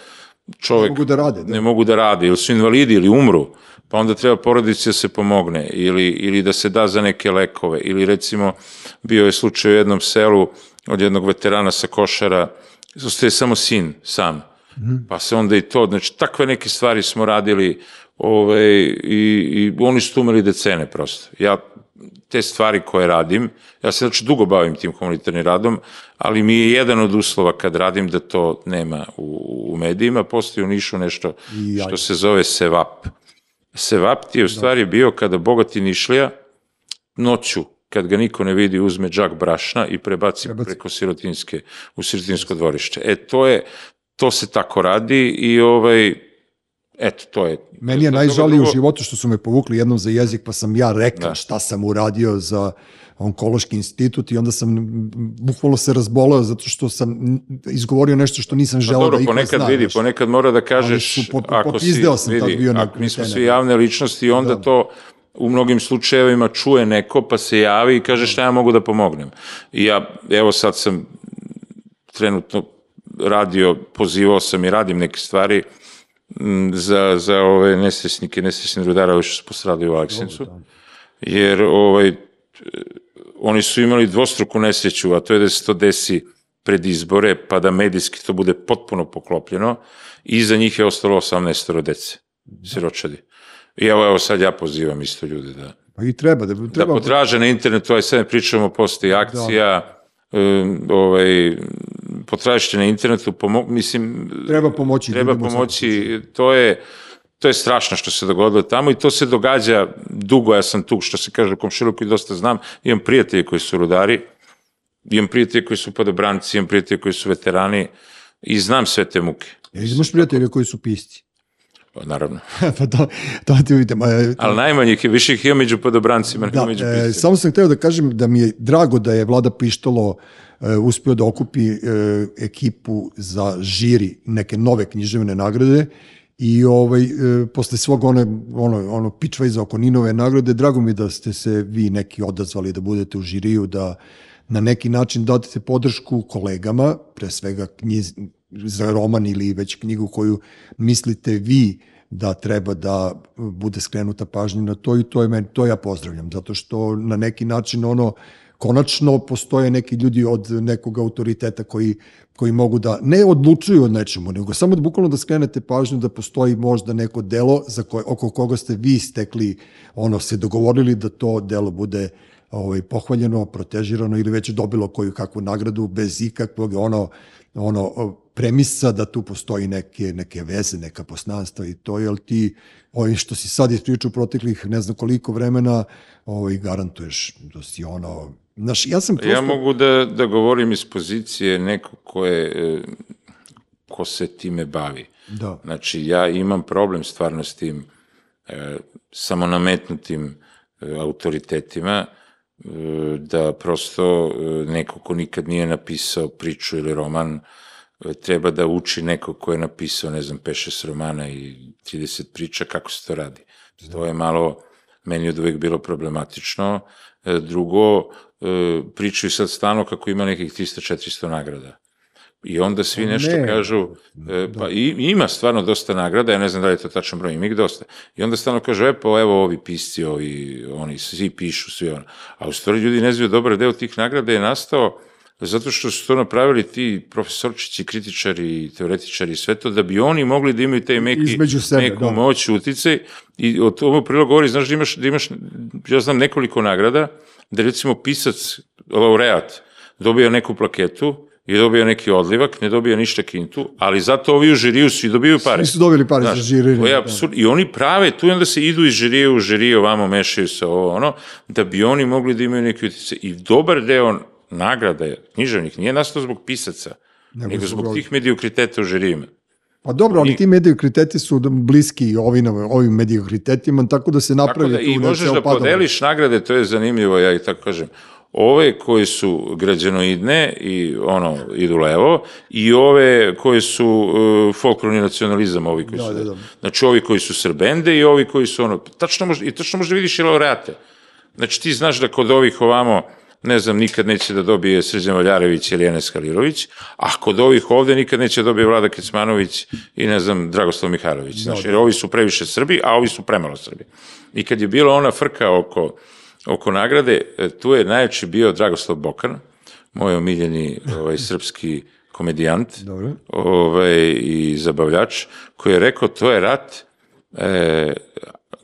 čovek Mogu da rade, da. ne mogu da rade, ili su invalidi ili umru, pa onda treba porodici da se pomogne ili, ili da se da za neke lekove ili recimo bio je slučaj u jednom selu od jednog veterana sa košara, ostaje samo sin sam, pa se onda i to, znači takve neke stvari smo radili ove, i, i oni su umeli decene prosto. Ja te stvari koje radim, ja se znači dugo bavim tim humanitarnim radom, ali mi je jedan od uslova kad radim da to nema u, u medijima, postoji u Nišu nešto što se zove sevap. Sevap ti je u stvari bio kada bogati Nišlija noću, kad ga niko ne vidi, uzme džak brašna i prebaci, Prebaci. preko sirotinske, u sirotinsko dvorište. E, to je, to se tako radi i ovaj, eto, to je... Meni je najžalije u životu što su me povukli jednom za jezik, pa sam ja rekao Da. šta sam uradio za onkološki institut i onda sam bukvalno se razboleo zato što sam izgovorio nešto što nisam Pa želeo dobro, da iko ponekad zna. vidi, ponekad mora da kažeš, su po- po- ako si, sam vidi, bio na ako mi smo tene. svi javne ličnosti, onda Da. to u mnogim slučajevima čuje neko pa se javi i kaže šta ja mogu da pomognem. I ja, evo sad sam trenutno radio, pozivao sam i radim neke stvari za, za ove nesrećnike, nesrećne rudara koji su postradili u Aleksincu. Jer ovaj, oni su imali dvostruku nesreću, a to je da se to desi pred izbore, pa da medijski to bude potpuno poklopljeno i iza njih je ostalo 18 dece, siročadi. I evo, evo sad ja pozivam isto ljude da, Pa i treba. Da, da treba potraže na internetu, aj sad ne pričamo, postoji akcija, um, ovaj, potražite na internetu, pomo, mislim, Treba pomoći treba pomoći, to je, to je strašno što se dogodilo tamo i to se događa dugo, ja sam tu, što se kaže, u komšiluku i dosta znam, imam prijatelje koji su rudari, imam prijatelje koji su podobranci, imam prijatelje koji su veterani i znam sve te muke. Jer imaš prijatelje koji su pisci. Pa, Naravno. [laughs] pa to, to ti vidite. Ma, Ali najmanje ih je, više ih ima među podobrancima Da, među e, samo sam hteo da kažem da mi je drago da je Vlada Pištolo e, uspio da okupi e, ekipu za žiri neke nove književne nagrade i ovaj, e, posle svog one, ono, ono pičvajza oko Ninove nagrade, drago mi da ste se vi neki odazvali da budete u žiriju, da na neki način date podršku kolegama, pre svega knjiz, za roman ili već knjigu koju mislite vi da treba da bude skrenuta pažnja na to i to je meni, to ja pozdravljam, zato što na neki način ono, konačno postoje neki ljudi od nekog autoriteta koji, koji mogu da ne odlučuju od nečemu, nego samo da bukvalno da skrenete pažnju da postoji možda neko delo za koje, oko koga ste vi stekli, ono, se dogovorili da to delo bude ovaj, pohvaljeno, protežirano ili već dobilo koju kakvu nagradu bez ikakvog ono, ono premisa da tu postoji neke, neke veze, neka posnanstva i to, jel ti ovim što si sad ispričao proteklih ne znam koliko vremena, ovaj, garantuješ da si ono, znaš, ja sam prosto... Ja mogu da, da govorim iz pozicije neko ko je, e, ko se time bavi. Da. Znači, ja imam problem stvarno s tim e, samonametnutim e, autoritetima, e, da prosto e, neko ko nikad nije napisao priču ili roman, e, treba da uči neko ko je napisao, ne znam, 5-6 romana i 30 priča, kako se to radi. To je malo meni od uvek bilo problematično. E, Drugo, pričaju sad stano kako ima nekih 300-400 nagrada. I onda svi nešto ne. kažu, e, pa i, ima stvarno dosta nagrada, ja ne znam da li je to tačan broj, ima ih dosta. I onda stalno kažu, e pa evo ovi pisci, ovi, oni svi pišu, svi ono. A u stvari ljudi ne znaju, dobar deo tih nagrada je nastao zato što su to napravili ti profesorčići, kritičari, teoretičari i sve to, da bi oni mogli da imaju taj meki, sebe, neku da. moć, uticaj. I od ovo prilog govori, znaš da imaš, da imaš, ja znam nekoliko nagrada, da recimo pisac, laureat, dobija neku plaketu, i dobija neki odlivak, ne dobija ništa kintu, ali zato ovi u žiriju svi dobiju pare. Svi su dobili pare za žiriju, To je da. apsurd. I oni prave tu onda se idu iz žirije u žirije, ovamo mešaju se ovo, ono, da bi oni mogli da imaju neki utjecaj. I dobar deo nagrada književnih, nije nastao zbog pisaca, Nego nego, zbog tih mediokriteta u žirijima. Pa dobro, ali I- ti mediokriteti su bliski ovim, ovim mediokritetima, tako da se Tako napravi da, tu i možeš da podeliš nagrade, to je zanimljivo, ja i tako kažem. Ove koji su građanoidne i ono, idu levo, i ove koji su uh, folklorni nacionalizam, ovi koji Da, su, da, da. znači ovi koji su srbende i ovi koji su ono, tačno možda, i tačno možda vidiš i laureate. Znači ti znaš da kod ovih ovamo, ne znam, nikad neće da dobije Srđan Valjarević ili Enes Kalirović, a kod ovih ovde nikad neće da dobije Vlada Kecmanović i ne znam, Dragoslav Mihajlović. Znaš, jer ovi su previše Srbi, a ovi su premalo Srbi. I kad je bila ona frka oko, oko nagrade, e, tu je najjači bio Dragoslav Bokan, moj omiljeni ovaj, [laughs] srpski komedijant Dobro. ovaj, i zabavljač, koji je rekao to je rat e,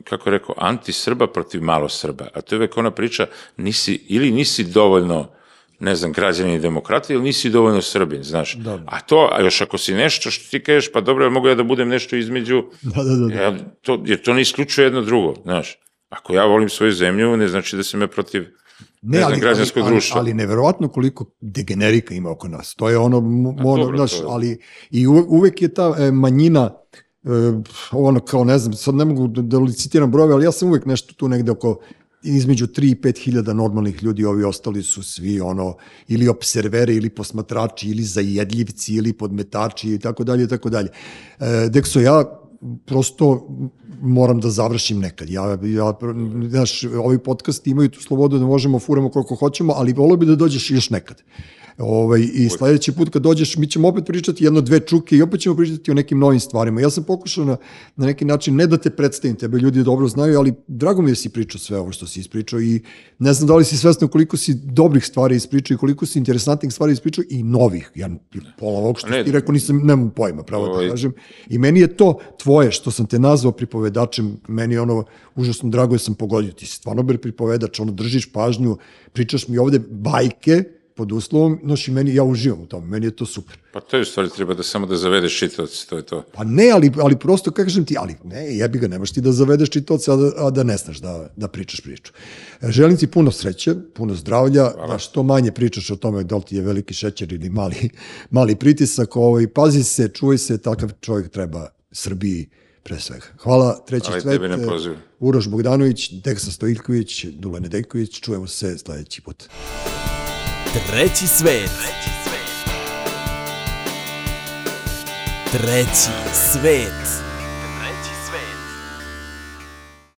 kako je rekao, anti-Srba protiv malo Srba. A to je uvek ona priča, nisi, ili nisi dovoljno ne znam, građanin i demokrata, ili nisi dovoljno Srbin, znaš. A to, a još ako si nešto što ti kažeš, pa dobro, ja mogu ja da budem nešto između, Da, da, da. da. ja, to, jer to ne isključuje jedno drugo, znaš. Ako ja volim svoju zemlju, ne znači da sam ja protiv ne, znam, građanskog ali, društva. Ali, ali neverovatno koliko degenerika ima oko nas. To je ono, mo- ono dobro, znaš, to je- ali i uve- uvek je ta e, manjina, ono kao ne znam, sad ne mogu da, da licitiram brojeve, ali ja sam uvek nešto tu negde oko između 3 i 5 hiljada normalnih ljudi, ovi ostali su svi ono, ili observeri, ili posmatrači, ili zajedljivci, ili podmetači i tako dalje i tako dalje. E, Dekso, ja prosto moram da završim nekad. Ja, ja, znaš, ovi podcasti imaju tu slobodu da možemo furamo koliko hoćemo, ali volio bi da dođeš još nekad. Ovaj, I sledeći put kad dođeš, mi ćemo opet pričati jedno, dve čuke i opet ćemo pričati o nekim novim stvarima. Ja sam pokušao na, na neki način, ne da te predstavim, tebe ljudi dobro znaju, ali drago mi je da si pričao sve ovo što si ispričao i ne znam da li si svesno koliko si dobrih stvari ispričao i koliko si interesantnih stvari ispričao i novih. Ja pola ovog što Ne. ti rekao nisam, nemam pojma, pravo Ovaj. da kažem. I meni je to tvoje, što sam te nazvao pripovedačem, meni je ono užasno drago da sam pogodio. Ti si stvarno ber pripovedač, ono držiš pažnju, pričaš mi ovde bajke, pod uslovom, noš i meni, ja uživam u tome, meni je to super. Pa to je u stvari treba da samo da zavedeš čitaoci, to je to. Pa ne, ali, ali prosto, kako kažem ti, ali ne, jebi ga, nemaš ti da zavedeš čitaoca, a da, a da ne znaš da, da pričaš priču. E, Želim ti puno sreće, puno zdravlja, da što manje pričaš o tome da li ti je veliki šećer ili mali, [laughs] mali pritisak, ovaj, pazi se, čuvaj se, takav čovjek treba Srbiji pre svega. Hvala, treći Hvala svet. Uroš Bogdanović, Deksa Stojilković, Dule Nedeljković, čujemo se sledeći put. Treći svet. Treći svet.